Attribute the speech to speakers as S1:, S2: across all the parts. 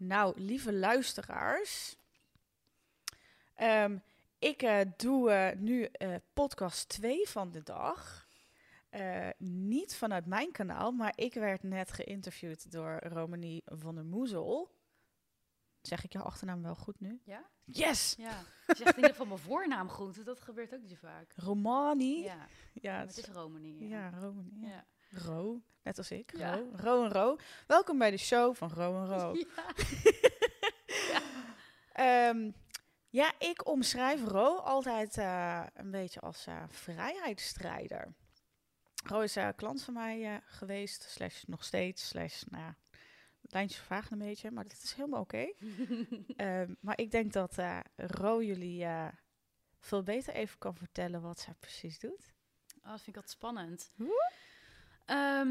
S1: Nou, lieve luisteraars. Ehm, ik eh, doe eh, nu eh, podcast 2 van de dag. Niet vanuit mijn kanaal, maar ik werd net geïnterviewd door Romanie van der Moezel. Zeg ik jouw achternaam wel goed nu?
S2: Ja?
S1: Yes!
S2: Ja. Je zegt in ieder geval mijn voornaam goed. Dat gebeurt ook niet zo vaak.
S1: Romani.
S2: Ja,
S1: Ja, het
S2: is Romani.
S1: ja,
S2: Ja.
S1: Romani. Ja. Ro, net als ik.
S2: Ja.
S1: Ro, Ro en Ro. Welkom bij de show van Ro en Ro.
S2: Ja.
S1: Ehm, ja, ik omschrijf Ro altijd eh, een beetje als eh, vrijheidsstrijder. Ro is eh, klant van mij geweest, slash nog steeds, slash, nou ja, lijntjes vervagen een beetje, maar dat is helemaal oké. Ehm, maar ik denk dat Ro jullie veel beter even kan vertellen wat zij precies doet.
S2: Oh, dat vind ik altijd spannend.
S1: Hoe?
S2: Ehm,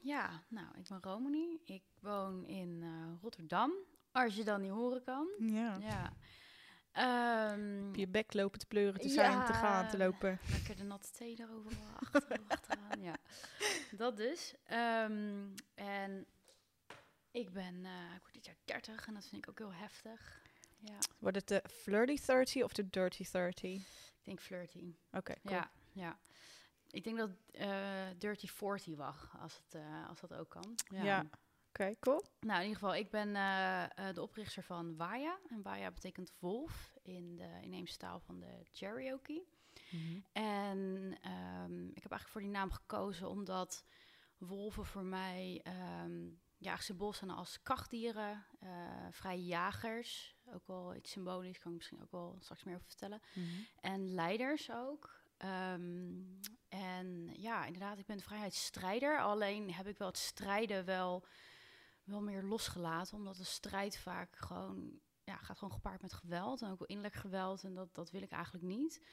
S2: ja, nou, ik ben Romani. Ik woon in eh, Rotterdam. Als je dan niet horen kan.
S1: Ja.
S2: Ja. Ehm,
S1: Op je bek lopen te pleuren, te zijn, te gaan, te lopen.
S2: Lekker de natte thee erover achter, achteraan. Ja, dat dus. Ehm, en ik ben, eh, ik word dit jaar 30 en dat vind ik ook heel heftig. Ja,
S1: Wordt het de flirty 30 of de dirty 30? Oké,
S2: ik denk flirty.
S1: cool.
S2: Ja, ja. Ik denk dat eh dirty 40 wacht, als, het, eh, als dat ook kan.
S1: Ja. Oké, cool.
S2: Nou, in ieder geval, ik ben eh, de oprichter van Waya. En Waya betekent wolf in de inheemse taal van de Cherokee. En ehm, ik heb eigenlijk voor die naam gekozen omdat wolven voor mij ehm, ja, symbool zijn als krachtdieren, vrije jagers. Ook wel iets symbolisch, kan ik misschien ook wel straks meer over vertellen.
S1: Mhm.
S2: En leiders ook. Ehm, en ja, inderdaad, ik ben vrijheidsstrijder. Alleen heb ik wel het strijden wel, wel meer losgelaten. Omdat de strijd vaak gewoon, ja, gaat gewoon gepaard met geweld. En ook wel innerlijk geweld. En dat, dat wil ik eigenlijk niet.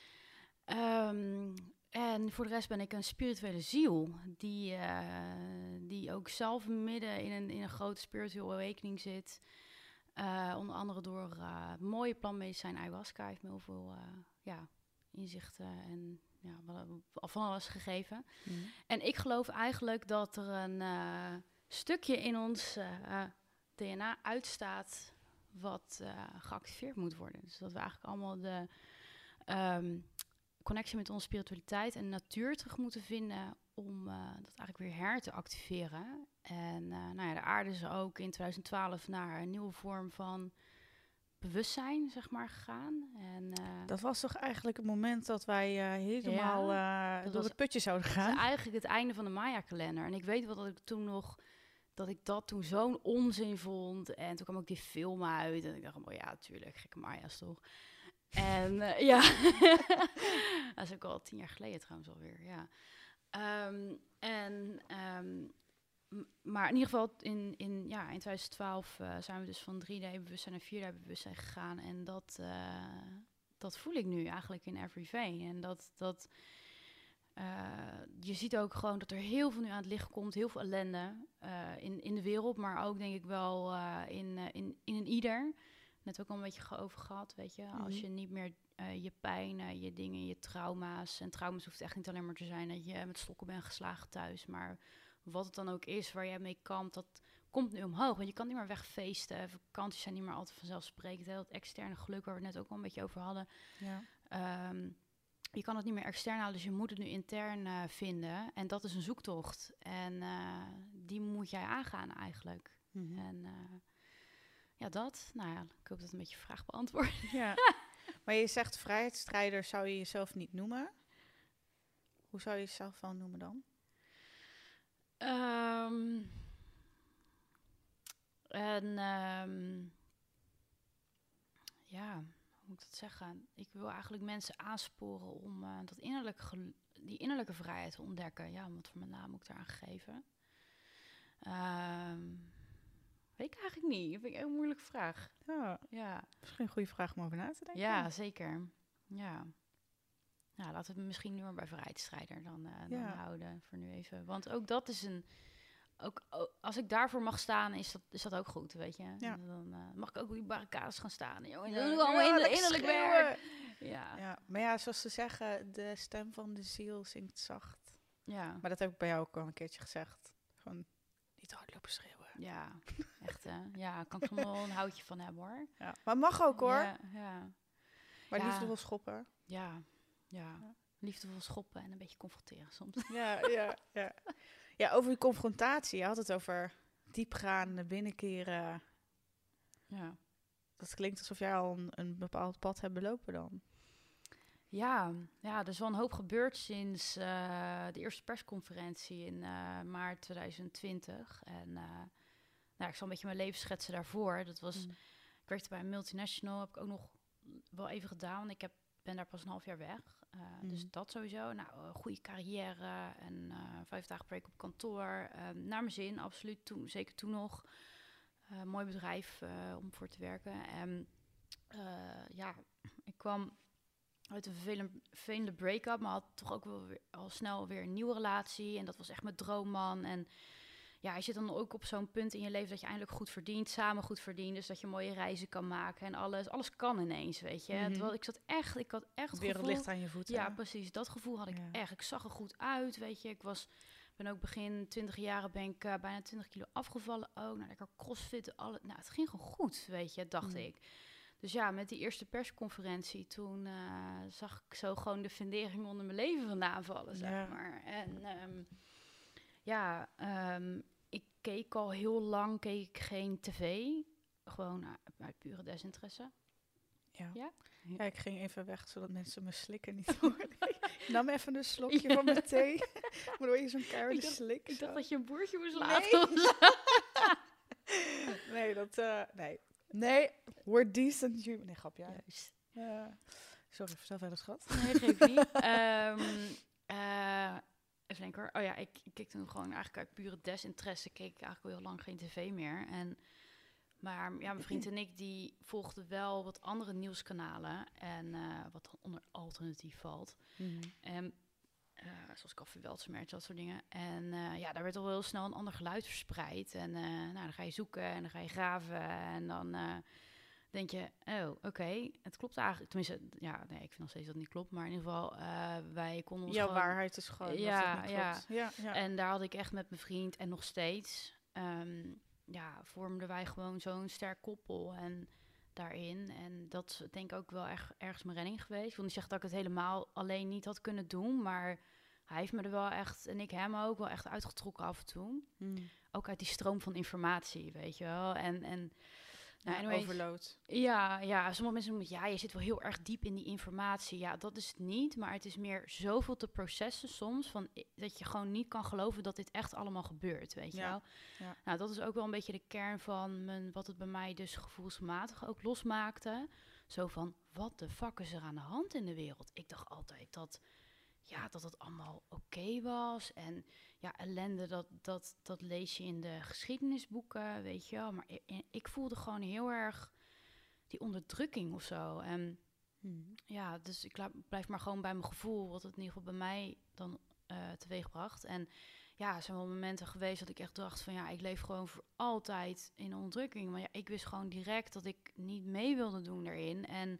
S2: Ehm, en voor de rest ben ik een spirituele ziel. Die, eh, die ook zelf midden in een, in een grote spiritual awakening zit. Eh, onder andere door eh, mooie plantmedicijn ayahuasca heeft me heel veel ja, inzichten en ja, van alles gegeven.
S1: Mhm.
S2: En ik geloof eigenlijk dat er een eh, stukje in ons eh, DNA uitstaat wat eh, geactiveerd moet worden. Dus dat we eigenlijk allemaal de ehm, connectie met onze spiritualiteit en natuur terug moeten vinden om dat eigenlijk weer her te activeren. En nou ja, de aarde is ook in 2012 naar een nieuwe vorm van bewustzijn, zeg maar, gegaan. En eh,
S1: Dat was toch eigenlijk het moment dat wij eh, helemaal eh,
S2: dat
S1: door
S2: was-
S1: het putje zouden
S2: Het is
S1: gaan.
S2: eigenlijk het einde van de Maya-kalender. En ik weet wel dat ik toen nog dat ik dat toen zo'n onzin vond. En toen kwam ook die film uit. En ik dacht, oh ja, tuurlijk, gekke Maya's toch. En ja, dat is ook al tien jaar geleden trouwens alweer, ja. Ehm, en, ehm, maar in ieder geval, in, in, ja, in 2012 eh, zijn we dus van 3D-bewustzijn naar 4D-bewustzijn gegaan. En dat, eh, dat voel ik nu eigenlijk in every vein. En dat, dat eh, je ziet ook gewoon dat er heel veel nu aan het licht komt, heel veel ellende in, in de wereld, maar ook denk ik wel in, in, in een ieder. Net ook al een beetje over gehad, weet je. Als
S1: Mhm.
S2: je niet meer je pijn, je dingen, je trauma's. En trauma's hoeft echt niet alleen maar te zijn dat je met stokken bent geslagen thuis. Maar wat het dan ook is waar jij mee kampt, dat komt nu omhoog. Want je kan niet meer wegfeesten. Vakanties zijn niet meer altijd vanzelfsprekend. Hè? Dat externe geluk waar we het net ook al een beetje over hadden.
S1: Ja.
S2: Ehm, je kan het niet meer extern halen, dus je moet het nu intern eh, vinden. En dat is een zoektocht. En eh, die moet jij aangaan eigenlijk.
S1: Mhm.
S2: En eh, ja, dat. Nou ja, ik hoop dat een beetje je vraag beantwoord.
S1: ja. Maar je zegt vrijheidsstrijder zou je jezelf niet noemen. Hoe zou je jezelf wel noemen dan?
S2: Ehm, en ehm, ja, hoe moet ik dat zeggen? Ik wil eigenlijk mensen aansporen om eh, dat innerlijke die innerlijke vrijheid te ontdekken. Ja, wat voor mijn naam moet ik daaraan geven? Ehm, weet ik eigenlijk niet. Dat vind ik een hele moeilijke vraag.
S1: Ja,
S2: Ja,
S1: misschien een goede vraag om over na te denken.
S2: ja zeker. Ja. Nou, laten we het misschien nu maar bij vrijheidsstrijder dan, eh, dan
S1: Ja.
S2: houden voor nu even. Want ook dat is een... Ook, als ik daarvoor mag staan, is dat, is dat ook goed, weet je.
S1: Ja.
S2: Dan eh, mag ik ook op die barricades gaan staan. Jongen,
S1: Ja,
S2: doe allemaal
S1: ja,
S2: innerlijk werk. Ja. ja.
S1: Maar ja, zoals ze zeggen, de stem van de ziel zingt zacht.
S2: Ja.
S1: Maar dat heb ik bij jou ook al een keertje gezegd. Gewoon niet hard lopen schreeuwen.
S2: Ja, echt hè. Ja, kan ik soms wel een houtje van hebben hoor.
S1: Ja. Maar mag ook hoor.
S2: Ja, ja,
S1: Maar liefdevol schoppen.
S2: ja, ja.
S1: Ja.
S2: Liefdevol schoppen en een beetje confronteren soms.
S1: Ja, ja, ja. Ja, over die confrontatie. Je had het over diepgaan, naar binnenkeren.
S2: Ja.
S1: Dat klinkt alsof jij al een, een bepaald pad hebt belopen dan.
S2: Ja, ja, er is wel een hoop gebeurd sinds eh, de eerste persconferentie in eh, maart 2020. En eh, nou, ik zal een beetje mijn leven schetsen daarvoor. Dat was,
S1: Mm.
S2: ik werkte bij een multinational, heb ik ook nog wel even gedaan. Ik heb, ben daar pas een half jaar weg. Eh, Dus
S1: Mm.
S2: dat sowieso. Nou, eh, goede carrière en eh, vijf dagen week op kantoor. Eh, naar mijn zin, absoluut. Toen, zeker toen nog. Mooi bedrijf om voor te werken. En ja, ik kwam uit een vervelende, vervelende break-up, maar had toch ook wel weer, al snel weer een nieuwe relatie. En dat was echt mijn droomman. En ja, je zit dan ook op zo'n punt in je leven dat je eindelijk goed verdient, samen goed verdient. Dus dat je mooie reizen kan maken en alles. Alles kan ineens, weet je.
S1: Mhm.
S2: Terwijl ik zat echt, ik had echt
S1: Het
S2: het
S1: wereld
S2: gevoel...
S1: ligt aan je voeten.
S2: Ja, precies. Dat gevoel had ik
S1: Ja.
S2: echt. Ik zag er goed uit, weet je. Ik was, ben ook begin 20 jaren ben ik eh, bijna 20 kilo afgevallen ook. Nou, lekker crossfit, alle, nou, het ging gewoon goed, weet je, dacht
S1: Mm.
S2: ik. Dus ja, met die eerste persconferentie, toen eh, zag ik zo gewoon de fundering onder mijn leven vandaan vallen, zeg maar. En ehm, ja, ehm, keek al heel lang, keek ik geen tv. Gewoon uh, uit pure desinteresse.
S1: Ja.
S2: Ja?
S1: Ja, ik ging even weg, zodat mensen me slikken niet hoorden. Ik nam even een slokje
S2: Ja.
S1: van mijn thee. Waardoor je zo'n keiharde slik.
S2: Ik dacht dat je een boertje moest
S1: Nee.
S2: laten. zo.
S1: Nee, dat... eh, nee. Nee, we're decent human. Nee, grapje. Ja.
S2: Juist.
S1: Eh, sorry, vertel verder, schat.
S2: Nee, geef niet. Ehm, eh, even denken hoor. Oh ja, ik, ik keek toen gewoon eigenlijk uit pure desinteresse. Keek ik eigenlijk al heel lang geen tv meer. En, maar ja, mijn vriend en ik die volgden wel wat andere nieuwskanalen. En eh, wat dan onder alternatief valt. En, eh, zoals Koffie Weltsmerch, dat soort dingen. En eh, ja, daar werd al heel snel een ander geluid verspreid. En nou, dan ga je zoeken en dan ga je graven. En dan denk je, oh, oké, het klopt eigenlijk. Tenminste, ja, nee, ik vind nog steeds dat het niet klopt. Maar in ieder geval, eh, wij konden ons
S1: Jouw
S2: gewoon...
S1: waarheid is gewoon
S2: Ja,
S1: dat het niet
S2: ja.
S1: klopt. Ja, ja.
S2: En daar had ik echt met mijn vriend en nog steeds, ehm, ja, vormden wij gewoon zo'n sterk koppel en daarin. En dat is denk ik ook wel erg, ergens mijn redding geweest. Ik wil niet zeggen dat ik het helemaal alleen niet had kunnen doen, maar hij heeft me er wel echt, en ik hem ook, wel echt uitgetrokken af en toe.
S1: Mm.
S2: Ook uit die stroom van informatie, weet je wel. En, en nou, anyways,
S1: overload.
S2: ja, ja, sommige mensen noemen het, ja, je zit wel heel erg diep in die informatie. Ja, dat is het niet, maar het is meer zoveel te processen soms, van, dat je gewoon niet kan geloven dat dit echt allemaal gebeurt, weet je
S1: Ja,
S2: wel.
S1: ja.
S2: Nou, dat is ook wel een beetje de kern van mijn, wat het bij mij dus gevoelsmatig ook losmaakte. Zo van, wat de fuck is er aan de hand in de wereld? Ik dacht altijd dat, ja, dat het allemaal oké was en ja, ellende, dat, dat, dat lees je in de geschiedenisboeken, weet je wel. Maar ik, ik voelde gewoon heel erg die onderdrukking of zo. En
S1: Mm.
S2: ja, dus ik blijf maar gewoon bij mijn gevoel, wat het in ieder geval bij mij dan eh teweegbracht. En ja, er zijn wel momenten geweest dat ik echt dacht van ja, ik leef gewoon voor altijd in onderdrukking. Maar ja, ik wist gewoon direct dat ik niet mee wilde doen daarin. En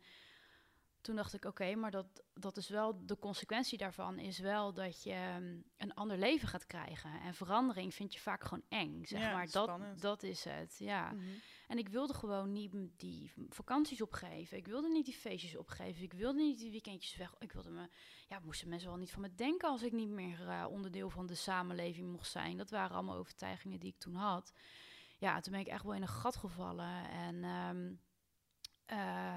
S2: toen dacht ik, oké, maar dat, dat is wel, de consequentie daarvan is wel dat je ehm, een ander leven gaat krijgen. En verandering vind je vaak gewoon eng, zeg
S1: Ja,
S2: maar. Dat,
S1: spannend.
S2: dat is het, ja.
S1: Mhm.
S2: En ik wilde gewoon niet die vakanties opgeven. Ik wilde niet die feestjes opgeven. Ik wilde niet die weekendjes weg. Ik wilde me, ja, moesten mensen wel niet van me denken als ik niet meer eh, onderdeel van de samenleving mocht zijn. Dat waren allemaal overtuigingen die ik toen had. Ja, toen ben ik echt wel in een gat gevallen. En ehm, eh,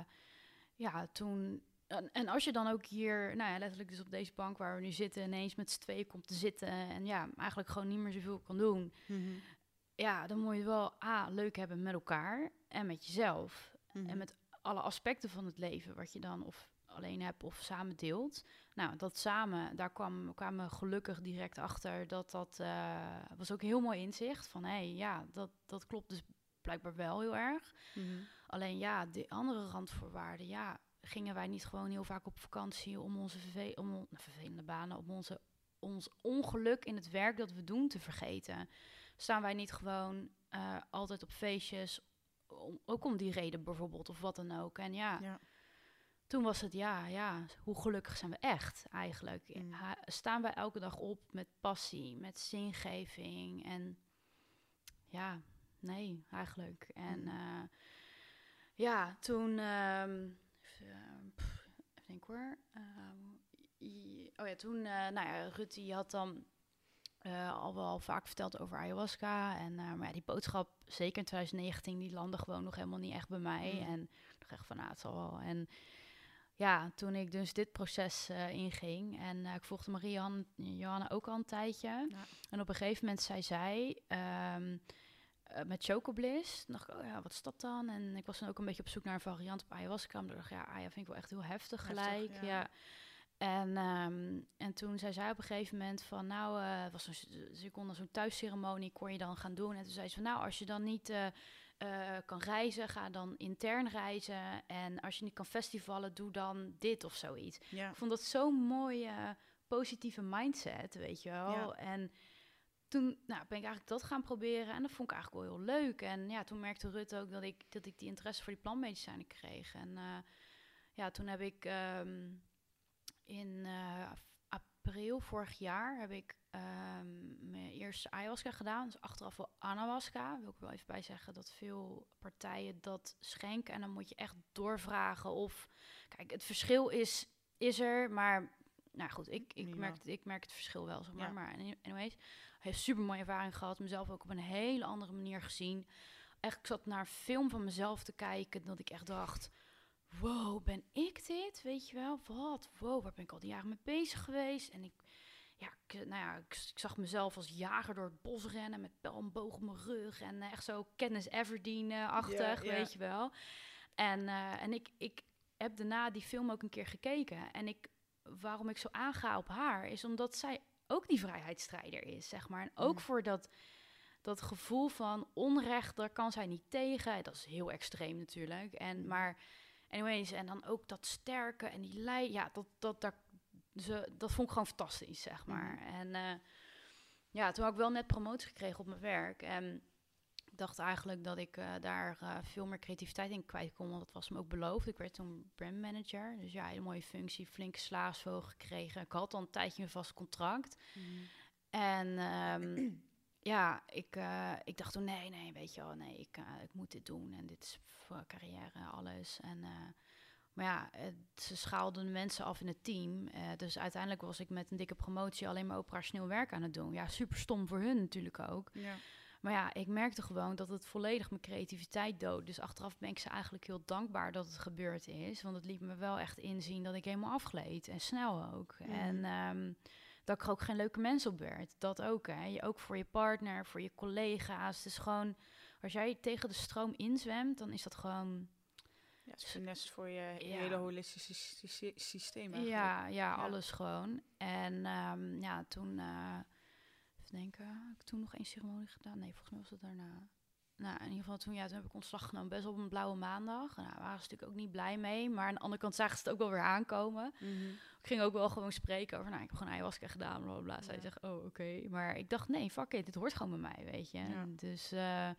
S2: ja, toen. En, en als je dan ook hier, nou ja, letterlijk dus op deze bank waar we nu zitten, ineens met z'n tweeën komt te zitten. En ja, eigenlijk gewoon niet meer zoveel kan doen
S1: Mhm.
S2: ja, dan moet je wel A, leuk hebben met elkaar en met jezelf.
S1: Mhm.
S2: En met alle aspecten van het leven, wat je dan of alleen hebt of samen deelt. Nou, dat samen, daar kwam, kwamen we gelukkig direct achter dat dat eh, was ook een heel mooi inzicht. Van hé, hey, ja, dat, dat klopt dus blijkbaar wel heel erg.
S1: Mhm.
S2: Alleen ja, de andere randvoorwaarden, ja, gingen wij niet gewoon heel vaak op vakantie om onze om, nou, vervelende banen, om onze, ons ongeluk in het werk dat we doen te vergeten. Staan wij niet gewoon eh, altijd op feestjes, om, ook om die reden bijvoorbeeld, of wat dan ook. En ja,
S1: Ja.
S2: toen was het, ja, ja, hoe gelukkig zijn we echt eigenlijk?
S1: Mm.
S2: Ha- staan wij elke dag op met passie, met zingeving en ja, nee, eigenlijk. En
S1: Mm.
S2: Ja, toen... ehm, even, eh, pff, even denken hoor. Ehm, i- oh ja, toen... eh, nou ja, Rutte die had dan eh, al wel vaak verteld over ayahuasca. En, eh, maar ja, die boodschap, zeker in 2019, die landde gewoon nog helemaal niet echt bij mij.
S1: Mm.
S2: En ik dacht echt van, nou, het zal wel. En ja, toen ik dus dit proces inging... en ik volgde Marie Johanna ook al een tijdje...
S1: Ja.
S2: En op een gegeven moment zei zij, ehm, met Chocobliss, dacht ik, oh ja, wat is dat dan? En ik was dan ook een beetje op zoek naar een variant op ayahuasca. Maar ik dacht, ja, aya vind ik wel echt heel heftig
S1: Heftig,
S2: gelijk.
S1: ja.
S2: ja. En, ehm, en toen zei zij op een gegeven moment van, nou, eh, het was een, ze kon dan zo'n thuisceremonie, kon je dan gaan doen. En toen zei ze van, nou, als je dan niet eh, eh, kan reizen, ga dan intern reizen. En als je niet kan festivalen, doe dan dit of zoiets.
S1: Ja.
S2: Ik vond dat zo'n mooie, positieve mindset, weet je wel.
S1: Ja.
S2: En toen nou, ben ik eigenlijk dat gaan proberen. En dat vond ik eigenlijk wel heel leuk. En ja, toen merkte Rut ook dat ik, dat ik die interesse voor die plantmedicijnen kreeg. En eh, ja, toen heb ik ehm, in eh, april vorig jaar heb ik ehm, mijn eerste ayahuasca gedaan. Dus achteraf wel anahuasca. Wil ik wel even bij zeggen dat veel partijen dat schenken. En dan moet je echt doorvragen of... Kijk, het verschil is, is er, maar... Nou goed, ik, ik, merk, ik merk het verschil wel, zeg maar.
S1: Ja.
S2: Maar any- anyways, heeft super mooie ervaring gehad. Mezelf ook op een hele andere manier gezien. Echt, ik zat naar een film van mezelf te kijken. Dat ik echt dacht: wow, ben ik dit? Weet je wel? Wat? Wow, waar ben ik al die jaren mee bezig geweest? En ik, ja, ik, nou ja, ik, ik zag mezelf als jager door het bos rennen met pijl en boog op mijn rug. En eh, echt zo Kennis Everdeen-achtig, weet je wel. En, eh, en ik, ik heb daarna die film ook een keer gekeken. En ik, waarom ik zo aanga op haar, is omdat zij ook die vrijheidsstrijder is, zeg maar. En ook
S1: Mm.
S2: voor dat, dat gevoel van onrecht, daar kan zij niet tegen. Dat is heel extreem natuurlijk. En,
S1: Mm.
S2: maar anyways, en dan ook dat sterke en die lei, ja, dat, dat, dat, ze, dat vond ik gewoon fantastisch, zeg maar. En eh, ja, toen had ik wel net promotie gekregen op mijn werk. En dacht eigenlijk dat ik eh, daar eh, veel meer creativiteit in kwijt kon, want dat was me ook beloofd. Ik werd toen brandmanager, dus ja, hele mooie functie, flinke slaasvogel gekregen. Ik had al een tijdje een vast contract. En ehm, ja, ik, eh, ik dacht toen, nee, nee, weet je wel, nee, ik, ik moet dit doen. En dit is voor carrière, alles. En, maar ja, het- ze schaalden de mensen af in het team. dus uiteindelijk was ik met een dikke promotie alleen maar operationeel werk aan het doen. Ja, super stom voor hun natuurlijk ook.
S1: Ja.
S2: Maar ja, ik merkte gewoon dat het volledig mijn creativiteit dood. Dus achteraf ben ik ze eigenlijk heel dankbaar dat het gebeurd is. Want het liet me wel echt inzien dat ik helemaal afgleed. En snel ook.
S1: Mhm.
S2: En ehm, dat ik er ook geen leuke mens op werd. Dat ook, hè. Je, ook voor je partner, voor je collega's. Het is gewoon... Als jij tegen de stroom inzwemt, dan is dat gewoon...
S1: Ja, het is finesse voor je
S2: Ja.
S1: hele holistische sy- sy- systeem eigenlijk.
S2: Ja, ja,
S1: Ja.
S2: alles gewoon. En ehm, ja, toen, eh even denken, heb ik toen nog één ceremonie gedaan? Nee, volgens mij was het daarna. Nou, in ieder geval toen, ja, toen heb ik ontslag genomen, best op een blauwe maandag. Nou, daar waren ze natuurlijk ook niet blij mee, maar aan de andere kant zagen ze het ook wel weer aankomen.
S1: Mhm.
S2: Ik ging ook wel gewoon spreken over, nou, ik heb gewoon ayahuasca gedaan, bla bla. Zij
S1: Ja.
S2: zegt, oh, oké. Maar ik dacht, nee, fuck it, dit hoort gewoon bij mij, weet je.
S1: Ja.
S2: Dus eh,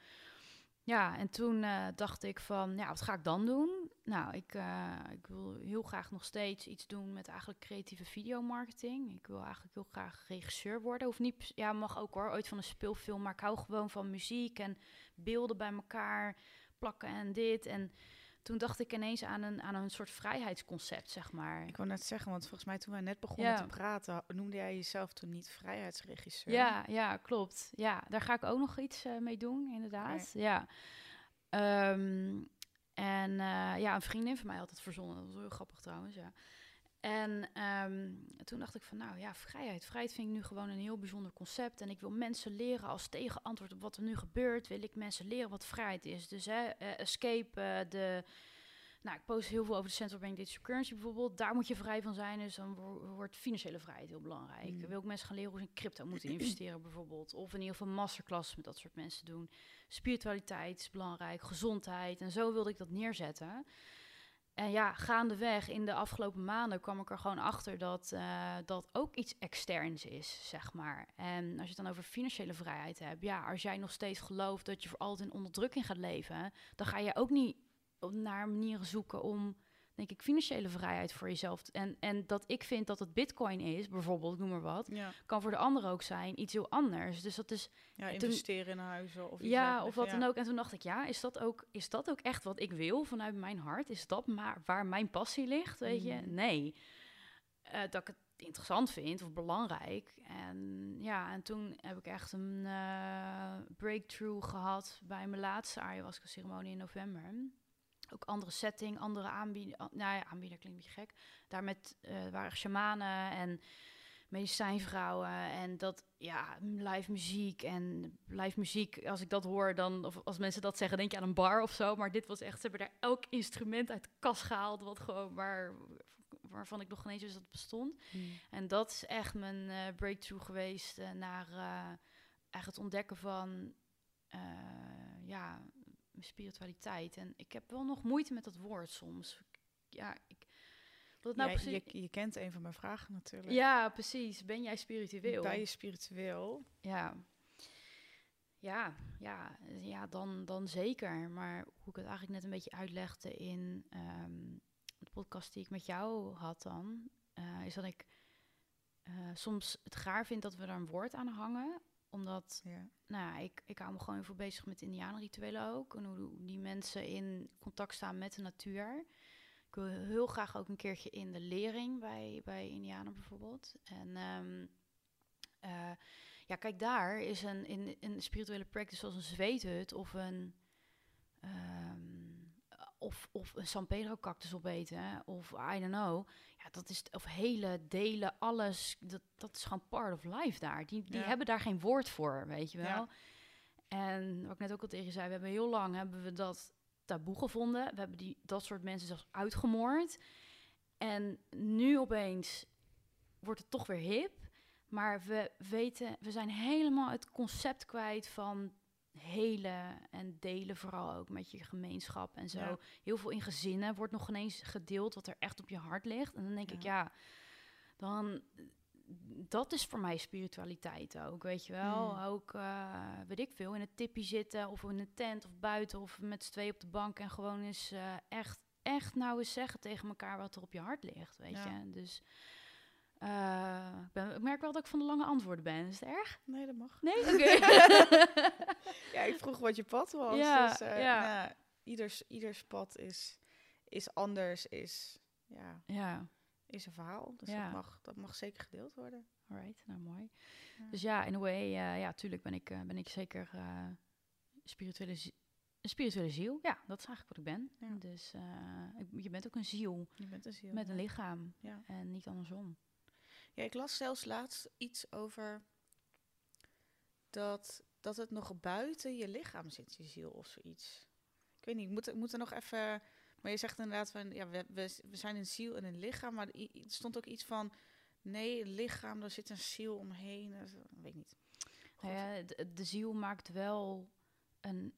S2: ja, en toen eh, dacht ik van, ja, wat ga ik dan doen? Nou, ik, eh, ik wil heel graag nog steeds iets doen met eigenlijk creatieve videomarketing. Ik wil eigenlijk heel graag regisseur worden. Hoeft niet, ja, mag ook hoor, ooit van een speelfilm. Maar ik hou gewoon van muziek en beelden bij elkaar plakken en dit. En toen dacht ik ineens aan een, aan een soort vrijheidsconcept, zeg maar.
S1: Ik wou net zeggen, want volgens mij toen wij net begonnen
S2: Ja.
S1: te praten, noemde jij jezelf toen niet vrijheidsregisseur.
S2: Ja, ja, klopt. Ja, daar ga ik ook nog iets eh, mee doen, inderdaad. Ja. Ehm, en eh, ja, een vriendin van mij had het verzonnen. Dat was heel grappig trouwens, ja. En ehm, toen dacht ik van, nou ja, vrijheid. Vrijheid vind ik nu gewoon een heel bijzonder concept. En ik wil mensen leren als tegenantwoord op wat er nu gebeurt. Wil ik mensen leren wat vrijheid is. Dus hè, eh, escape, eh, de... Nou, ik post heel veel over de Central Bank Digital Currency bijvoorbeeld. Daar moet je vrij van zijn. Dus dan wo- wordt financiële vrijheid heel belangrijk.
S1: Mm.
S2: Wil ik mensen gaan leren hoe ze in crypto moeten investeren bijvoorbeeld. Of in ieder geval masterclasses met dat soort mensen doen. Spiritualiteit is belangrijk, gezondheid. En zo wilde ik dat neerzetten. En ja, gaandeweg in de afgelopen maanden kwam ik er gewoon achter dat eh, dat ook iets externs is, zeg maar. En als je het dan over financiële vrijheid hebt, ja, als jij nog steeds gelooft dat je voor altijd in onderdrukking gaat leven, dan ga je ook niet naar manieren zoeken om denk ik, financiële vrijheid voor jezelf. En, en dat ik vind dat het bitcoin is, bijvoorbeeld, noem maar wat,
S1: Ja,
S2: kan voor de ander ook zijn iets heel anders. Dus dat is,
S1: ja
S2: toen-
S1: investeren in huizen of iets
S2: ja, of wat
S1: ja.
S2: dan ook. En toen dacht ik, ja, is dat ook, is dat ook echt wat ik wil vanuit mijn hart? Is dat maar waar mijn passie ligt, weet je?
S1: Mhm.
S2: Nee. Eh, dat ik het interessant vind of belangrijk. En ja, en toen heb ik echt een eh, breakthrough gehad bij mijn laatste ayahuasca ceremonie in november. Ook andere setting, andere aanbieder. Nou ja, aanbieder klinkt een beetje gek. Daar met, eh, waren shamanen en medicijnvrouwen en dat, ja, live muziek en live muziek. Als ik dat hoor, dan, of als mensen dat zeggen, denk je aan een bar of zo. Maar dit was echt, ze hebben daar elk instrument uit de kast gehaald, wat gewoon, waar, waarvan ik nog geen eens wist dat het bestond.
S1: Hmm.
S2: En dat is echt mijn eh, breakthrough geweest eh, naar eh, echt het ontdekken van ja, mijn spiritualiteit. En ik heb wel nog moeite met dat woord soms. Ja, ik, het nou
S1: Ja,
S2: precies...
S1: je, je kent een van mijn vragen natuurlijk.
S2: Ja, precies. Ben jij spiritueel?
S1: Ben je spiritueel?
S2: Ja. Ja, ja, ja dan, dan zeker. Maar hoe ik het eigenlijk net een beetje uitlegde in ehm, de podcast die ik met jou had dan, eh, is dat ik eh, soms het gaar vind dat we er een woord aan hangen. Omdat,
S1: Ja.
S2: nou ja, ik, ik hou me gewoon voor bezig met indianenrituelen ook. En hoe, die mensen in contact staan met de natuur. Ik wil heel graag ook een keertje in de lering bij, bij indianen bijvoorbeeld. En eh, ja, kijk, daar is een, in, een spirituele practice zoals een zweethut of een, ehm, of, of een San Pedro cactus opeten of I don't know. Ja, dat is, of hele delen, alles, dat, dat is gewoon part of life daar. Die, die
S1: Ja.
S2: hebben daar geen woord voor, weet je wel.
S1: Ja.
S2: En wat ik net ook al tegen je zei, we hebben heel lang hebben we dat taboe gevonden. We hebben die, dat soort mensen zelfs uitgemoord. En nu opeens wordt het toch weer hip. Maar we weten, we zijn helemaal het concept kwijt van helen en delen, vooral ook met je gemeenschap en zo.
S1: Ja.
S2: Heel veel in gezinnen wordt nog ineens gedeeld wat er echt op je hart ligt. En dan denk ik, ja, dan dat is voor mij spiritualiteit ook, weet je wel.
S1: Mm.
S2: Ook, eh, weet ik veel, in het tippie zitten of in een tent of buiten of met z'n twee op de bank en gewoon eens eh, echt, echt nou eens zeggen tegen elkaar wat er op je hart ligt, weet
S1: Ja.
S2: je. Dus eh, ik, ben, ik merk wel dat ik van de lange antwoorden ben. Is het erg?
S1: Nee, dat mag.
S2: Nee? Oké.
S1: Ja, ik vroeg wat je pad was.
S2: Ja,
S1: dus, eh,
S2: ja.
S1: nou, ieders, ieders pad is, is anders, is, ja,
S2: ja,
S1: is een verhaal. Dus
S2: Ja.
S1: dat, mag, dat mag zeker gedeeld worden.
S2: alright, nou mooi.
S1: Ja.
S2: Dus ja, in a way, eh, ja, tuurlijk ben ik, ben ik zeker spirituele, een spirituele ziel. Ja, dat is eigenlijk wat ik ben.
S1: Ja.
S2: Dus ik- je bent ook een ziel
S1: Je bent een ziel.
S2: met een lichaam
S1: Ja.
S2: en niet andersom.
S1: Ja, ik las zelfs laatst iets over dat, dat het nog buiten je lichaam zit, je ziel of zoiets. Ik weet niet, ik moet, ik moet er nog even... Maar je zegt inderdaad van, ja, we, we, we zijn een ziel en een lichaam, maar er stond ook iets van, nee, een lichaam, daar zit een ziel omheen. Ik weet niet.
S2: Nou ja, de ziel maakt wel een,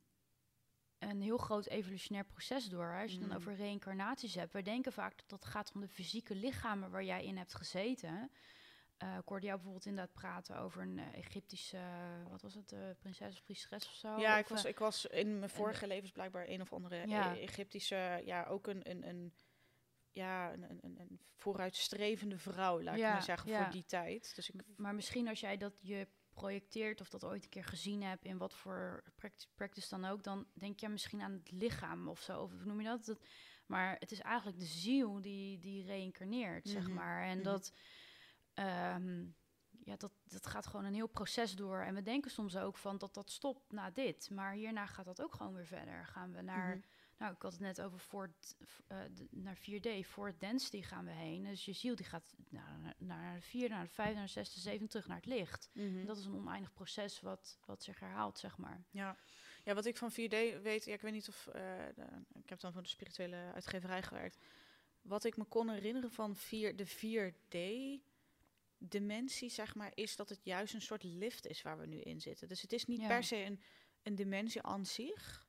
S2: een heel groot evolutionair proces door. Als je
S1: Mm.
S2: dan over reïncarnaties hebt. We denken vaak dat het gaat om de fysieke lichamen waar jij in hebt gezeten. Eh ik hoorde jou bijvoorbeeld inderdaad praten over een eh, Egyptische, wat was het, eh, prinses of priesteres of zo?
S1: ja,
S2: Of,
S1: ik was, ik was in mijn vorige levens blijkbaar een of andere
S2: Ja.
S1: E- Egyptische, ja, ook een, een, een ja, een, een, een- vooruitstrevende vrouw, laat ik maar zeggen,
S2: ja.
S1: voor die tijd. Dus ik,
S2: Maar misschien als jij dat je projecteert of dat ooit een keer gezien hebt in wat voor pract- practice dan ook, dan denk je misschien aan het lichaam of zo. Of hoe noem je dat? dat maar het is eigenlijk de ziel die, die reïncarneert, zeg
S1: Mhm,
S2: maar. En
S1: mhm.
S2: dat, ehm, ja, dat, dat gaat gewoon een heel proces door. En we denken soms ook van dat dat stopt na dit. Maar hierna gaat dat ook gewoon weer verder. Gaan we naar
S1: Mhm.
S2: nou, ik had het net over Fort, eh, de- naar 4D. Fort Density gaan we heen. Dus je ziel die gaat naar, naar, naar de vierde, naar de vijfde, naar de zesde, zevende, terug naar het licht.
S1: Mhm.
S2: Dat is een oneindig proces wat, wat zich herhaalt, zeg maar.
S1: Ja. ja, wat ik van 4D weet, ja, ik weet niet of, eh, de- ik heb dan voor de spirituele uitgeverij gewerkt. Wat ik me kon herinneren van vier, de 4D-dimensie, zeg maar, is dat het juist een soort lift is waar we nu in zitten. Dus het is niet
S2: Ja.
S1: per se een, een dimensie aan zich.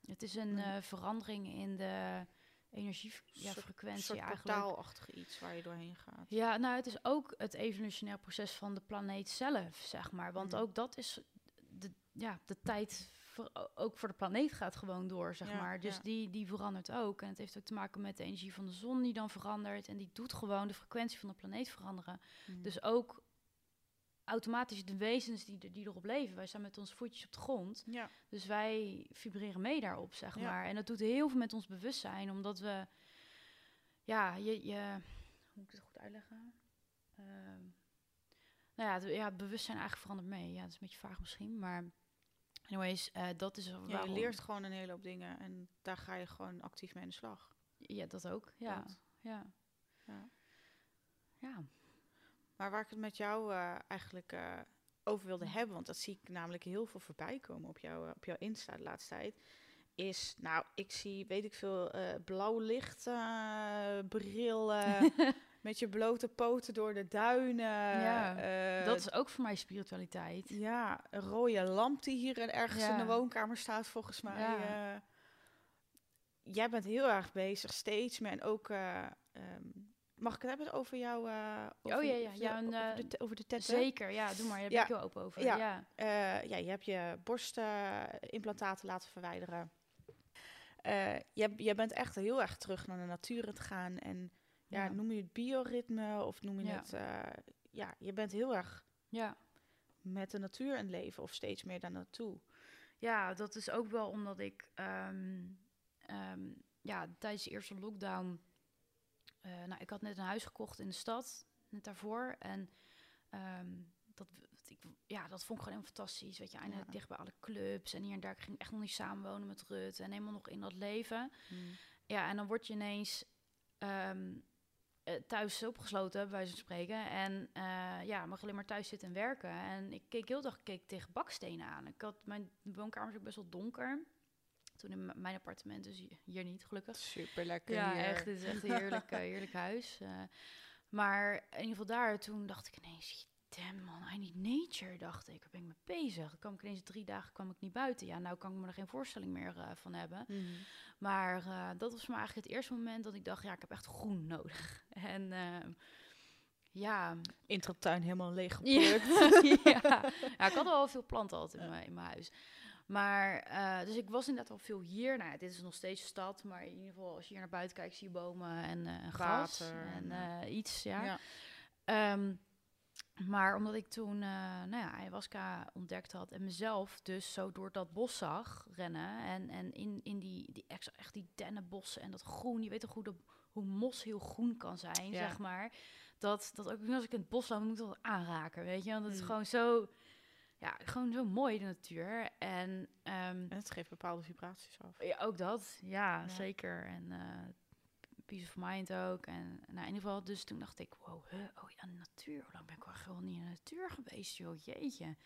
S2: Het is een eh, verandering in de energiefrequentie
S1: soort
S2: eigenlijk.
S1: portaalachtig iets waar je doorheen gaat.
S2: Ja, nou, het is ook het evolutionair proces van de planeet zelf, zeg maar. Want
S1: Mhm.
S2: ook dat is de, ja, de tijd ook voor de planeet gaat gewoon door, zeg
S1: Ja,
S2: maar. Dus
S1: ja.
S2: die, die verandert ook. En het heeft ook te maken met de energie van de zon die dan verandert. En die doet gewoon de frequentie van de planeet veranderen.
S1: Mm.
S2: Dus ook automatisch de wezens die, er- die erop leven. Wij staan met onze voetjes op de grond.
S1: ja.
S2: Dus wij vibreren mee daarop, zeg maar. En dat doet heel veel met ons bewustzijn, omdat we... Ja, je... je hoe moet ik het goed uitleggen? Ehm, nou ja het, ja, het bewustzijn eigenlijk verandert mee. Ja, dat is een beetje vaag misschien, maar... Anyways, eh, dat is
S1: Ja, je
S2: waarom...
S1: leert gewoon een hele hoop dingen en daar ga je gewoon actief mee aan de slag.
S2: Ja, dat ook. Ja,
S1: Dat.
S2: ja.
S1: Ja.
S2: Ja.
S1: Maar waar ik het met jou eh, eigenlijk eh, over wilde hebben, want dat zie ik namelijk heel veel voorbij komen op, jou, op jouw Insta de laatste tijd, is, nou, ik zie, weet ik veel, blauw licht, bril, eh, met je blote poten door de duinen.
S2: Ja,
S1: eh,
S2: dat is ook voor mij spiritualiteit.
S1: Ja, een rode lamp die hier en ergens in de woonkamer staat, volgens mij.
S2: Ja.
S1: eh. jij bent heel erg bezig, steeds meer. En ook, eh, ehm, mag ik het hebben over jou? eh, over,
S2: Oh, ja, ja.
S1: over
S2: Ja,
S1: de- over, de, te- over de tetten?
S2: Zeker, ja, doe maar. Daar ben ik heel open over.
S1: Ja.
S2: Ja.
S1: Ja, je hebt je borstimplantaten laten verwijderen. Je, je bent echt heel erg terug naar de natuur het gaan. En ja, noem je het bioritme of noem je het... eh, ja, je bent heel erg
S2: ja.
S1: met de natuur in het leven of steeds meer daar naartoe.
S2: Ja, dat is ook wel omdat ik ehm, ehm, ja, tijdens de eerste lockdown. eh, nou, ik had net een huis gekocht in de stad, net daarvoor. En ehm, dat, ik, ja, dat vond ik gewoon helemaal fantastisch. Weet je, eindelijk
S1: Ja.
S2: dicht bij alle clubs. En hier en daar ik ging echt nog niet samenwonen met Rut. En helemaal nog in dat leven. Ja, en dan word je ineens thuis opgesloten, bij wijze van spreken. En eh, ja, mag alleen maar thuis zitten en werken. En ik keek heel dag keek tegen bakstenen aan. Ik had mijn woonkamer is ook best wel donker. Toen in mijn appartement, dus hi- hier niet, gelukkig.
S1: Super lekker
S2: Ja,
S1: hier.
S2: echt. Het is echt een heerlijk, eh, heerlijk huis. eh. maar in ieder geval daar, toen dacht ik ineens... Damn man, I need nature, dacht ik. Waar ben ik mee bezig? Dan kwam ik ineens drie dagen kwam ik niet buiten. Ja, nou kan ik me er geen voorstelling meer eh, van hebben.
S1: Mhm.
S2: Maar eh, dat was voor mij eigenlijk het eerste moment dat ik dacht, ja, ik heb echt groen nodig. En ehm, ja,
S1: Intratuin helemaal leeg
S2: ja,
S1: geplukt.
S2: ja. ja, ik had al veel planten altijd in, mijn, in mijn huis. Maar, eh, dus ik was inderdaad al veel hier. Nou, dit is nog steeds een stad, maar in ieder geval als je hier naar buiten kijkt, zie je bomen en en gras en iets, ja.
S1: Ja.
S2: Ehm, maar omdat ik toen, eh, nou ja, ayahuasca ontdekt had en mezelf dus zo door dat bos zag rennen en, en in, in die, die echt, die dennenbossen en dat groen, je weet toch hoe, de, hoe mos heel groen kan zijn,
S1: Ja.
S2: zeg maar. Dat, dat ook als ik in het bos loop, moet ik dat aanraken, weet je. Want het is
S1: Mm.
S2: gewoon zo, ja, gewoon zo mooi de natuur. En ehm,
S1: En het geeft bepaalde vibraties af.
S2: ja, ook dat, ja,
S1: Ja.
S2: zeker. En eh, peace of mind ook. En nou, in ieder geval, dus toen dacht ik, wow, huh, oh ja, natuur. Hoe lang ben ik wel gewoon niet in de natuur geweest, joh, jeetje.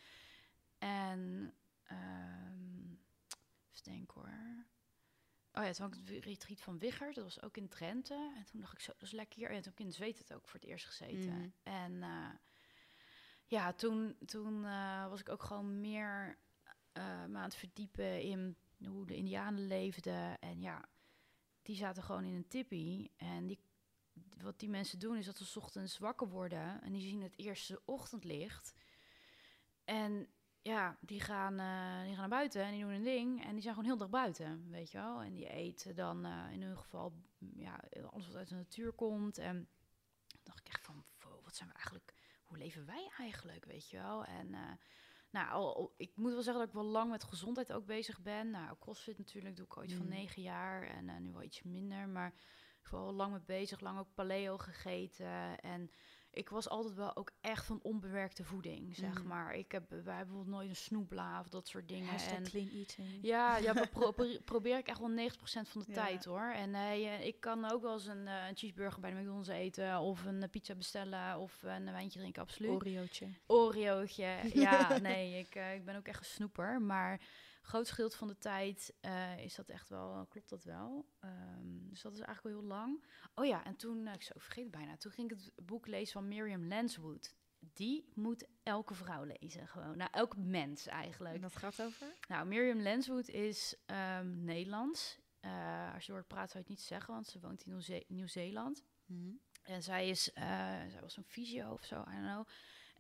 S2: En, ehm even denken hoor. Oh ja, toen had ik het retreat van Wichert, dat was ook in Drenthe. En toen dacht ik zo, dat is lekker hier. En toen heb ik in Zweet het ook voor het eerst gezeten.
S1: Mhm.
S2: En eh, ja, toen, toen eh, was ik ook gewoon meer eh, me aan het verdiepen in hoe de Indianen leefden. En ja, die zaten gewoon in een tippie. En die, wat die mensen doen is dat ze ochtends wakker worden en die zien het eerste ochtendlicht. En ja, die gaan, eh, die gaan naar buiten en die doen een ding. En die zijn gewoon heel dag buiten, weet je wel. En die eten dan eh, in hun geval mm, ja, alles wat uit de natuur komt. En dan dacht ik echt van, wat zijn we eigenlijk... Hoe leven wij eigenlijk, weet je wel? En eh, nou, al, ik moet wel zeggen dat ik wel lang met gezondheid ook bezig ben. Nou, CrossFit natuurlijk doe ik iets van
S1: Mm.
S2: negen jaar. En eh, nu wel iets minder, maar ik ben wel lang mee bezig. Lang ook paleo gegeten. En ik was altijd wel ook echt van onbewerkte voeding, zeg
S1: Mm.
S2: maar. Ik heb, wij hebben bijvoorbeeld nooit een snoepla of dat soort dingen.
S1: Hashtag
S2: En,
S1: clean eating.
S2: ja, ja pro- probeer ik echt wel 90% van de
S1: Ja.
S2: tijd hoor. En je- ik kan ook wel eens een, eh, een cheeseburger bij de McDonald's eten. Of een eh, pizza bestellen. Of een wijntje drinken, absoluut.
S1: Oreootje.
S2: Oreootje. Ja, nee, ik, ik ben ook echt een snoeper. Maar groot gedeelte van de tijd eh, is dat echt wel, klopt dat wel. Ehm, dus dat is eigenlijk wel heel lang. Oh ja, en toen, eh, ik zo vergeet het bijna, toen ging ik het boek lezen van Miriam Lanswood. Die moet elke vrouw lezen, gewoon. Nou, elk mens eigenlijk.
S1: En dat gaat over?
S2: Nou, Miriam Lanswood is ehm, Nederlands. Eh, als je hoort praten zou je het niet zeggen, want ze woont in Nieuw-Ze- Nieuw-Zeeland.
S1: Mhm.
S2: En zij, is, zij was een fysio of zo, I don't know.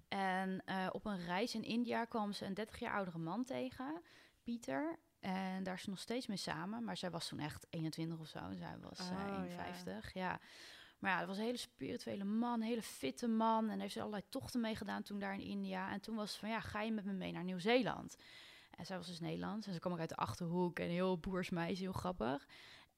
S2: En op een reis in India kwam ze een 30 jaar oudere man tegen. Pieter. En daar is ze nog steeds mee samen. Maar zij was toen echt 21 of zo. En zij was
S1: Oh,
S2: eh,
S1: ja.
S2: 51. Ja. Maar ja, dat was een hele spirituele man, een hele fitte man. En heeft ze allerlei tochten meegedaan toen daar in India. En toen was het van, ja, ga je met me mee naar Nieuw-Zeeland? En zij was dus Nederlands. En ze kwam ook uit de Achterhoek. En heel boers meisje, heel grappig.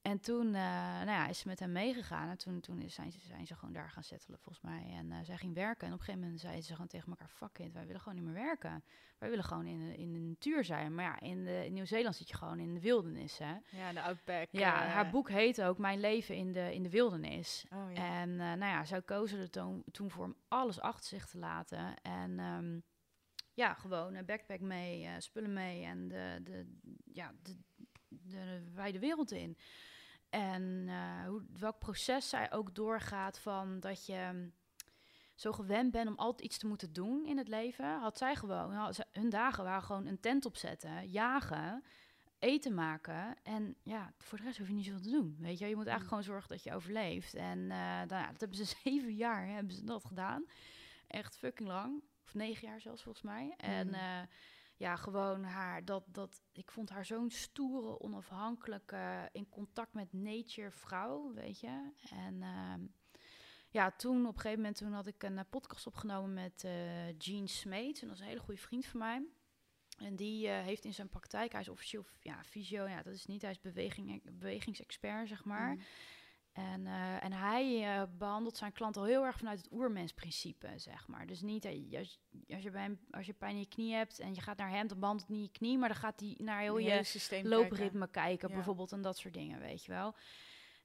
S2: En toen eh, nou ja, is ze met hem meegegaan. En toen, toen zijn, ze, zijn ze gewoon daar gaan settelen, volgens mij. En eh, zij ging werken. En op een gegeven moment zeiden ze gewoon tegen elkaar... Fuck it, wij willen gewoon niet meer werken. Wij willen gewoon in de, in de natuur zijn. Maar ja, in, de, in Nieuw-Zeeland zit je gewoon in de wildernis, hè.
S1: Ja, de Outback.
S2: Ja,
S1: eh,
S2: haar boek heet ook Mijn leven in de, in de wildernis.
S1: Oh ja.
S2: En nou ja, zij kozen er toen, toen voor om alles achter zich te laten. En ehm, ja, gewoon een backpack mee, spullen mee en de, de, ja, de, de wijde wereld in. En eh, hoe, welk proces zij ook doorgaat van dat je mm, zo gewend bent om altijd iets te moeten doen in het leven, had zij gewoon, nou, hun dagen waren gewoon een tent opzetten, jagen, eten maken. En ja, voor de rest hoef je niet zoveel te doen. Weet je, je moet eigenlijk gewoon zorgen dat je overleeft. En eh, nou ja, dat hebben ze zeven jaar hebben ze dat gedaan. Echt fucking lang. Of negen jaar zelfs volgens mij. En
S1: Mhm.
S2: Ja, gewoon haar, dat, dat, ik vond haar zo'n stoere, onafhankelijke, in contact met nature vrouw, weet je. En ehm, ja, toen op een gegeven moment toen had ik een eh, podcast opgenomen met eh Gene Smeet. En dat is een hele goede vriend van mij. En die eh, heeft in zijn praktijk, hij is officieel ja, fysio, ja, dat is niet, hij is beweging, bewegingsexpert, zeg maar.
S1: Mhm.
S2: En, eh, en hij eh, behandelt zijn klant al heel erg vanuit het oermensprincipe, zeg maar. Dus niet, eh, als, als, je bij hem, als je pijn in je knie hebt en je gaat naar hem, dan behandelt niet je knie, maar dan gaat hij naar heel je loopritme kijken,
S1: Ja.
S2: bijvoorbeeld, en dat soort dingen, weet je wel.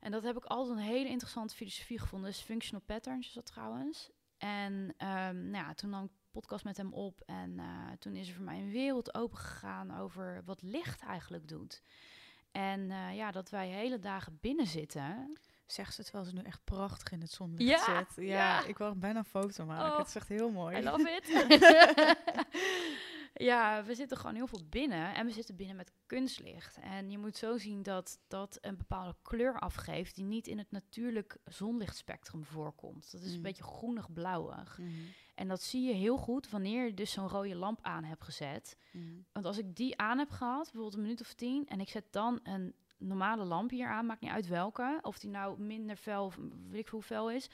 S2: En dat heb ik altijd een hele interessante filosofie gevonden. Dus functional patterns is dat trouwens. En ehm, nou ja, toen nam ik podcast met hem op en toen is er voor mij een wereld open gegaan over wat licht eigenlijk doet. En ja, dat wij hele dagen binnen zitten.
S1: Zegt ze terwijl ze nu echt prachtig in het zonlicht
S2: Ja,
S1: zit. Ja,
S2: ja.
S1: ik wil bijna een foto maken.
S2: Oh,
S1: het is echt heel mooi.
S2: I love it. ja, we zitten gewoon heel veel binnen en we zitten binnen met kunstlicht. En je moet zo zien dat dat een bepaalde kleur afgeeft die niet in het natuurlijk zonlichtspectrum voorkomt. Dat is een
S1: Mm.
S2: beetje groenig-blauwig.
S1: Mhm,
S2: En dat zie je heel goed wanneer je dus zo'n rode lamp aan hebt gezet.
S1: mhm.
S2: Want als ik die aan heb gehad, bijvoorbeeld een minuut of tien, en ik zet dan een normale lamp hier aan, maakt niet uit welke, of die nou minder fel of weet ik veel hoe fel is,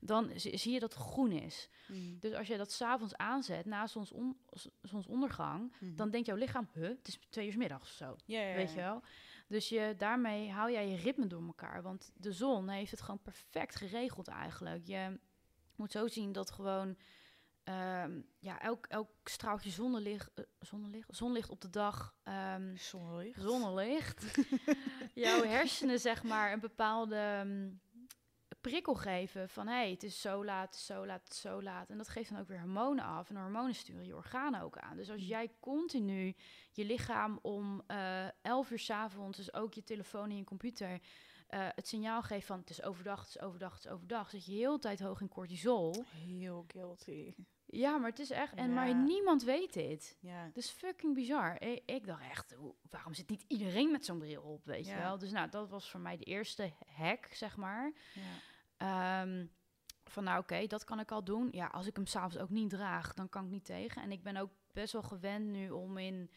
S2: dan zi- zie je dat het groen is.
S1: Mhm,
S2: Dus als je dat s'avonds aanzet, na zonson z- zonsondergang,
S1: mhm.
S2: dan denkt jouw lichaam, huh, het is twee uur 's middags of zo. Weet je wel? Dus je, daarmee hou jij je ritme door elkaar. Want de zon heeft het gewoon perfect geregeld eigenlijk. Je moet zo zien dat gewoon ehm, ja, elk, elk straaltje zonnelicht, eh, zonnelicht, zonlicht op de dag, ehm,
S1: Zonlicht.
S2: zonnelicht, jouw hersenen zeg maar een bepaalde ehm, prikkel geven van hé, hey, het is zo laat, het is zo laat, het is zo laat. En dat geeft dan ook weer hormonen af. En hormonen sturen je organen ook aan. Dus als
S1: Mm.
S2: jij continu je lichaam om eh 11 uur 's avonds, dus ook je telefoon en je computer, eh, het signaal geeft van het is overdag, het is overdag, het is overdag, zit je heel de tijd hoog in cortisol.
S1: Heel guilty.
S2: Ja, maar het is echt, en maar niemand weet dit.
S1: Ja.
S2: Het is fucking bizar. Ik, ik dacht echt, hoe- waarom zit niet iedereen met zo'n bril op, weet je wel? Dus nou, dat was voor mij de eerste hack, zeg maar.
S1: ja.
S2: Ehm, van nou, oké, dat kan ik al doen. Ja, als ik hem s'avonds ook niet draag, dan kan ik niet tegen. En ik ben ook best wel gewend nu om in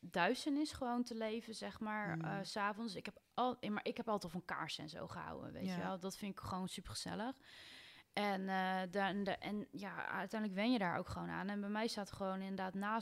S2: duisternis gewoon te leven, zeg maar,
S1: Mhm.
S2: eh, s s'avonds. Ik heb al, eh, maar ik heb altijd van kaarsen en zo gehouden, weet
S1: Ja.
S2: je wel. Dat vind ik gewoon super gezellig. En, eh, dan, de, en ja, uiteindelijk wen je daar ook gewoon aan. En bij mij staat gewoon inderdaad na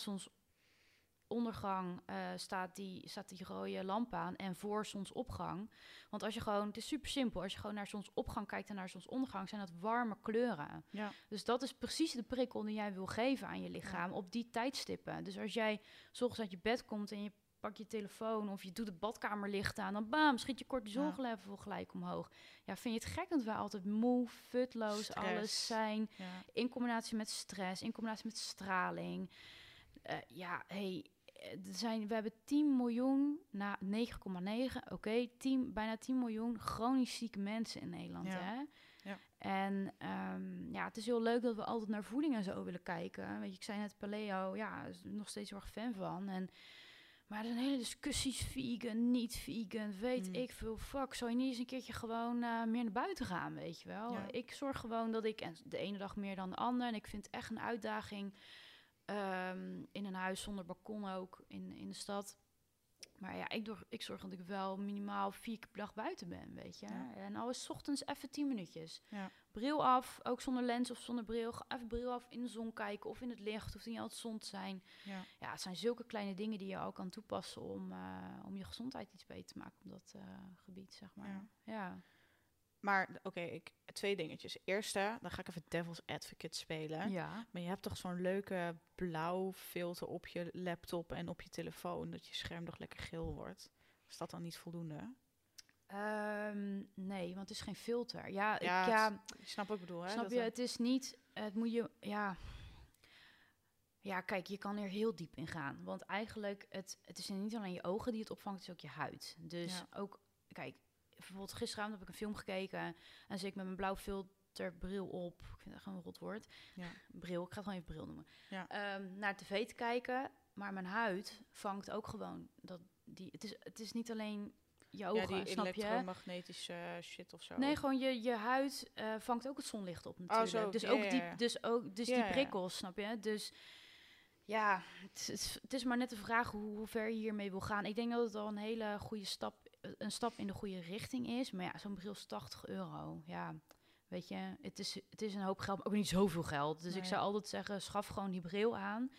S2: zonsondergang eh, staat, die, staat die rode lamp aan. En voor zonsopgang. Want als je gewoon, het is super simpel. Als je gewoon naar zonsopgang kijkt en naar zonsondergang, zijn dat warme kleuren.
S1: Ja.
S2: Dus dat is precies de prikkel die jij wil geven aan je lichaam op die tijdstippen. Dus als jij s ochtends uit je bed komt en je pakt je telefoon of je doet het badkamerlicht aan, dan bam, schiet je cortisollevel gelijk omhoog. Ja, vind je het gek dat wij altijd moe, futloos,
S1: Stress.
S2: alles zijn,
S1: Ja.
S2: in combinatie met stress, in combinatie met straling. Eh, ja, hey, zijn, we hebben 10 miljoen, na 9,9, oké, 10 bijna 10 miljoen chronisch zieke mensen in Nederland.
S1: Ja.
S2: Hè?
S1: Ja.
S2: En ehm, ja, het is heel leuk dat we altijd naar voeding en zo willen kijken. Weet je, ik zei net paleo, ja, is nog steeds heel erg fan van. En, maar er zijn hele discussies, vegan, niet vegan, weet
S1: Mm.
S2: ik veel. Fuck, zou je niet eens een keertje gewoon eh, meer naar buiten gaan, weet je wel?
S1: Ja.
S2: Ik zorg gewoon dat ik, en de ene dag meer dan de andere. En ik vind het echt een uitdaging ehm, in een huis zonder balkon ook, in, in de stad. Maar ja, ik, door, ik zorg dat ik wel minimaal vier keer per dag buiten ben, weet je.
S1: Ja.
S2: En al is 's ochtends even tien minuutjes.
S1: Ja.
S2: Bril af, ook zonder lens of zonder bril. Even bril af, in de zon kijken of in het licht. Hoeft niet altijd zon te zijn.
S1: Ja.
S2: Ja, het zijn zulke kleine dingen die je ook kan toepassen om, eh, om je gezondheid iets beter te maken op dat eh, gebied, zeg maar.
S1: Ja. Maar oké, ik twee dingetjes. Eerste, dan ga ik even devil's advocate spelen.
S2: Ja.
S1: Maar je hebt toch zo'n leuke blauw filter op je laptop en op je telefoon, dat je scherm nog lekker geel wordt. Is dat dan niet voldoende?
S2: Ehm, nee, want het is geen filter. Ja, ik-
S1: Ja, snapt wat ik bedoel, hè?
S2: snap je? Het is niet, het moet je, ja. Ja, kijk, je kan er heel diep in gaan. Want eigenlijk, het, het is niet alleen je ogen die het opvangt, het is ook je huid. Dus
S1: Ja.
S2: ook, kijk, bijvoorbeeld gisteravond heb ik een film gekeken en zit ik met mijn blauw filterbril op. Ik vind dat gewoon een rot woord.
S1: Ja.
S2: Bril, ik ga het gewoon even bril noemen.
S1: Ja.
S2: Ehm, naar tv te kijken, maar mijn huid vangt ook gewoon dat die. Het is, het is niet alleen je ogen,
S1: ja, die
S2: snap je?
S1: elektromagnetische shit of zo.
S2: Nee, gewoon je, je huid eh, vangt ook het zonlicht op natuurlijk.
S1: zo,
S2: dus ook die, dus ook, dus die prikkels, snap je? Dus ja, het is, het is maar net de vraag hoe, hoe ver je hiermee wil gaan. Ik denk dat het al een hele goede stap, een stap in de goede richting is. Maar ja, zo'n bril is 80 euro. Ja, weet je, het is, het is een hoop geld, maar ook niet zoveel geld. Dus ik zou altijd zeggen, schaf gewoon die bril aan.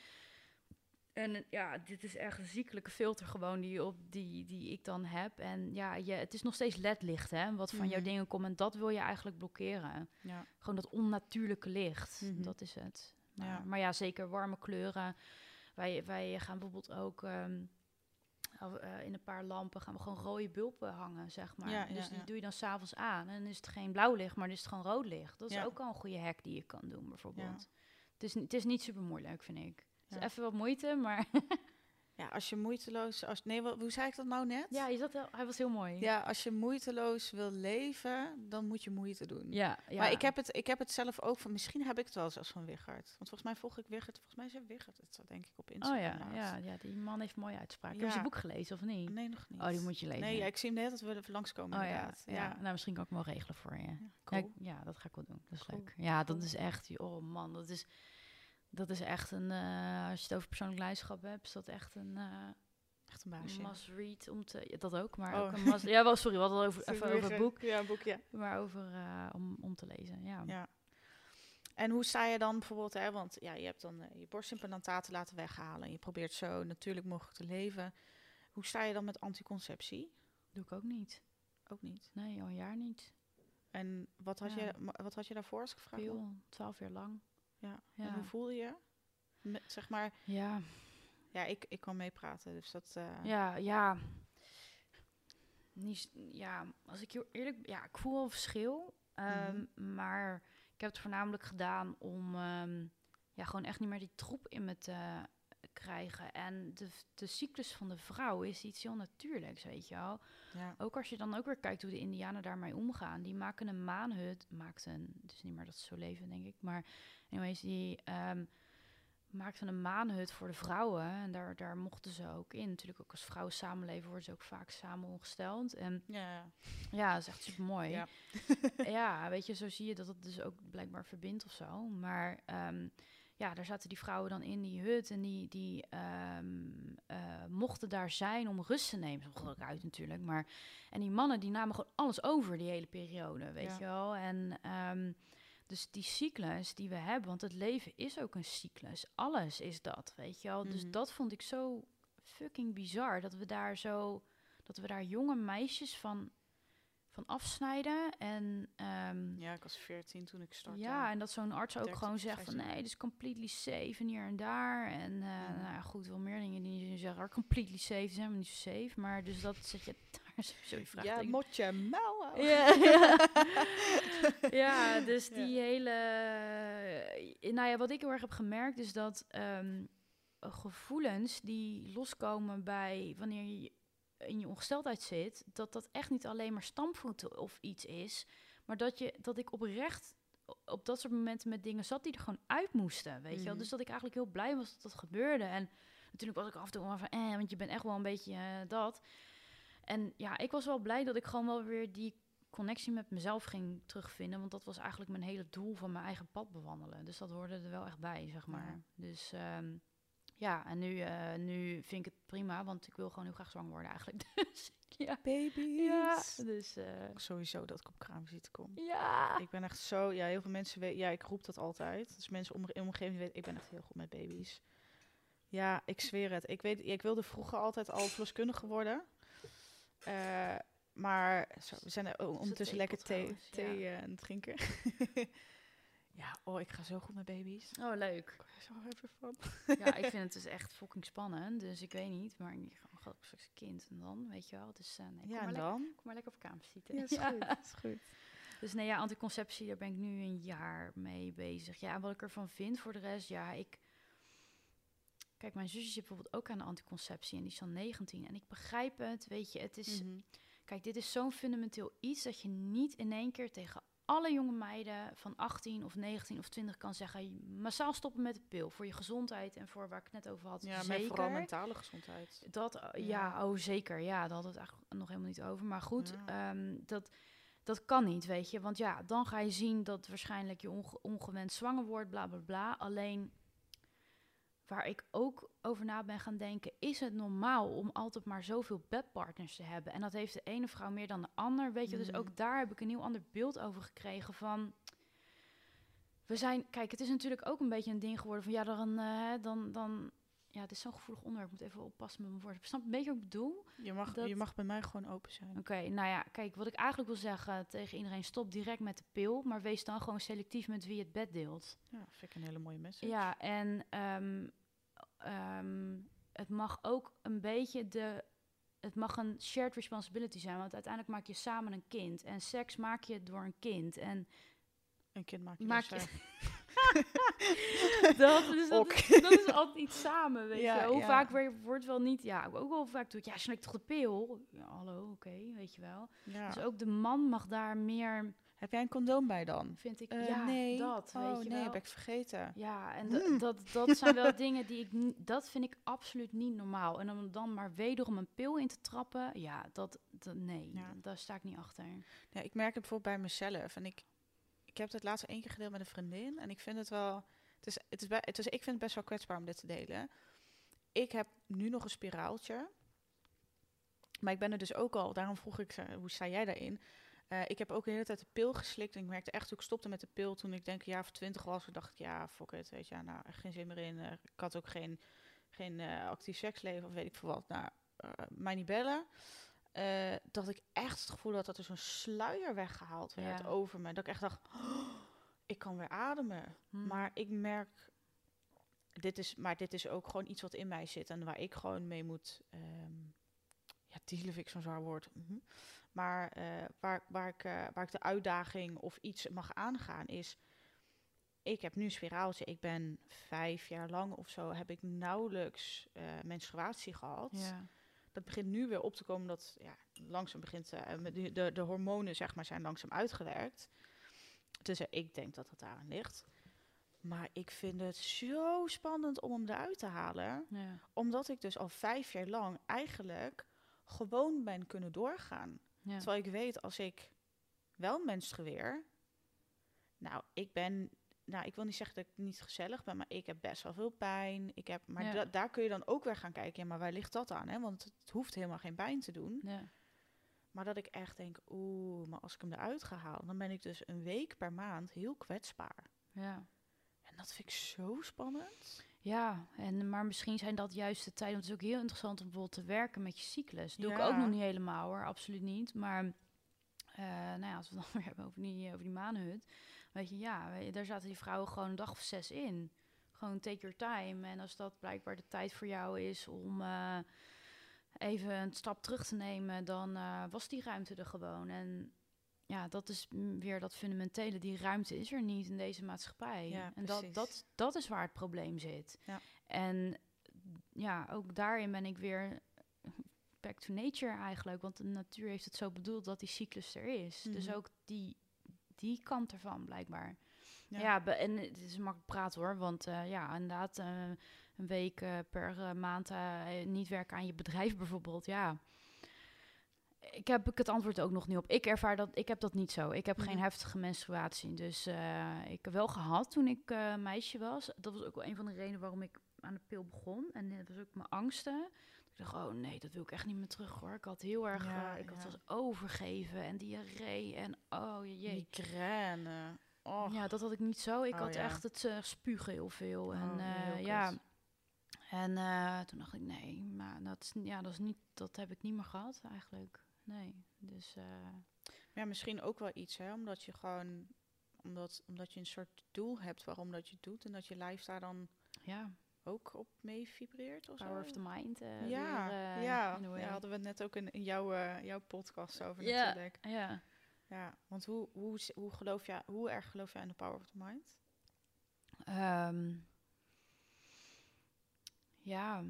S2: En eh, ja, dit is echt een ziekelijke filter gewoon die, op, die, die ik dan heb. En ja, je, het is nog steeds ledlicht, hè, wat van jouw
S1: Mhm.
S2: dingen komt. En dat wil je eigenlijk blokkeren.
S1: Ja.
S2: Gewoon dat onnatuurlijke licht,
S1: Mhm.
S2: dat is het. Maar
S1: Ja.
S2: ja. maar ja, zeker warme kleuren. Wij, wij gaan bijvoorbeeld ook ehm, eh, in een paar lampen gaan we gewoon rode bulpen hangen, zeg maar.
S1: Ja, ja,
S2: dus die doe je dan s'avonds aan. En dan is het geen blauw licht, maar dan is het gewoon rood licht. Dat is ook al een goede hack die je kan doen, bijvoorbeeld. Het, is, het is niet super moeilijk, vind ik. Het is even wat moeite, maar
S1: ja, als je moeiteloos... Als, nee, wat, hoe zei ik dat nou net?
S2: ja, je zat, heel- hij was heel mooi.
S1: Ja, als je moeiteloos wil leven, dan moet je moeite doen.
S2: ja, ja.
S1: Maar ik heb, het, ik heb het zelf ook van... Misschien heb ik het wel zelfs van Wiggert. Want volgens mij volg ik Wiggert. Volgens mij zei Wiggert het, denk ik, op
S2: Oh
S1: Instagram
S2: ja,
S1: laatst.
S2: ja, ja, die man heeft mooie uitspraak. Heb je
S1: Ja.
S2: zijn boek gelezen of niet?
S1: Nee, nog niet.
S2: Oh, die moet je lezen.
S1: Nee, ja, ik zie hem de hele tijd willen langskomen
S2: Oh ja,
S1: inderdaad.
S2: ja. nou misschien kan ik hem wel regelen voor je.
S1: Ja,
S2: Ja,
S1: cool.
S2: ja, dat ga ik wel doen. Dat is
S1: Cool.
S2: leuk. Ja, dat is echt, oh man, dat is, dat is echt een, eh, als je het over persoonlijk leiderschap hebt, is dat echt een uh,
S1: Echt een baasje.
S2: must read om te, ja, dat ook, maar
S1: Oh.
S2: ook een must, ja, wel, sorry, we hadden het over, even over het boek,
S1: Ja, een boek, ja.
S2: maar over, eh, om, om te lezen, ja.
S1: ja. En hoe sta je dan bijvoorbeeld, hè, want ja, je hebt dan je borstimplantaten laten weghalen en je probeert zo natuurlijk mogelijk te leven. Hoe sta je dan met anticonceptie?
S2: Doe ik ook niet.
S1: Ook niet.
S2: Nee, al een jaar niet.
S1: En wat had,
S2: Ja.
S1: je, wat had je daarvoor als ik gevraagd
S2: twaalf jaar lang.
S1: Ja.
S2: Ja.
S1: En hoe voelde je? Met, zeg maar,
S2: Ja,
S1: ja, ik, ik kan meepraten, dus dat... eh,
S2: ja, ja. Niet, ja, als ik heel eerlijk ja, ik voel wel een verschil. ehm, Maar ik heb het voornamelijk gedaan om ehm, ja, gewoon echt niet meer die troep in me te krijgen. En de, de cyclus van de vrouw is iets heel natuurlijks, weet je wel.
S1: ja.
S2: Ook als je dan ook weer kijkt hoe de Indianen daarmee omgaan. Die maken een maanhut, maakten, het is niet meer dat ze zo leven, denk ik. Maar anyways, die ehm, maakten een maanhut voor de vrouwen. En daar, daar mochten ze ook in. Natuurlijk ook als vrouwen samenleven worden ze ook vaak samen ongesteld. En
S1: Ja, ja.
S2: dat is echt super mooi.
S1: Ja.
S2: Ja. weet je, zo zie je dat het dus ook blijkbaar verbindt of zo. Maar ehm, ja, daar zaten die vrouwen dan in die hut en die, die ehm, eh, mochten daar zijn om rust te nemen. Zo ook uit natuurlijk. Maar, en die mannen die namen gewoon alles over die hele periode, weet
S1: Ja.
S2: je wel. En ehm, dus die cyclus die we hebben, want het leven is ook een cyclus. Alles is dat, weet je wel. Dus
S1: Mhm.
S2: dat vond ik zo fucking bizar. Dat we daar zo, dat we daar jonge meisjes van, van afsnijden. En ehm,
S1: ja, ik was 14 toen ik startte.
S2: ja, en dat zo'n arts ook
S1: 13,
S2: gewoon zegt van
S1: 15.
S2: nee, is completely safe en hier en daar. En eh,
S1: Mhm.
S2: nou goed, wel meer dingen die je zeggen, completely safe zijn helemaal niet zo safe. Maar dus dat zet je vraag
S1: ja, moet je mouw houden.
S2: ja, ja. ja, dus
S1: Ja.
S2: die hele... eh, Nou ja, wat ik heel erg heb gemerkt is dat ehm, gevoelens die loskomen bij wanneer je in je ongesteldheid zit, dat dat echt niet alleen maar stampvoeten of iets is, maar dat, je, dat ik oprecht op dat soort momenten met dingen zat die er gewoon uit moesten, weet je wel.
S1: Mhm.
S2: Dus dat ik eigenlijk heel blij was dat dat gebeurde. En natuurlijk was ik af en toe van, eh, want je bent echt wel een beetje eh, dat. En ja, ik was wel blij dat ik gewoon wel weer die connectie met mezelf ging terugvinden. Want dat was eigenlijk mijn hele doel van mijn eigen pad bewandelen. Dus dat hoorde er wel echt bij, zeg maar.
S1: Ja.
S2: Dus ehm, Ja, en nu, eh, nu vind ik het prima, want ik wil gewoon heel graag zwanger worden eigenlijk. Dus ja.
S1: Baby's.
S2: Ja, dus eh,
S1: Sowieso dat ik op kraamvisite kom.
S2: ja.
S1: Ik ben echt zo, ja, heel veel mensen weten, ja, ik roep dat altijd. Dus mensen om in omgeving weten, ik ben echt heel goed met baby's. Ja, ik zweer het. Ik weet, ik wilde vroeger altijd al verloskundige worden. Eh, maar zo, we zijn er ondertussen lekker thee, thee eh, aan het drinken. ja, oh, ik ga zo goed met baby's.
S2: Oh, leuk.
S1: Ik er zo happy van.
S2: Ja, ik vind het dus echt fucking spannend. Dus ik weet niet, maar ik ga straks een kind en dan, weet je wel. Dus nee, kom,
S1: Ja,
S2: maar
S1: en
S2: lekker,
S1: dan?
S2: kom maar lekker op kamer zitten.
S1: Ja, is goed. Is goed.
S2: Dus nee, ja, anticonceptie, daar ben ik nu een jaar mee bezig. Ja, en wat ik ervan vind voor de rest, ja, ik... Kijk, mijn zusje zit bijvoorbeeld ook aan de anticonceptie en die is dan 19. En ik begrijp het, weet je, het is...
S1: Mhm.
S2: Kijk, dit is zo'n fundamenteel iets dat je niet in één keer tegen alle jonge meiden van 18 of 19 of 20 kan zeggen... massaal stoppen met de pil voor je gezondheid en voor waar ik het net over had.
S1: Ja, maar
S2: zeker.
S1: vooral mentale gezondheid.
S2: Dat, eh, ja.
S1: Ja.
S2: oh zeker. Ja, daar we het eigenlijk nog helemaal niet over. Maar goed,
S1: Ja.
S2: ehm, dat, dat kan niet, weet je. Want ja, dan ga je zien dat waarschijnlijk je onge- ongewenst zwanger wordt, bla bla bla. Alleen waar ik ook over na ben gaan denken, is het normaal om altijd maar zoveel bedpartners te hebben? En dat heeft de ene vrouw meer dan de ander, weet je. Dus
S1: Mhm.
S2: ook daar heb ik een heel ander beeld over gekregen van... We zijn, kijk, het is natuurlijk ook een beetje een ding geworden van ja, dan, eh, dan, dan ja, het is zo'n gevoelig onderwerp. Ik moet even oppassen met mijn woorden. Snap je een beetje wat ik bedoel?
S1: Je mag,
S2: Dat-
S1: je mag bij mij gewoon open zijn.
S2: Oké, nou ja, kijk, wat ik eigenlijk wil zeggen tegen iedereen, stop direct met de pil, maar wees dan gewoon selectief met wie je het bed deelt.
S1: Ja, vind ik een hele mooie message.
S2: Ja, en ehm, ehm, het mag ook een beetje de, het mag een shared responsibility zijn, want uiteindelijk maak je samen een kind en seks maak je door een kind en
S1: Een kind maak je
S2: Maak je- dat, is, dat, is, dat is altijd iets samen, weet
S1: Ja,
S2: je. Hoe
S1: ja.
S2: vaak wordt wel niet, ja, ook wel vaak doe ik, ja, slik toch de pil? Ja, hallo, oké, weet je wel. Dus ook de man mag daar meer,
S1: Heb jij een condoom bij dan?
S2: vind ik,
S1: Eh,
S2: ja,
S1: nee.
S2: dat,
S1: oh,
S2: weet je
S1: nee,
S2: wel.
S1: heb ik vergeten.
S2: Ja, en
S1: Mm.
S2: da- dat, dat zijn wel dingen die ik, dat vind ik absoluut niet normaal. En om dan maar wederom een pil in te trappen, ja, dat, dat nee,
S1: Ja.
S2: daar sta ik niet achter.
S1: Ja, ik merk het bijvoorbeeld bij mezelf. En ik, ik heb het laatst één keer gedeeld met een vriendin. En ik vind het wel. Het is, het is, het is, ik vind het best wel kwetsbaar om dit te delen. Ik heb nu nog een spiraaltje. Maar ik ben er dus ook al. Daarom vroeg ik, hoe sta jij daarin? Eh, ik heb ook de hele tijd de pil geslikt. En ik merkte echt toen ik stopte met de pil. Toen ik denk een jaar of twintig was. Ik dacht, ja, fuck it. Weet je, nou, geen zin meer in. Eh, ik had ook geen, geen eh, actief seksleven of weet ik veel wat. Nou, mij niet bellen. Eh, dat ik echt het gevoel had dat er zo'n sluier weggehaald werd
S2: Ja.
S1: over me. Dat ik echt dacht, "Oh, ik kan weer ademen.
S2: Hm.
S1: Maar ik merk, dit is, maar dit is ook gewoon iets wat in mij zit en waar ik gewoon mee moet. ehm ja, dealen vind ik zo'n zwaar woord. Mhm. Maar eh, waar, waar, ik, eh, waar ik de uitdaging of iets mag aangaan is. Ik heb nu een spiraaltje. Ik ben vijf jaar lang of zo heb ik nauwelijks menstruatie gehad
S2: ja.
S1: Dat begint nu weer op te komen dat ja, langzaam begint eh, met de, de, de hormonen zeg maar zijn langzaam uitgewerkt. Dus eh, ik denk dat het daaraan ligt. Maar ik vind het zo spannend om hem eruit te halen.
S2: Ja.
S1: Omdat ik dus al vijf jaar lang eigenlijk gewoon ben kunnen doorgaan.
S2: Ja.
S1: Terwijl ik weet als ik wel menstrueer. Nou, ik ben. Nou, ik wil niet zeggen dat ik niet gezellig ben, maar ik heb best wel veel pijn. Ik heb, maar
S2: Ja.
S1: da- daar kun je dan ook weer gaan kijken. Ja, maar waar ligt dat aan? Hè? Want het hoeft helemaal geen pijn te doen.
S2: Ja.
S1: Maar dat ik echt denk, oeh, maar als ik hem eruit ga halen, dan ben ik dus een week per maand heel kwetsbaar.
S2: ja.
S1: En dat vind ik zo spannend.
S2: Ja, en, maar misschien zijn dat juist de tijden. Want het is ook heel interessant om bijvoorbeeld te werken met je cyclus. Dat doe ik ook nog niet helemaal hoor, absoluut niet. Maar eh, nou ja, als we het dan weer hebben over die, over die maanhut. Weet je, ja, weet je, daar zaten die vrouwen gewoon een dag of zes in. Gewoon take your time. En als dat blijkbaar de tijd voor jou is om eh, even een stap terug te nemen, dan eh, was die ruimte er gewoon. En ja, dat is weer dat fundamentele. Die ruimte is er niet in deze maatschappij.
S1: Ja,
S2: en dat, dat, dat is waar het probleem zit.
S1: Ja.
S2: En ja, ook daarin ben ik weer back to nature eigenlijk. Want de natuur heeft het zo bedoeld dat die cyclus er is. Dus
S1: Mhm.
S2: ook die, die kant ervan blijkbaar.
S1: Ja.
S2: En het is makkelijk praten hoor. Want eh, ja, inderdaad, eh, een week eh, per maand niet werken aan je bedrijf bijvoorbeeld. Ja. Ik heb ik het antwoord ook nog niet op. Ik ervaar dat, ik heb dat niet zo. Ik heb geen heftige menstruatie. Dus ik heb wel gehad toen ik meisje was. Dat was ook wel een van de redenen waarom ik aan de pil begon. En dat was ook mijn angsten. Dacht, oh nee, dat wil ik echt niet meer terug hoor. Ik had heel erg,
S1: Ja,
S2: eh, ik had was overgeven en diarree en oh je jee.
S1: Migraine. Oh,
S2: Ja, dat had ik niet zo. Ik
S1: Oh,
S2: had
S1: ja.
S2: echt het eh, spugen heel veel. en
S1: Oh, heel
S2: eh, ja, en toen dacht ik, nee, maar dat is, ja, dat is niet, dat heb ik niet meer gehad eigenlijk. Nee, dus
S1: Ja, misschien ook wel iets, hè? Omdat je gewoon, omdat, omdat je een soort doel hebt waarom dat je het doet en dat je lijf daar dan
S2: ja,
S1: ook op mee vibreert of zo.
S2: power of the mind. eh,
S1: ja,
S2: weer, eh,
S1: ja. Daar hadden we het net ook in, in jouw, eh, jouw podcast over
S2: Ja.
S1: natuurlijk.
S2: ja.
S1: Ja, want hoe, hoe, hoe, geloof jij, hoe erg geloof jij in de power of the mind?
S2: Ehm, ja.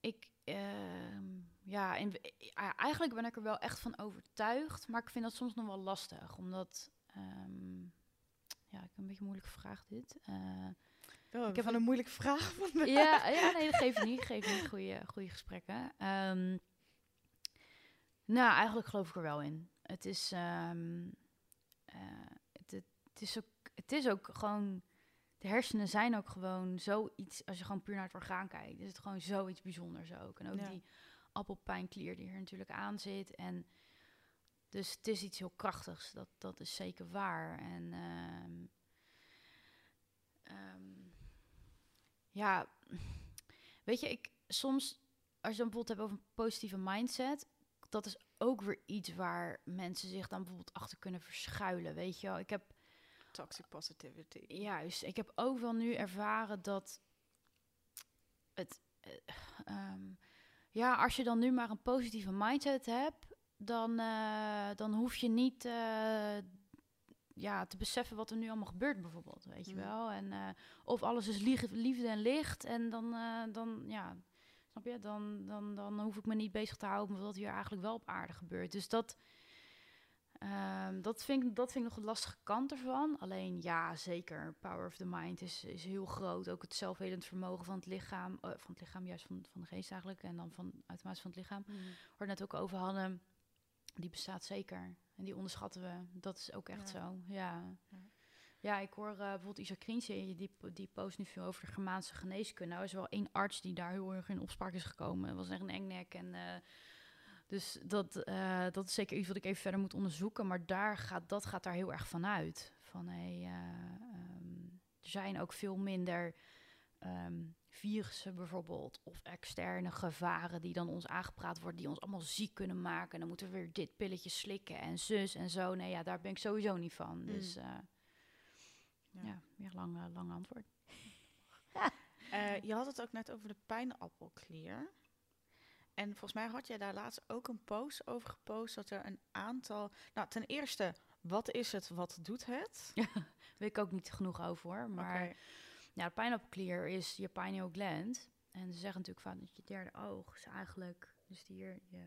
S2: ik. ehm, ja, in, eigenlijk ben ik er wel echt van overtuigd. Maar ik vind dat soms nog wel lastig. Omdat. ehm, ja, ik heb een beetje een moeilijke vraag dit. Eh,
S1: Oh,
S2: Ik heb
S1: van
S2: een-
S1: moeilijke vraag van me.
S2: ja, ja, nee, dat geeft niet. Geeft niet. Goede, goede gesprekken. Ehm, nou, eigenlijk geloof ik er wel in. Het is, ehm, eh, het, het, het is ook, het is ook gewoon. De hersenen zijn ook gewoon zoiets. Als je gewoon puur naar het orgaan kijkt, is het gewoon zoiets bijzonders ook. En ook
S1: Ja.
S2: die appelpijnklier die er natuurlijk aan zit. En dus het is iets heel krachtigs. Dat, dat is zeker waar. En ehm, ehm, ja, weet je, ik soms als je dan bijvoorbeeld hebt over een positieve mindset, dat is ook weer iets waar mensen zich dan bijvoorbeeld achter kunnen verschuilen. Weet je wel, ik heb
S1: Toxic positivity.
S2: Juist. Ik heb ook wel nu ervaren dat het. eh, ehm, ja, als je dan nu maar een positieve mindset hebt, dan, eh, dan hoef je niet eh, ja, te beseffen wat er nu allemaal gebeurt, bijvoorbeeld. Weet je
S1: Mm.
S2: wel? En, eh, of alles is liefde en licht. En dan, dan ja. Snap je? Dan, dan, dan hoef ik me niet bezig te houden met wat hier eigenlijk wel op aarde gebeurt. Dus dat, Ehm, dat, vind ik, dat vind ik nog een lastige kant ervan. Alleen ja, zeker. Power of the mind is, is heel groot. Ook het zelfhelend vermogen van het lichaam. van het lichaam, juist van, van de geest eigenlijk. En dan van, automatisch van het lichaam.
S1: Mm.
S2: Waar we het net ook over hadden. Die bestaat zeker. En die onderschatten we. Dat is ook echt
S1: Ja.
S2: zo. Ja.
S1: Ja.
S2: Ja, ik hoor eh, bijvoorbeeld Isa Krientje, die, die post nu veel over de Germaanse geneeskunde. Nou is er wel één arts die daar heel erg in opspraak is gekomen. Het was echt een engnek en... eh, dus dat, eh, dat is zeker iets wat ik even verder moet onderzoeken. Maar daar gaat, dat gaat daar heel erg van uit. Van, hey, eh, ehm, er zijn ook veel minder ehm, virussen bijvoorbeeld... of externe gevaren die dan ons aangepraat worden... die ons allemaal ziek kunnen maken. En dan moeten we weer dit pilletje slikken en zus en zo. Nee, ja, daar ben ik sowieso niet van. Dus eh,
S1: Ja.
S2: ja, weer lang, eh, lang antwoord.
S1: Eh, je had het ook net over de pijnappelklier. En volgens mij had jij daar laatst ook een post over gepost dat er een aantal. Nou, ten eerste, wat is het? Wat doet het?
S2: Weet ik ook niet genoeg over hoor. Maar. Ja, de pijnappelklier is je pineal gland. En ze zeggen natuurlijk vaak dat je derde oog is eigenlijk... Dus hier je,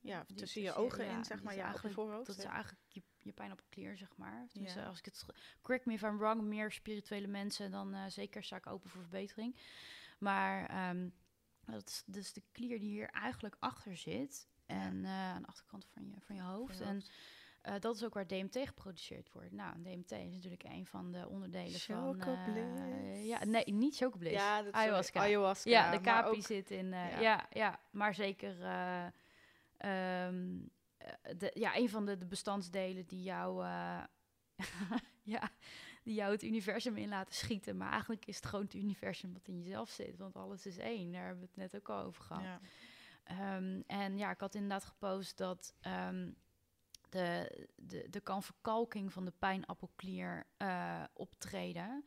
S1: Ja,
S2: die
S1: tussen je
S2: tussen-
S1: ogen
S2: ja,
S1: in, zeg maar, je
S2: eigenlijk-
S1: voorhoofd.
S2: Dat is eigenlijk je, je pijnappelklier, zeg maar. Dus
S1: Ja.
S2: als ik het... Correct me if I'm wrong. Meer spirituele mensen, dan eh, zeker sta ik open voor verbetering. Maar ehm, dat is dus de klier die hier eigenlijk achter zit. En eh, aan de achterkant van je, van je hoofd.
S1: Voor je
S2: En eh, dat is ook waar DMT geproduceerd wordt. Nou, DMT is natuurlijk een van de onderdelen van...
S1: Chocobliss.
S2: ja, nee, niet chocobliss.
S1: ja, dat
S2: ayahuasca.
S1: ayahuasca.
S2: Ja, de kapi
S1: ook-
S2: zit in. eh,
S1: ja.
S2: ja. Ja, maar zeker. eh, ehm, eh, de, ja, een van de, de bestandsdelen die jou. ja, die jou het universum in laten schieten. Maar eigenlijk is het gewoon het universum wat in jezelf zit. Want alles is één. Daar hebben we het net ook al over gehad.
S1: Ja.
S2: Ehm, en ja, ik had inderdaad gepost dat ehm, de, de, de kan verkalking van de pijnappelklier eh, optreden.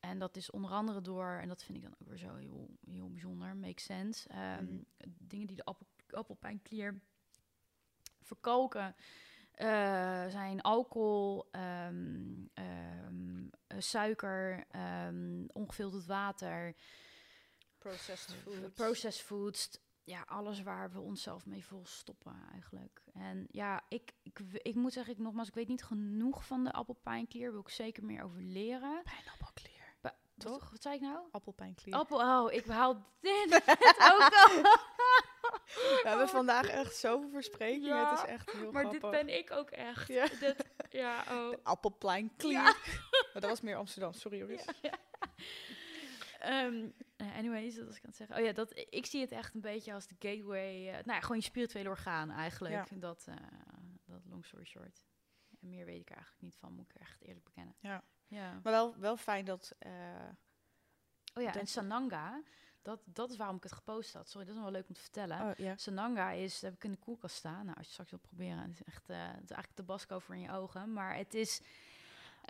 S2: En dat is onder andere door, en dat vind ik dan ook weer zo heel, heel bijzonder, makes sense. ehm,
S1: Mhm.
S2: Dingen die de appel, appelpijnklier verkalken. eh, zijn alcohol, ehm, eh, suiker, ongefilterd water,
S1: Processed food.
S2: processed foods. Ja, alles waar we onszelf mee volstoppen eigenlijk. En ja, ik, ik, ik moet zeggen, ik, nogmaals, ik weet niet genoeg van de appelpijnklier. Wil ik zeker meer over leren.
S1: Pijnappelklier.
S2: Toch? Wat, wat zei ik nou?
S1: Appelpijnklier.
S2: Appel, oh, ik haal dit ook al.
S1: We hebben vandaag echt zoveel versprekingen.
S2: Ja,
S1: het is echt heel
S2: Maar
S1: grappig.
S2: dit ben ik ook echt.
S1: Ja.
S2: Dit, ja, oh.
S1: Appelpijnklier.
S2: Ja.
S1: dat was meer Amsterdam, sorry jongens.
S2: Eh, anyways, dat was ik aan het zeggen. Oh ja, dat, ik zie het echt een beetje als de gateway. eh, nou ja, gewoon je spirituele orgaan eigenlijk.
S1: Ja.
S2: Dat, eh, dat long story short. En meer weet ik er eigenlijk niet van, moet ik echt eerlijk bekennen.
S1: Ja.
S2: Ja.
S1: Maar wel, wel fijn dat... eh,
S2: Oh ja,
S1: Dat-
S2: en Sananga, dat, dat is waarom ik het gepost had. Sorry, dat is nog wel leuk om te vertellen.
S1: oh.
S2: Sananga is, heb ik in de koelkast staan. Nou, als je straks wilt proberen, het is echt, het is eigenlijk tabasco voor in je ogen. Maar het is,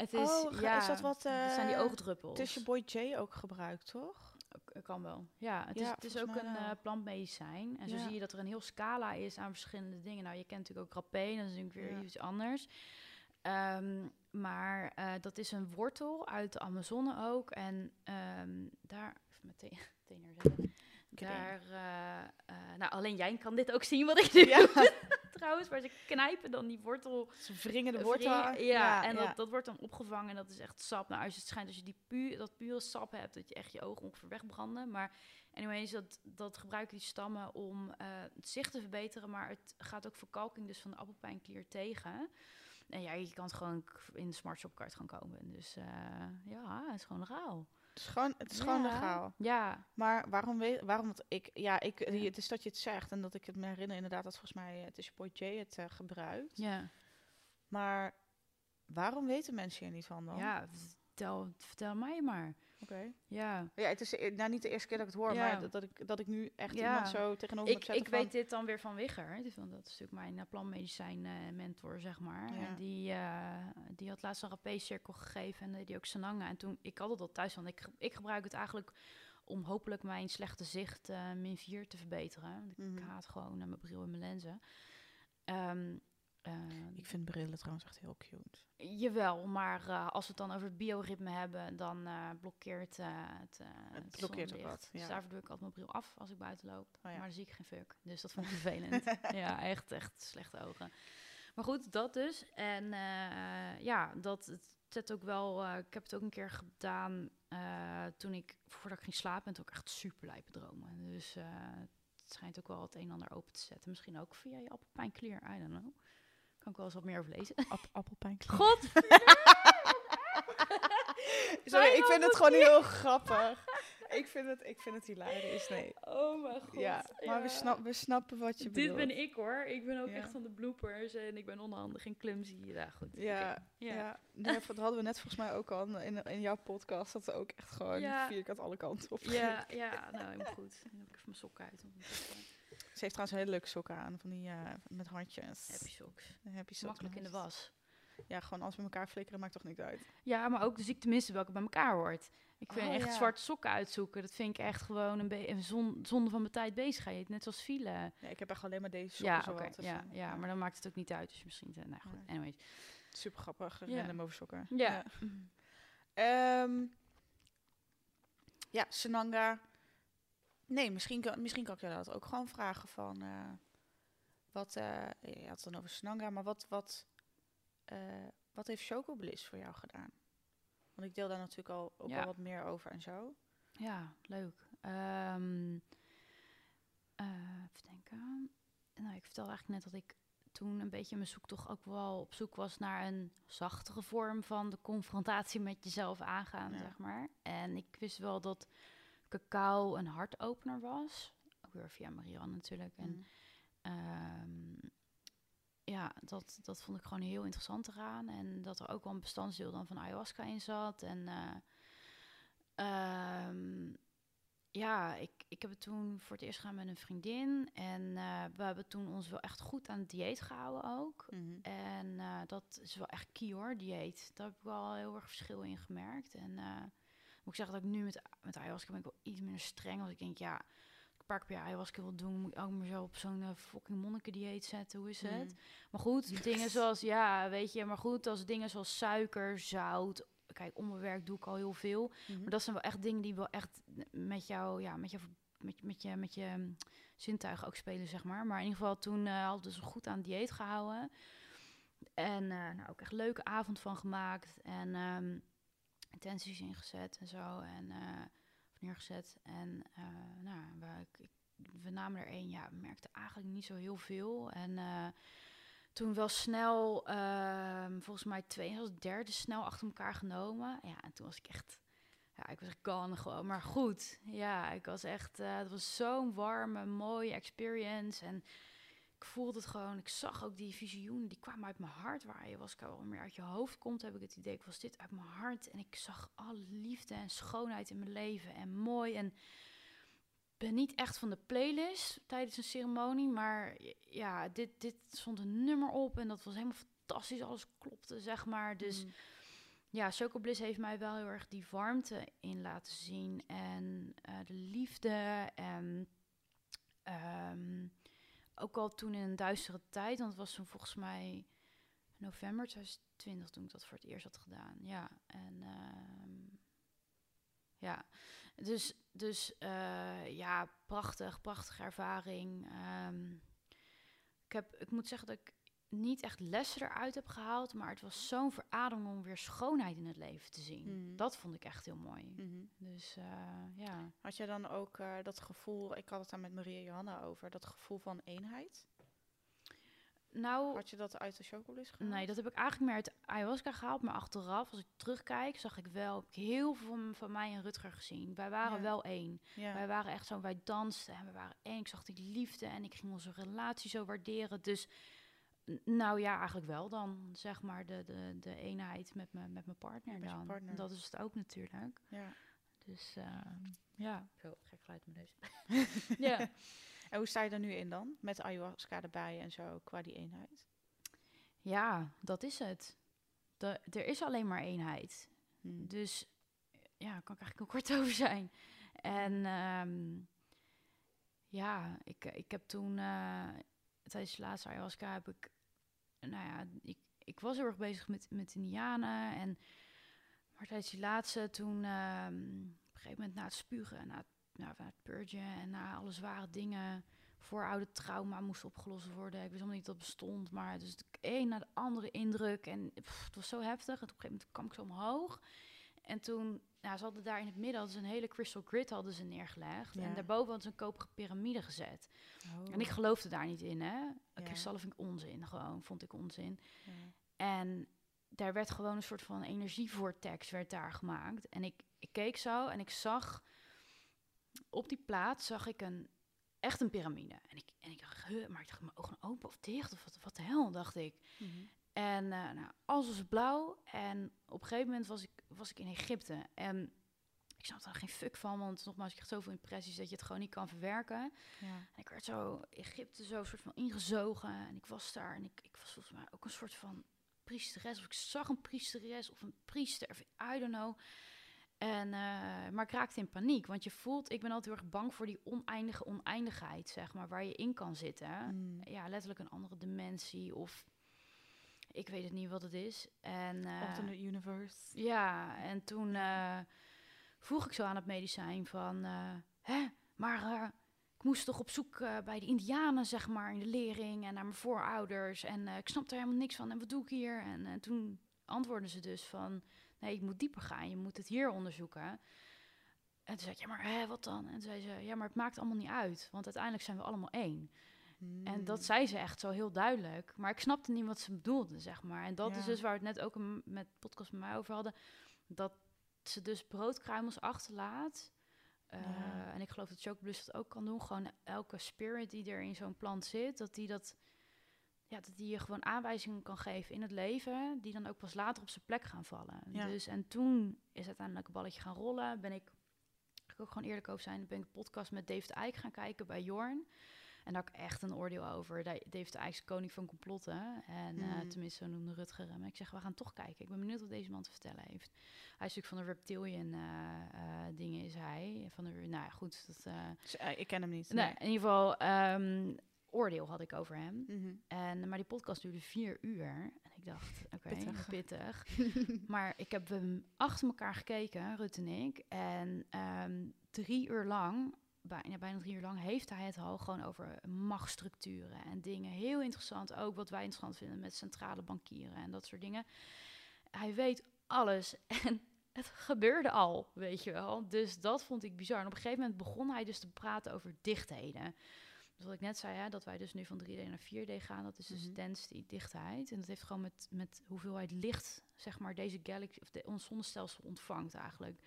S2: het is,
S1: Oh,
S2: ja,
S1: is dat wat,
S2: zijn die
S1: eh,
S2: oogdruppels.
S1: Tussen Boy J ook gebruikt, toch?
S2: K- Kan wel. Ja, het is, het is ook een eh, plantmedicijn. En zo
S1: Ja.
S2: zie je dat er een heel scala is aan verschillende dingen. Nou, je kent natuurlijk ook rapé, dat is natuurlijk weer
S1: Ja.
S2: iets anders. Ehm, maar eh, dat is een wortel uit de Amazone ook. En ehm, daar... Even mijn thee neerzetten.
S1: Oké.
S2: Daar... eh, eh, nou, alleen jij kan dit ook zien wat ik nu
S1: Ja.
S2: doe, trouwens. Maar ze knijpen dan die wortel
S1: Ze wringen de
S2: Wringen,
S1: wortel.
S2: Ja, en Dat, dat wordt dan opgevangen en dat is echt sap. Nou, als je het schijnt, als je die pu dat pure sap hebt, dat je echt je ogen ongeveer wegbranden. Maar anyways, dat, dat gebruiken die stammen om eh, het zicht te verbeteren, maar het gaat ook verkalking dus van de appelpijnklier tegen. En ja, je kan het gewoon in de smart gaan komen. Dus ja, het is gewoon legaal.
S1: Het is gewoon, het is gewoon
S2: Ja.
S1: legaal.
S2: Ja,
S1: Maar waarom weet, waarom want ik, ja, ik,
S2: Ja.
S1: het is dat je het zegt en dat ik het me herinner inderdaad dat volgens mij het is Boy J het eh, gebruikt.
S2: ja,
S1: Maar waarom weten mensen hier niet van dan?
S2: ja. Vertel, vertel mij maar.
S1: Oké.
S2: Ja.
S1: Ja, het is e- nou niet de eerste keer dat ik het hoor,
S2: Ja.
S1: maar dat, dat ik dat ik nu echt
S2: Ja.
S1: iemand zo tegenover me
S2: Ik, ik
S1: van-
S2: weet dit dan weer van Wigger. Dus, dat is natuurlijk mijn uh, plantmedicijn eh, mentor, zeg maar.
S1: Ja.
S2: En die, eh, die had laatst een rapé-cirkel gegeven en die ook Sananga. En toen, ik had het al thuis, want ik, ik gebruik het eigenlijk om hopelijk mijn slechte zicht eh, min 4 te verbeteren. Want ik
S1: Mhm.
S2: haat gewoon eh, mijn bril en mijn lenzen. Ehm, eh,
S1: Ik vind brillen trouwens echt heel cute.
S2: Jawel, maar eh, als we het dan over het bioritme hebben, dan eh, blokkeert eh, het,
S1: Het blokkeert
S2: zonlicht.
S1: wat,
S2: Dus
S1: ja.
S2: daarvoor doe ik altijd mijn bril af als ik buiten loop.
S1: Oh ja.
S2: Maar dan zie ik geen fuck. Dus dat vond ik vervelend. ja, echt, echt slechte ogen. Maar goed, dat dus. En ja, dat het zet ook wel. ik heb het ook een keer gedaan toen ik voordat ik ging slapen en toen ook echt super lijpe dromen. Dus het schijnt ook wel het een en ander open te zetten. Misschien ook via je appelpijnklier. I don't know. Kan ik wel eens wat meer over lezen.
S1: App appelpijn.
S2: God,
S1: Sorry, ik vind het gewoon heel grappig. Ik vind het, ik vind het hilarisch, nee.
S2: Oh mijn god.
S1: Ja, maar We, snap, we snappen wat je
S2: Dit
S1: bedoelt.
S2: ben ik hoor. Ik ben ook
S1: Ja.
S2: echt van de bloopers en ik ben onhandig en clumsy. Ja, goed.
S1: Ja, ja.
S2: Ja.
S1: nee, dat hadden we net volgens mij ook al in, in jouw podcast. Dat we ook echt gewoon
S2: Ja.
S1: vierkant alle kanten op
S2: Ja, ja, nou helemaal goed. Dan doe ik even mijn sokken uit.
S1: Ze heeft trouwens een hele leuke sokken aan, van die eh, met handjes.
S2: Happy socks.
S1: Happy socks
S2: Makkelijk in
S1: met
S2: de was.
S1: Ja, gewoon als we elkaar flikkeren, maakt toch niet uit.
S2: Ja, maar ook dus ik tenminste welke bij elkaar hoort. Ik vind
S1: Oh,
S2: echt
S1: ja.
S2: zwarte sokken uitzoeken. Dat vind ik echt gewoon een, zon- zonde van mijn tijd bezigheid. Net zoals file.
S1: Ja, ik heb echt alleen maar deze sokken
S2: Ja,
S1: zo
S2: ja, ja, maar dan maakt het ook niet uit. Dus misschien, nou goed, anyways.
S1: Super grappig,
S2: Ja.
S1: random over sokken.
S2: Ja.
S1: Ehm, ja, Sananga. Nee, misschien kan, misschien kan ik je dat ook gewoon vragen van... eh, wat, eh je had het dan over Sananga, maar wat, wat, eh, wat heeft Choco Bliss voor jou gedaan? Want ik deel daar natuurlijk al ook
S2: Ja.
S1: wel wat meer over en zo.
S2: Ja, leuk. Eh, even denken. Nou, ik vertelde eigenlijk net dat ik toen een beetje in mijn zoektocht ook wel op zoek was naar een zachtere vorm van de confrontatie met jezelf aangaan,
S1: Ja.
S2: zeg maar. En ik wist wel dat cacao een hartopener was. Ook weer via Marianne natuurlijk. En
S1: Mm.
S2: Ehm, ja, dat, dat vond ik gewoon heel interessant eraan. En dat er ook wel een bestanddeel dan van ayahuasca in zat. En eh, ehm, ja, ik, ik heb het toen voor het eerst gedaan met een vriendin. En eh, we hebben toen ons wel echt goed aan het dieet gehouden ook.
S1: Mhm.
S2: En eh, dat is wel echt key hoor, dieet. Daar heb ik wel heel erg verschil in gemerkt. En moet ik zeggen dat ik nu met, met ayahuasca ben ik wel iets minder streng. Want ik denk, ja, ik keer per ayahuasca wil doen, moet ik ook maar zo op zo'n eh, fucking monnikendieet zetten. Hoe is het?
S1: Mhm.
S2: Maar goed, dingen zoals, ja, weet je, maar goed, als dingen zoals suiker, zout. Kijk, onbewerkt doe ik al heel veel.
S1: Mhm.
S2: Maar dat zijn wel echt dingen die wel echt met jou, ja, met, jou, met, met je, met je hm, zintuigen ook spelen, zeg maar. Maar in ieder geval toen eh hadden we dus goed aan het dieet gehouden. En eh, nou, ook echt een leuke avond van gemaakt. En ehm, intenties ingezet en zo. En eh, neergezet. En eh, nou, we, ik- we namen er één. Ja, we merkten eigenlijk niet zo heel veel. En eh, toen wel snel, ehm, volgens mij tweede of derde snel achter elkaar genomen. Ja, en toen was ik echt, ja, ik was gone gewoon. Maar goed, ja, ik was echt, het was zo'n warme, mooie experience. En ik voelde het gewoon, ik zag ook die visioenen, die kwamen uit mijn hart. Waar je was ik al meer uit je hoofd komt, heb ik het idee, ik was dit uit mijn hart. En ik zag alle liefde en schoonheid in mijn leven en mooi en ben niet echt van de playlist tijdens een ceremonie, maar ja, dit, dit stond een nummer op en dat was helemaal fantastisch. Alles klopte, zeg maar. Dus
S1: Mm.
S2: ja, Choco Bliss heeft mij wel heel erg die warmte in laten zien en eh, de liefde en ehm, ook al toen in een duistere tijd, want het was toen volgens mij november 2020 toen ik dat voor het eerst had gedaan. Ja, en ehm, ja, dus, dus eh, ja, prachtig, prachtige ervaring. Ehm, ik, heb, ik moet zeggen dat ik niet echt lessen eruit heb gehaald, maar het was zo'n verademing om weer schoonheid in het leven te zien.
S1: Mhm.
S2: Dat vond ik echt heel mooi.
S1: Mhm.
S2: Dus eh, ja.
S1: Had je dan ook eh, dat gevoel, ik had het daar met Maria Johanna over, dat gevoel van eenheid?
S2: Nou,
S1: Had je dat uit de chocolist gehaald?
S2: Nee, dat heb ik eigenlijk meer uit ayahuasca gehaald. Maar achteraf, als ik terugkijk, zag ik wel ik heel veel van, van mij en Rutger gezien. Wij waren
S1: Ja.
S2: wel één.
S1: Ja.
S2: Wij waren echt zo, wij dansten en we waren één. Ik zag die liefde en ik ging onze relatie zo waarderen. Dus nou ja, eigenlijk wel dan, zeg maar, de, de, de eenheid met, me, met mijn partner
S1: Met je
S2: dan.
S1: partner.
S2: Dat is het ook natuurlijk.
S1: ja.
S2: Dus eh, ja, zo gek geluid in mijn neus. ja.
S1: En hoe sta je er nu in dan? Met ayahuasca erbij en zo, qua die eenheid?
S2: ja, dat is het. De, er is alleen maar eenheid.
S1: Hmm.
S2: Dus ja, daar kan ik eigenlijk heel kort over zijn. En ehm, ja, ik, ik heb toen eh, tijdens de laatste ayahuasca heb ik, nou ja, ik, ik was heel erg bezig met, met Indianen. En, maar tijdens die laatste, toen ehm, op een gegeven moment na het spugen, na het, nou, na het purgen en na alle zware dingen, vooroude trauma moest opgelost worden. Ik wist helemaal niet dat bestond, maar dus de een na de andere indruk. En het was zo heftig. En op een gegeven moment kwam ik zo omhoog. En toen, nou, ze hadden daar in het midden hadden ze een hele crystal grid hadden ze neergelegd.
S1: Ja.
S2: En daarboven hadden ze een koperen piramide gezet.
S1: Oh.
S2: En ik geloofde daar niet in, hè.
S1: Ja.
S2: Kristallen vind ik onzin, gewoon, vond ik onzin.
S1: Ja.
S2: En daar werd gewoon een soort van energievortex werd daar gemaakt. En ik, ik keek zo en ik zag op die plaats zag ik een echt een piramide. En ik, en ik dacht, huh, maar ik dacht, mijn ogen open of dicht of wat, wat de hel, dacht ik.
S1: Mhm.
S2: En uh, nou, alles was blauw. En op een gegeven moment was ik, was ik in Egypte. En ik snapte daar geen fuck van, want nogmaals, je krijgt zoveel impressies dat je het gewoon niet kan verwerken.
S1: Ja.
S2: En ik werd zo Egypte zo soort van ingezogen. En ik was daar en ik, ik was volgens mij ook een soort van priesteres. Of ik zag een priesteres of een priester, of I don't know. En, uh, maar ik raakte in paniek, want je voelt, ik ben altijd heel erg bang voor die oneindige oneindigheid, zeg maar, waar je in kan zitten.
S1: Mm.
S2: Ja, letterlijk een andere dimensie of ik weet het niet wat het is. En, uh,
S1: Alternate universe.
S2: Ja, en toen uh, vroeg ik zo aan het medicijn van, uh, hè, maar ik moest toch op zoek bij de Indianen, zeg maar, in de lering en naar mijn voorouders. En ik snapte er helemaal niks van. En wat doe ik hier? En toen antwoordden ze dus van, nee, je moet dieper gaan. Je moet het hier onderzoeken. En toen zei ik, ja, maar hè, wat dan? En toen zei ze, ja, maar het maakt allemaal niet uit. Want uiteindelijk zijn we allemaal één. En dat zei ze echt zo heel duidelijk. Maar ik snapte niet wat ze bedoelde, zeg maar. En dat
S1: Ja.
S2: is dus waar we het net ook met podcast met mij over hadden. Dat ze dus broodkruimels achterlaat. Uh,
S1: Ja.
S2: En ik geloof dat Chocobliss dat ook kan doen. Gewoon elke spirit die er in zo'n plant zit, dat die dat... Ja, dat die je gewoon aanwijzingen kan geven in het leven, die dan ook pas later op zijn plek gaan vallen.
S1: Ja.
S2: Dus en toen is uiteindelijk een balletje gaan rollen. Ben ik, ik ook gewoon eerlijk over zijn, ben ik de podcast met David Eijk gaan kijken bij Jorn. En daar heb ik echt een oordeel over. Da- David Eijk is koning van complotten. En eh,
S1: Mhm.
S2: tenminste, zo noemde Rutger hem. Ik zeg, we gaan toch kijken. Ik ben benieuwd wat deze man te vertellen heeft. Hij is natuurlijk van de reptilian eh, eh, dingen, is hij. Van de, nou ja, goed. Dat,
S1: Dus, ik ken hem niet.
S2: nee, in ieder geval, ehm, oordeel had ik over hem.
S1: Mhm.
S2: En, maar die podcast duurde vier uur. En ik dacht, oké,
S1: Pittig.
S2: pittig. maar ik heb hem achter elkaar gekeken, Rut en ik. En ehm, drie uur lang, bijna, bijna drie uur lang, heeft hij het al gewoon over machtsstructuren en dingen. Heel interessant ook, wat wij interessant vinden met centrale bankieren en dat soort dingen. Hij weet alles. En het gebeurde al, weet je wel. Dus dat vond ik bizar. En op een gegeven moment begon hij dus te praten over dichtheden. wat ik net zei, hè, dat wij dus nu van 3D naar 4D gaan, dat is dus
S1: Mhm.
S2: density, dichtheid. En dat heeft gewoon met, met hoeveelheid licht, zeg maar, deze galaxy, of de, ons zonnestelsel ontvangt eigenlijk.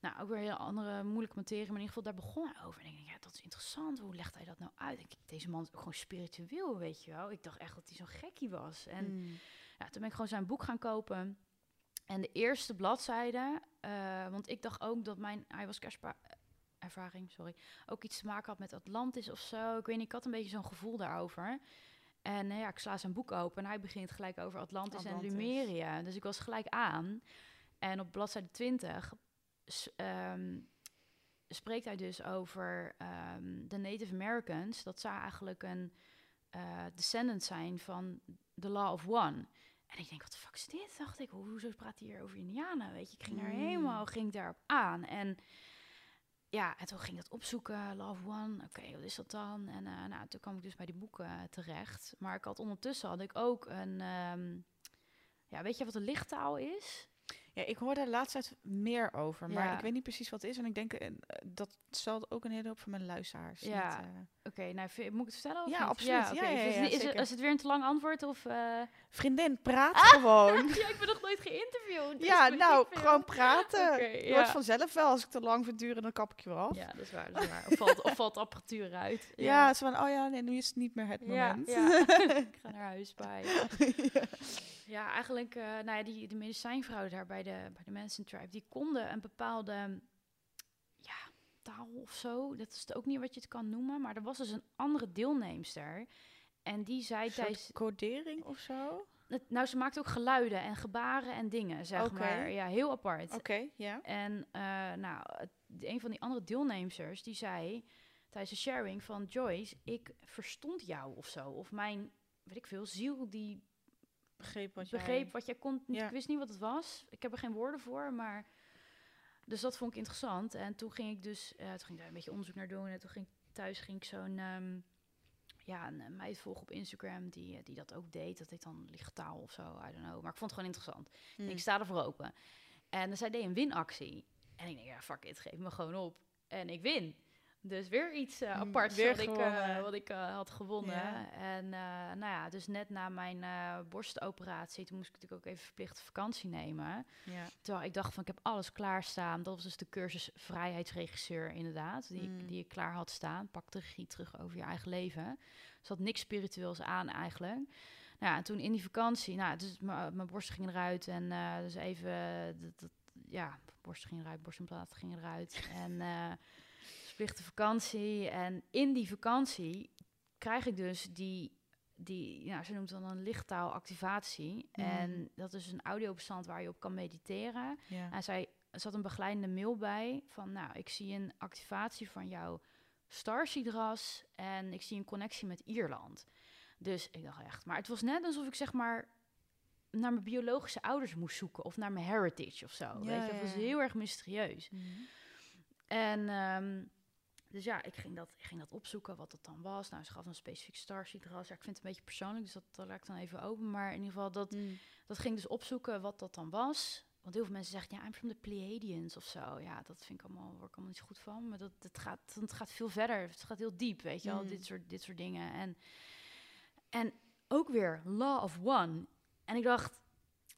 S2: Nou, ook weer een hele andere moeilijke materie, maar in ieder geval daar begon hij over. En ik denk, ja, dat is interessant. Hoe legt hij dat nou uit? Ik, deze man is ook gewoon spiritueel, weet je wel. Ik dacht echt dat hij zo'n gekkie was. En
S1: Mm.
S2: ja, toen ben ik gewoon zijn boek gaan kopen. En de eerste bladzijde, eh, want ik dacht ook dat mijn ayahuasca-ervaring, sorry, ook iets te maken had met Atlantis of zo. Ik weet niet, ik had een beetje zo'n gevoel daarover. En eh, ja, ik sla zijn boek open en hij begint gelijk over Atlantis,
S1: Atlantis.
S2: en Lemuria. Dus ik was gelijk aan. En op bladzijde 20 ehm, spreekt hij dus over ehm, de Native Americans. Dat zij eigenlijk een eh descendant zijn van the Law of One. En ik denk, wat de fuck is dit? Dacht ik, Ho- hoezo praat hij hier over Indianen? Weet je, ik ging daar
S1: Mm.
S2: helemaal, ging daarop aan. En ja, en toen ging ik dat opzoeken, Law of One. Oké, wat is dat dan? En eh, nou, toen kwam ik dus bij die boeken eh, terecht. Maar ik had ondertussen had ik ook een, ehm, ja, weet je wat een lichttaal is?
S1: Ja, ik hoor daar laatst tijd meer over, maar
S2: Ja.
S1: ik weet niet precies wat het is. En ik denk, eh, dat zal ook een hele hoop van mijn luisteraars.
S2: Ja.
S1: eh,
S2: Oké, nou, moet ik het vertellen? Of
S1: Ja,
S2: niet?
S1: absoluut. Ja, ja, ja,
S2: Is, het
S1: ja,
S2: is, het,
S1: zeker.
S2: is het weer een te lang antwoord? Of, eh?
S1: Vriendin, praat gewoon.
S2: ja, ik ben nog nooit geïnterviewd. dus
S1: Ja, nou, gewoon praten. Je
S2: ja.
S1: wordt vanzelf wel, als ik te lang vind duren, dan kap ik je wel af. Ja,
S2: Ja, dat is waar. Dat is waar. Of, valt, of valt de apparatuur uit.
S1: het is van, oh ja, nee, nu is het niet meer het
S2: Ja,
S1: moment.
S2: ja. ik ga naar huis bij. Ja, eigenlijk, eh nou ja, die, die medicijnvrouwen daar bij de, bij de Manson Tribe, die konden een bepaalde ja, taal of zo. Dat is ook niet wat je het kan noemen, maar er was dus een andere deelnemster. En die zei tijdens...
S1: codering of zo?
S2: het- Nou, ze maakte ook geluiden en gebaren en dingen, zeg maar. Ja, heel apart.
S1: Oké, ja.
S2: En eh, nou, het- een van die andere deelnemsters die zei tijdens de sharing van Joyce, ik verstond jou of zo. Of mijn, weet ik veel, ziel die
S1: Begreep wat jij...
S2: begreep wat jij kon.
S1: Ja.
S2: Ik wist niet wat het was. Ik heb er geen woorden voor, maar... Dus dat vond ik interessant. En toen ging ik dus, eh, toen ging ik daar een beetje onderzoek naar doen. En toen ging ik thuis ging ik zo'n, ehm, ja, een, meid volgen op Instagram die, eh, die dat ook deed. Dat deed dan lichttaal of zo, I don't know. Maar ik vond het gewoon interessant.
S1: Hmm.
S2: Ik sta ervoor open. En zij deed een winactie. En ik denk, ja, fuck it, geef me gewoon op. En ik win. Dus weer iets eh,
S1: Mm,
S2: aparts
S1: weer
S2: wat, ik, eh, wat ik eh, had gewonnen.
S1: Ja.
S2: En nou ja, dus net na mijn borstoperatie, toen moest ik natuurlijk ook even verplicht vakantie nemen.
S1: Ja.
S2: Terwijl ik dacht van, ik heb alles klaarstaan. Dat was dus de cursus vrijheidsregisseur inderdaad, die,
S1: Mm.
S2: ik, die ik klaar had staan. Pak de regie terug over je eigen leven. Er zat niks spiritueels aan eigenlijk. Nou ja, en toen in die vakantie, nou, dus mijn borst ging eruit en dus even, dat, dat, ja, borst ging eruit, borstimplantaat ging eruit. en verplichte vakantie. En in die vakantie krijg ik dus die, die nou, ze noemt dan een lichttaalactivatie.
S1: Mm.
S2: En dat is een audiobestand waar je op kan mediteren.
S1: Ja.
S2: En zij zat een begeleidende mail bij van, nou, ik zie een activatie van jouw Starseed-ras en ik zie een connectie met Ierland. Dus ik dacht echt, maar het was net alsof ik zeg maar naar mijn biologische ouders moest zoeken of naar mijn heritage of zo.
S1: Ja,
S2: weet je,
S1: ja,
S2: was
S1: ja.
S2: heel erg mysterieus.
S1: Mhm.
S2: En ehm, dus ja, ik ging, dat, ik ging dat opzoeken, wat dat dan was. Nou, ze gaf een specifiek Starseed-ras. Ja, ik vind het een beetje persoonlijk, dus dat, dat laat ik dan even open. Maar in ieder geval, dat,
S1: Mm.
S2: dat ging dus opzoeken wat dat dan was. Want heel veel mensen zeggen, ja, I'm from the Pleiadians of zo. Ja, dat vind ik allemaal, word ik allemaal niet zo goed van. Maar dat, dat gaat, het gaat veel verder. Het gaat heel diep, weet je wel,
S1: Mm.
S2: dit, soort, dit soort dingen. En, en ook weer Law of One. En ik dacht,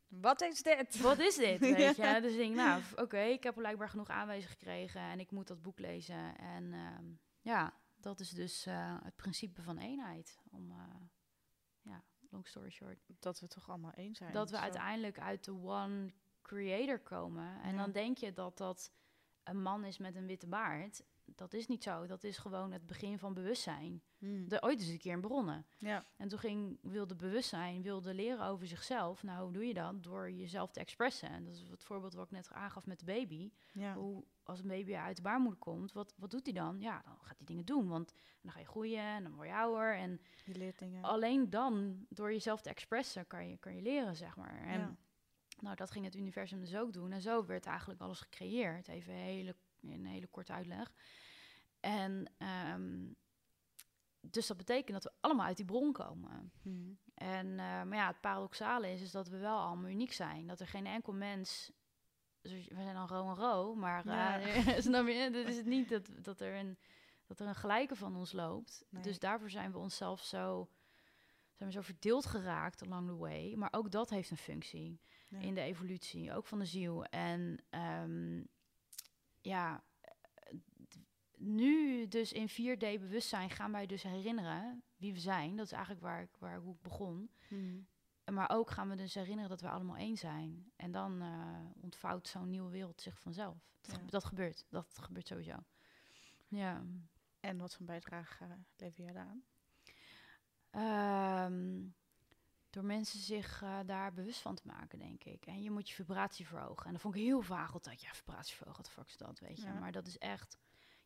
S1: Wat is dit?
S2: wat is dit, weet je? Dus ik denk, nou, oké, ik heb blijkbaar genoeg aanwijzingen gekregen en ik moet dat boek lezen. En ehm, ja, dat is dus eh, het principe van eenheid. Om, eh, ja, long story short.
S1: Dat we het toch allemaal één zijn.
S2: Dat we
S1: Zo.
S2: uiteindelijk uit de one creator komen. En
S1: Ja.
S2: dan denk je dat dat een man is met een witte baard. Dat is niet zo. Dat is gewoon het begin van bewustzijn.
S1: Mm.
S2: De, ooit is een keer begonnen.
S1: Ja.
S2: En toen ging, wilde bewustzijn, wilde leren over zichzelf. Nou, hoe doe je dat? Door jezelf te expressen. En dat is het voorbeeld wat ik net aangaf met de baby.
S1: Ja.
S2: Hoe, als een baby uit de baarmoeder komt, wat, wat doet hij dan? Ja, dan gaat hij dingen doen. Want dan ga je groeien en dan word je ouder. En
S1: Je leert dingen.
S2: alleen dan, door jezelf te expressen, kan je, kan je leren, zeg maar. En
S1: Ja.
S2: nou, dat ging het universum dus ook doen. En zo werd eigenlijk alles gecreëerd. Even een hele, een hele korte uitleg. En ehm, dus dat betekent dat we allemaal uit die bron komen.
S1: Mhm.
S2: En, eh, maar ja, het paradoxale is, is dat we wel allemaal uniek zijn. Dat er geen enkel mens... Dus we zijn dan ro en ro, maar
S1: Ja.
S2: eh, snap je? Dat is het niet dat, dat er een... dat er een gelijke van ons loopt.
S1: Nee.
S2: Dus daarvoor zijn we onszelf zo, zijn we zo verdeeld geraakt along the way. Maar ook dat heeft een functie
S1: Ja.
S2: in de evolutie, ook van de ziel. En ehm, ja, eh, nu dus in 4D bewustzijn gaan wij dus herinneren wie we zijn. Dat is eigenlijk waar ik, waar, hoe ik begon.
S1: Mhm.
S2: Maar ook gaan we dus herinneren dat we allemaal één zijn. En dan eh, ontvouwt zo'n nieuwe wereld zich vanzelf. Dat,
S1: Ja.
S2: ge- dat gebeurt. Dat gebeurt sowieso. Ja.
S1: En wat voor bijdrage lever jij daaraan?
S2: Ehm, door mensen zich eh, daar bewust van te maken, denk ik. En je moet je vibratie verhogen. En dat vond ik heel vaag altijd. Ja, vibratie verhogen, wat fuck is dat, weet je.
S1: Ja.
S2: Maar dat is echt...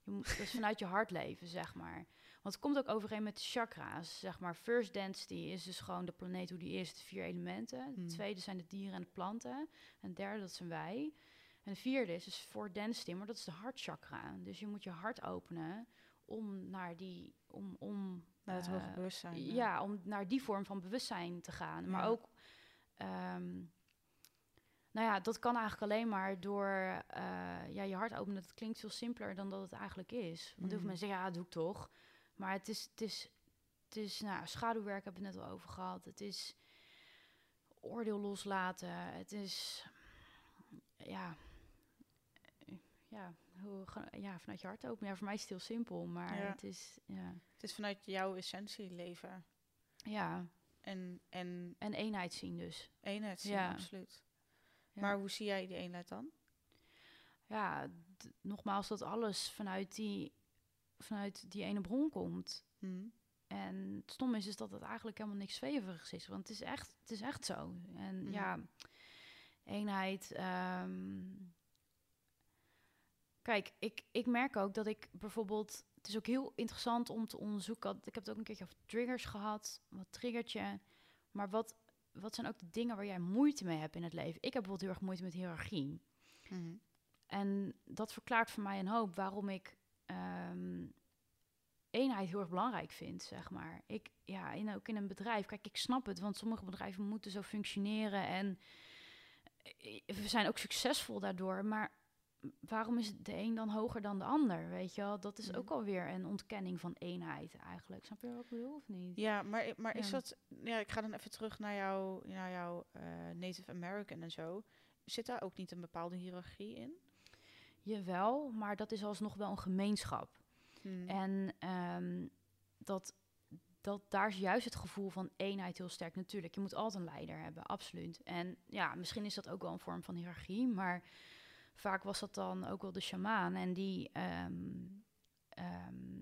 S2: Je moet, dat is vanuit je hart leven, zeg maar. Want het komt ook overeen met de chakra's, zeg maar. First density is dus gewoon de planeet hoe die is, de vier elementen.
S1: Hmm.
S2: De tweede zijn de dieren en de planten. En de derde, dat zijn wij. En de vierde is dus voor density, maar dat is de hartchakra. Dus je moet je hart openen om naar die... Om, om,
S1: Naar het hoge
S2: eh,
S1: bewustzijn.
S2: ja, om naar die vorm van bewustzijn te gaan. Maar
S1: Ja.
S2: ook, ehm, nou ja, dat kan eigenlijk alleen maar door eh, ja, je hart openen. Dat klinkt veel simpeler dan dat het eigenlijk is. Want heel veel
S1: Mhm.
S2: mensen zeggen, ja, dat doe ik toch. Maar het is, het is, het is nou, schaduwwerk hebben we het net al over gehad. Het is oordeel loslaten. Het is, ja, ja, hoe, ja, vanuit je hart openen. Ja, voor mij is het heel simpel, maar
S1: Ja.
S2: het is, ja,
S1: Het is vanuit jouw essentie leven.
S2: ja,
S1: En, en
S2: en eenheid zien dus.
S1: eenheid zien,
S2: Ja.
S1: absoluut.
S2: Ja.
S1: Maar hoe zie jij die eenheid dan?
S2: ja, nogmaals, dat alles vanuit die, vanuit die ene bron komt.
S1: Mhm.
S2: En het stom is, is dat het eigenlijk helemaal niks zweverigs is. Want het is echt, het is echt zo. En
S1: Mhm.
S2: ja, eenheid. ehm, kijk, ik, ik merk ook dat ik bijvoorbeeld... Het is ook heel interessant om te onderzoeken. Ik heb het ook een keertje over triggers gehad. Wat triggert je? Maar wat, wat zijn ook de dingen waar jij moeite mee hebt in het leven? Ik heb bijvoorbeeld heel erg moeite met hiërarchie.
S1: Mhm.
S2: En dat verklaart voor mij een hoop waarom ik ehm, eenheid heel erg belangrijk vind, zeg maar. Ik, ja, in, ook in een bedrijf. Kijk, ik snap het, want sommige bedrijven moeten zo functioneren en eh, we zijn ook succesvol daardoor. Maar waarom is de een dan hoger dan de ander, weet je wel? Dat is ook alweer een ontkenning van eenheid eigenlijk. Snap je wat ik bedoel of niet?
S1: Ja, maar, maar is
S2: Ja.
S1: dat... Ja, ik ga dan even terug naar jouw, naar eh, Native American en zo. Zit daar ook niet een bepaalde hiërarchie in?
S2: Jawel, maar dat is alsnog wel een gemeenschap.
S1: Mhm.
S2: En ehm, dat, dat, daar is juist het gevoel van eenheid heel sterk. Natuurlijk, je moet altijd een leider hebben, absoluut. En ja, misschien is dat ook wel een vorm van hiërarchie, maar vaak was dat dan ook wel de shamaan. En die ehm, ehm,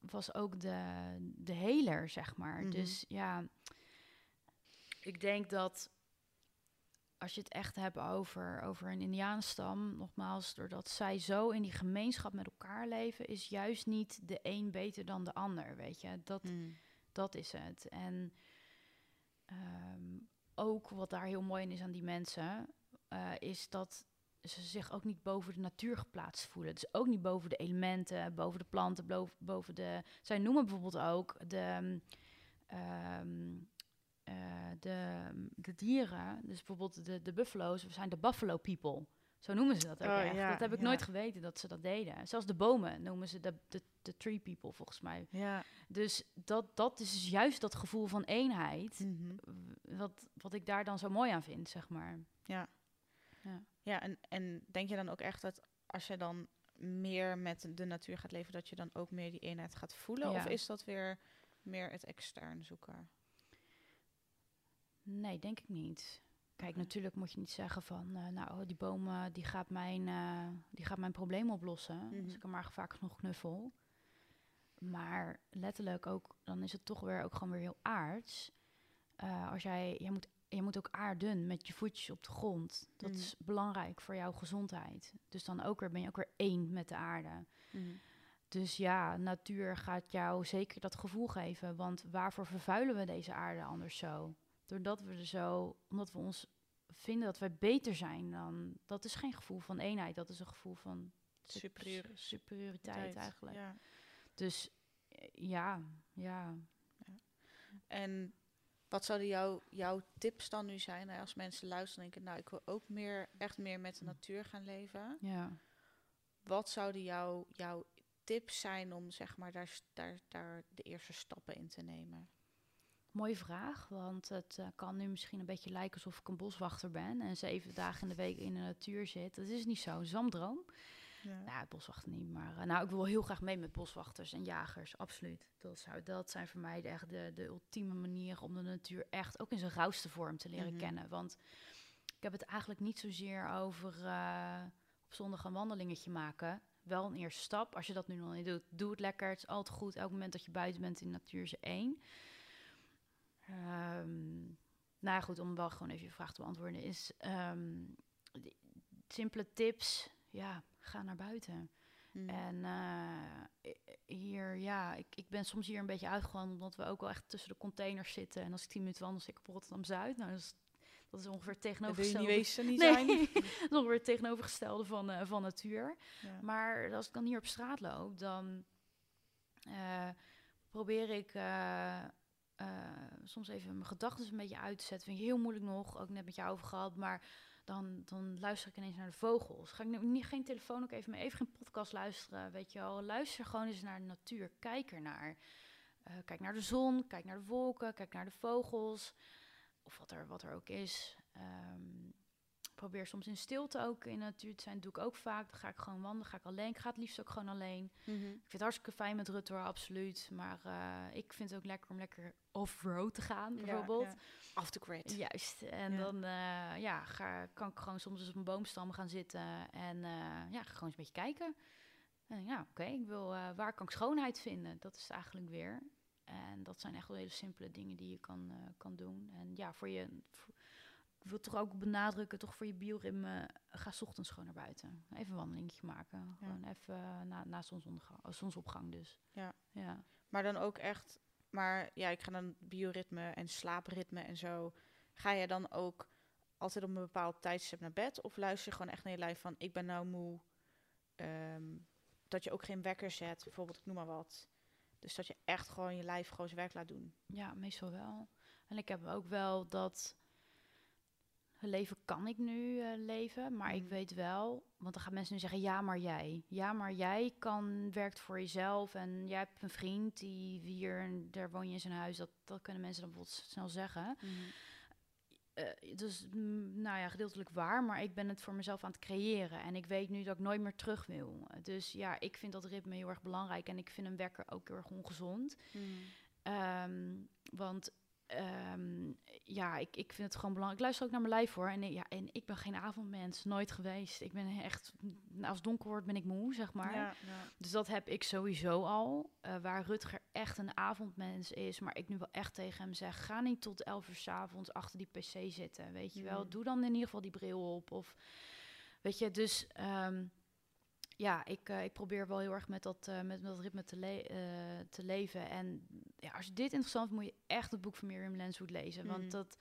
S2: was ook de, de heler, zeg maar.
S1: Mhm.
S2: Dus ja, ik denk dat als je het echt hebt over, over een Indianenstam, nogmaals, doordat zij zo in die gemeenschap met elkaar leven, is juist niet de een beter dan de ander, weet je. Dat,
S1: Mhm.
S2: dat is het. En ehm, ook wat daar heel mooi in is aan die mensen, eh, is dat ze zich ook niet boven de natuur geplaatst voelen. Dus ook niet boven de elementen, boven de planten, boven, boven de... Zij noemen bijvoorbeeld ook de, ehm, eh, de, de dieren, dus bijvoorbeeld de, de buffalo's, we zijn de buffalo people. Zo noemen ze dat ook
S1: Oh,
S2: echt.
S1: ja,
S2: dat heb ik
S1: ja.
S2: nooit geweten dat ze dat deden. Zelfs de bomen noemen ze de, de, de tree people, volgens mij.
S1: Ja.
S2: Dus dat, dat is dus juist dat gevoel van eenheid,
S1: Mhm.
S2: wat, wat ik daar dan zo mooi aan vind, zeg maar.
S1: Ja.
S2: Ja.
S1: Ja, en, en denk je dan ook echt dat als je dan meer met de natuur gaat leven, dat je dan ook meer die eenheid gaat voelen? Of is dat weer meer het extern zoeken?
S2: Nee, denk ik niet. Kijk, natuurlijk moet je niet zeggen van, eh, nou, oh, die boom die gaat, mijn, eh, die gaat mijn probleem oplossen.
S1: Mhm.
S2: Als ik hem maar vaak genoeg knuffel. Maar letterlijk ook, dan is het toch weer ook gewoon weer heel aards. Eh, als jij, jij moet, je moet ook aarden met je voetjes op de grond. Dat
S1: Mhm.
S2: is belangrijk voor jouw gezondheid. Dus dan ook weer, ben je ook weer één met de aarde. Dus ja, natuur gaat jou zeker dat gevoel geven. Want waarvoor vervuilen we deze aarde anders zo? Doordat we er zo, omdat we ons vinden dat wij beter zijn dan. Dat is geen gevoel van eenheid, dat is een gevoel van su-
S1: Superieur-
S2: su- superioriteit eigenlijk.
S1: Ja.
S2: Dus eh, ja, ja.
S1: En wat zouden jouw, jouw tips dan nu zijn hè, als mensen luisteren en denken, nou, ik wil ook meer, echt meer met de natuur gaan leven.
S2: ja.
S1: Wat zouden jouw, jouw tips zijn om zeg maar daar, daar, daar de eerste stappen in te nemen?
S2: Mooie vraag, want het eh, kan nu misschien een beetje lijken alsof ik een boswachter ben en zeven dagen in de week in de natuur zit. Dat is niet zo, zamdroom.
S1: Ja.
S2: Nou, boswachten niet, maar eh, nou, ik wil heel graag mee met boswachters en jagers, absoluut. Dat, zou, dat zijn voor mij de, echt de, de ultieme manier om de natuur echt ook in zijn rauwste vorm te leren
S1: Mhm.
S2: kennen. Want ik heb het eigenlijk niet zozeer over eh, op zondag een wandelingetje maken. Wel een eerste stap. Als je dat nu nog niet doet, doe het lekker. Het is altijd goed. Elk moment dat je buiten bent in de natuur is één. Ehm, nou ja, goed, om wel gewoon even je vraag te beantwoorden, is ehm, simpele tips. Ja, ga naar buiten.
S1: Mm.
S2: En eh, hier, ja, ik, ik ben soms hier een beetje uitgewandeld, omdat we ook wel echt tussen de containers zitten. En als ik tien minuten wandel, zit ik op Rotterdam-Zuid. Nou, dat is, dat is ongeveer
S1: Dat wil je
S2: tegenovergestelde.
S1: niet wezen, niet
S2: nee,
S1: zijn.
S2: dat is ongeveer tegenovergestelde van, eh, van natuur.
S1: Ja.
S2: Maar als ik dan hier op straat loop, dan eh, probeer ik soms even mijn gedachten een beetje uit te zetten. Vind ik heel moeilijk nog, ook net met jou over gehad. Maar dan, dan luister ik ineens naar de vogels. Ga ik nu niet, geen telefoon ook even mee, even geen podcast luisteren, weet je wel. Luister gewoon eens naar de natuur. Kijk ernaar. Eh, kijk naar de zon, kijk naar de wolken, kijk naar de vogels. Of wat er, wat er ook is. Ehm, probeer soms in stilte ook in de natuur te zijn. doe ik ook vaak. Dan ga ik gewoon wandelen, ga ik alleen. Ik ga het liefst ook gewoon alleen.
S1: Mhm.
S2: Ik vind het hartstikke fijn met Rutte, hoor, absoluut. Maar eh, ik vind het ook lekker om lekker off-road te gaan,
S1: Ja,
S2: bijvoorbeeld.
S1: ja. Off the grid.
S2: Juist. En
S1: Ja.
S2: dan eh, ja, ga, kan ik gewoon soms eens op een boomstam gaan zitten. En eh, ja, gewoon eens een beetje kijken. En ja, oké, ik wil, waar kan ik schoonheid vinden? Dat is het eigenlijk weer. En dat zijn echt wel hele simpele dingen die je kan, kan doen. En ja, voor je... voor- wil toch ook benadrukken, toch voor je bioritme, ga 's ochtends gewoon naar buiten. Even een wandelingetje maken.
S1: Ja.
S2: Gewoon even na, na zonsondergang, oh, zonsopgang dus.
S1: Ja.
S2: ja.
S1: Maar dan ook echt, maar ja, ik ga dan bioritme en slaapritme en zo. Ga je dan ook altijd op een bepaald tijdstip naar bed? Of luister je gewoon echt naar je lijf van, ik ben nou moe. Ehm, dat je ook geen wekker zet, bijvoorbeeld, ik noem maar wat. Dus dat je echt gewoon je lijf gewoon zijn werk laat doen.
S2: Ja, meestal wel. En ik heb ook wel dat leven kan ik nu eh, leven, maar ik
S1: Mhm.
S2: weet wel, want dan gaan mensen nu zeggen, ja, maar jij. Ja, maar jij kan, werkt voor jezelf en jij hebt een vriend die hier, en daar woon je in zijn huis. Dat, dat kunnen mensen dan bijvoorbeeld snel zeggen. Eh, dus, mm, nou ja, gedeeltelijk waar, maar ik ben het voor mezelf aan het creëren. En ik weet nu dat ik nooit meer terug wil. Dus ja, ik vind dat ritme heel erg belangrijk en ik vind een wekker ook heel erg ongezond. Ehm, want ehm, ja, ik, ik vind het gewoon belangrijk. Ik luister ook naar mijn lijf hoor. En, ik- ja, en ik ben geen avondmens, nooit geweest. Ik ben echt, nou, als het donker wordt ben ik moe, zeg maar.
S1: Ja, ja.
S2: Dus dat heb ik sowieso al. Eh, waar Rutger echt een avondmens is, maar ik nu wel echt tegen hem zeg: ga niet tot 11 uur 's avonds achter die PC zitten. Weet je wel,
S1: Mm.
S2: doe dan in ieder geval die bril op. Of weet je, dus ehm, ja, ik, eh, ik probeer wel heel erg met dat, eh, met dat ritme te, le- eh, te leven. En ja, als je dit interessant vindt, moet je echt het boek van Miriam Lenswood lezen.
S1: Mhm.
S2: Want dat,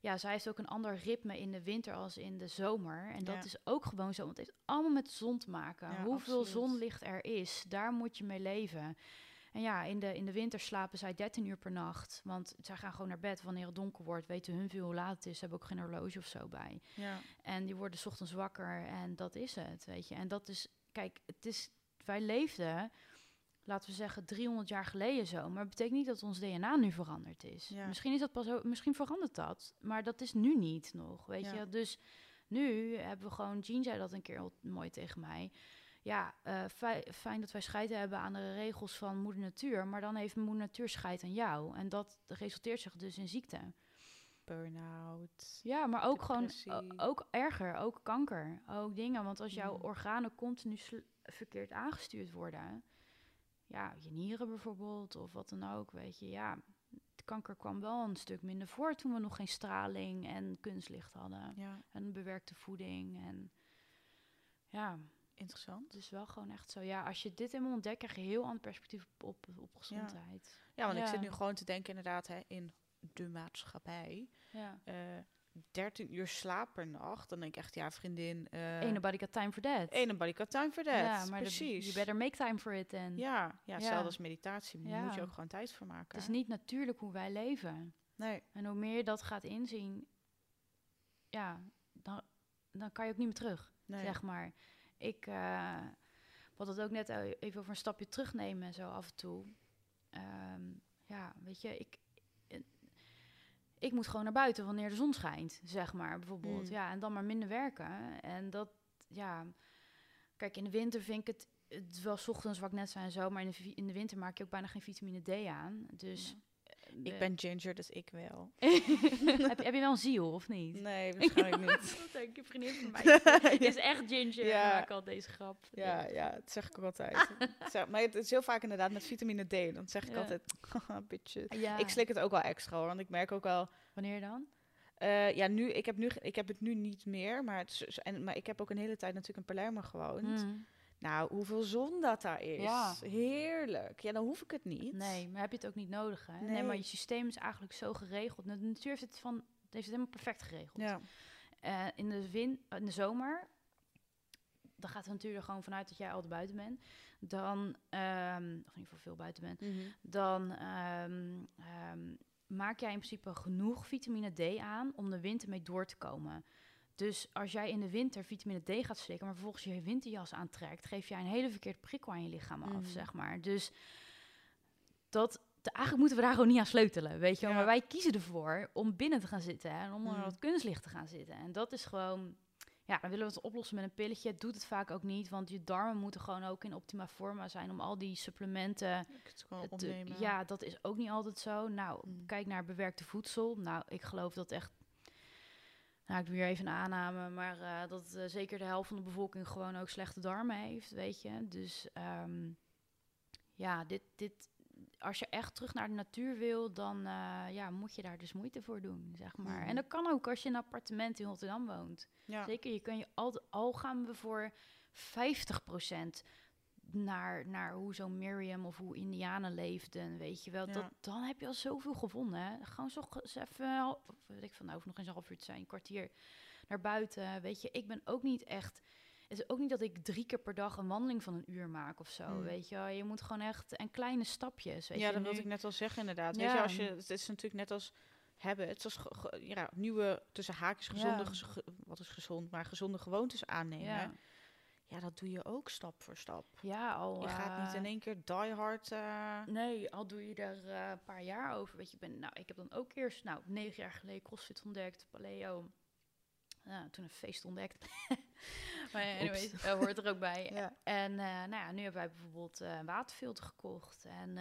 S2: ja, zij heeft ook een ander ritme in de winter als in de zomer. En dat
S1: Ja.
S2: is ook gewoon zo, want het heeft allemaal met zon te maken.
S1: Ja,
S2: Hoeveel
S1: absoluut.
S2: zonlicht er is, daar moet je mee leven. En ja, in de, in de winter slapen zij 13 uur per nacht. Want zij gaan gewoon naar bed wanneer het donker wordt. Weten hun veel hoe laat het is. Ze hebben ook geen horloge of zo bij.
S1: ja.
S2: En die worden 's ochtends wakker en dat is het, weet je. En dat is, kijk, het is, wij leefden, laten we zeggen, 300 jaar geleden zo. Maar het betekent niet dat ons DNA nu veranderd is.
S1: Ja.
S2: Misschien is dat pas, misschien verandert dat, maar dat is nu niet nog, weet
S1: Ja.
S2: je. Dus nu hebben we gewoon, Jean zei dat een keer mooi tegen mij. Ja, eh, fi- fijn dat wij scheid hebben aan de regels van moeder natuur, maar dan heeft moeder natuur scheid aan jou. En dat resulteert zich dus in ziekte.
S1: Burn-out.
S2: Ja, maar ook gewoon,
S1: Depressie.
S2: o- ook erger, ook kanker, ook dingen. Want als jouw
S1: Mm.
S2: organen continu verkeerd aangestuurd worden, ja, je nieren bijvoorbeeld, of wat dan ook, weet je, ja, de kanker kwam wel een stuk minder voor toen we nog geen straling en kunstlicht hadden.
S1: Ja,
S2: En bewerkte voeding en ja,
S1: interessant.
S2: het is wel gewoon echt zo. Ja, als je dit helemaal ontdekt, krijg je heel ander perspectief op, op, op gezondheid.
S1: Ja, want ik zit nu gewoon te denken inderdaad hè, in de maatschappij.
S2: Ja.
S1: eh 13 uur slaap per nacht. Dan denk ik echt, ja, vriendin. eh
S2: Ain't nobody got time for that.
S1: Ain't nobody got time for that.
S2: ja, maar
S1: Precies.
S2: you better make time for it. En
S1: Ja, ja, als meditatie. Moet je ook gewoon tijd voor maken.
S2: Het is niet natuurlijk hoe wij leven.
S1: Nee,
S2: En hoe meer je dat gaat inzien, ja, dan, dan kan je ook niet meer terug,
S1: nee.
S2: zeg maar. Ik, eh, wat het ook net even over een stapje terugnemen en zo af en toe. Ehm, ja, weet je, ik, eh, ik moet gewoon naar buiten wanneer de zon schijnt, zeg maar, bijvoorbeeld.
S1: Mm.
S2: Ja, en dan maar minder werken. En dat, ja... Kijk, in de winter vind ik het, wel ochtends, wat ik net zei en zo, maar in de, in de winter maak je ook bijna geen vitamine D aan. Dus...
S1: Ik ben ginger, dus ik wel.
S2: heb, je- heb je wel een ziel, of niet?
S1: Nee, waarschijnlijk niet.
S2: Dat denk je vriendin van mij. is echt ginger.
S1: Ja.
S2: Ja. Ik al deze grap.
S1: Ja, ja, dat zeg ik ook altijd. Maar het is heel vaak inderdaad met vitamine D. Dan zeg ik
S2: Ja.
S1: altijd, bitches.
S2: Ja.
S1: Ik slik het ook wel extra hoor, want ik merk ook wel...
S2: Wanneer dan?
S1: eh, ja, nu, ik, heb nu, ik heb het nu niet meer, maar, het, en, maar ik heb ook een hele tijd natuurlijk in Palermo gewoond.
S2: Mm.
S1: Nou, hoeveel zon dat daar is.
S2: Ja.
S1: Heerlijk. Ja, dan hoef ik het niet.
S2: Nee, maar heb je het ook niet nodig, hè? Nee.
S1: Nee.
S2: maar je systeem is eigenlijk zo geregeld. De natuur heeft het, van, heeft het helemaal perfect geregeld.
S1: Ja.
S2: Eh, in, de win, in de zomer, dan gaat de natuur er gewoon vanuit dat jij altijd buiten bent. Dan, ehm, of in ieder geval veel buiten bent. dan ehm, ehm, maak jij in principe genoeg vitamine D aan om de winter mee door te komen. Dus als jij in de winter vitamine D gaat slikken, maar vervolgens je winterjas aantrekt, geef jij een hele verkeerde prikkel aan je lichaam af,
S1: Mhm.
S2: zeg maar. Dus dat, eigenlijk moeten we daar gewoon niet aan sleutelen, weet je wel.
S1: Ja.
S2: Maar wij kiezen ervoor om binnen te gaan zitten en om onder
S1: Mhm.
S2: dat kunstlicht te gaan zitten. En dat is gewoon, ja, dan willen we het oplossen met een pilletje. Het doet het vaak ook niet, want je darmen moeten gewoon ook in optima forma zijn om al die supplementen
S1: opnemen.
S2: ja, dat is ook niet altijd zo. Nou,
S1: Mm.
S2: kijk naar bewerkte voedsel. Nou, ik geloof dat echt. Nou, ik doe hier even een aanname, maar eh, dat eh, zeker de helft van de bevolking gewoon ook slechte darmen heeft, weet je. Dus ehm, ja, dit, dit, als je echt terug naar de natuur wil, dan eh, ja, moet je daar dus moeite voor doen, zeg maar.
S1: Mhm.
S2: En dat kan ook als je in een appartement in Rotterdam woont.
S1: Ja.
S2: Zeker, je kan je al, al gaan we voor 50% naar, naar hoe zo'n Miriam of hoe Indianen leefden, weet je wel.
S1: Ja.
S2: Dat, dan heb je al zoveel gewonnen. Hè? Gewoon zo even, of weet ik van, nou, hoeft nog eens een half uur te zijn, een kwartier naar buiten. Weet je, ik ben ook niet echt. Het is ook niet dat ik drie keer per dag een wandeling van een uur maak of zo,
S1: Mm.
S2: weet je. Je moet gewoon echt, en kleine stapjes, weet
S1: ja,
S2: je.
S1: dat
S2: nu-
S1: wilde ik net al zeggen inderdaad. Weet je, als je, het is natuurlijk net als hebben, het is ja, nieuwe tussen haakjes gezonde,
S2: Ja.
S1: gez- ge- wat is gezond, maar gezonde gewoontes aannemen. Ja. dat doe je ook stap voor stap.
S2: ja, al...
S1: Je gaat niet
S2: eh,
S1: in één keer die hard. eh,
S2: Nee, al doe je er eh, een paar jaar over. Weet je, ik ben, nou, ik heb dan ook eerst, nou, negen jaar geleden CrossFit ontdekt, Paleo. Toen een feest ontdekt. maar anyways, hoort er ook bij.
S1: ja.
S2: En nou ja, nu hebben wij bijvoorbeeld een waterfilter gekocht. En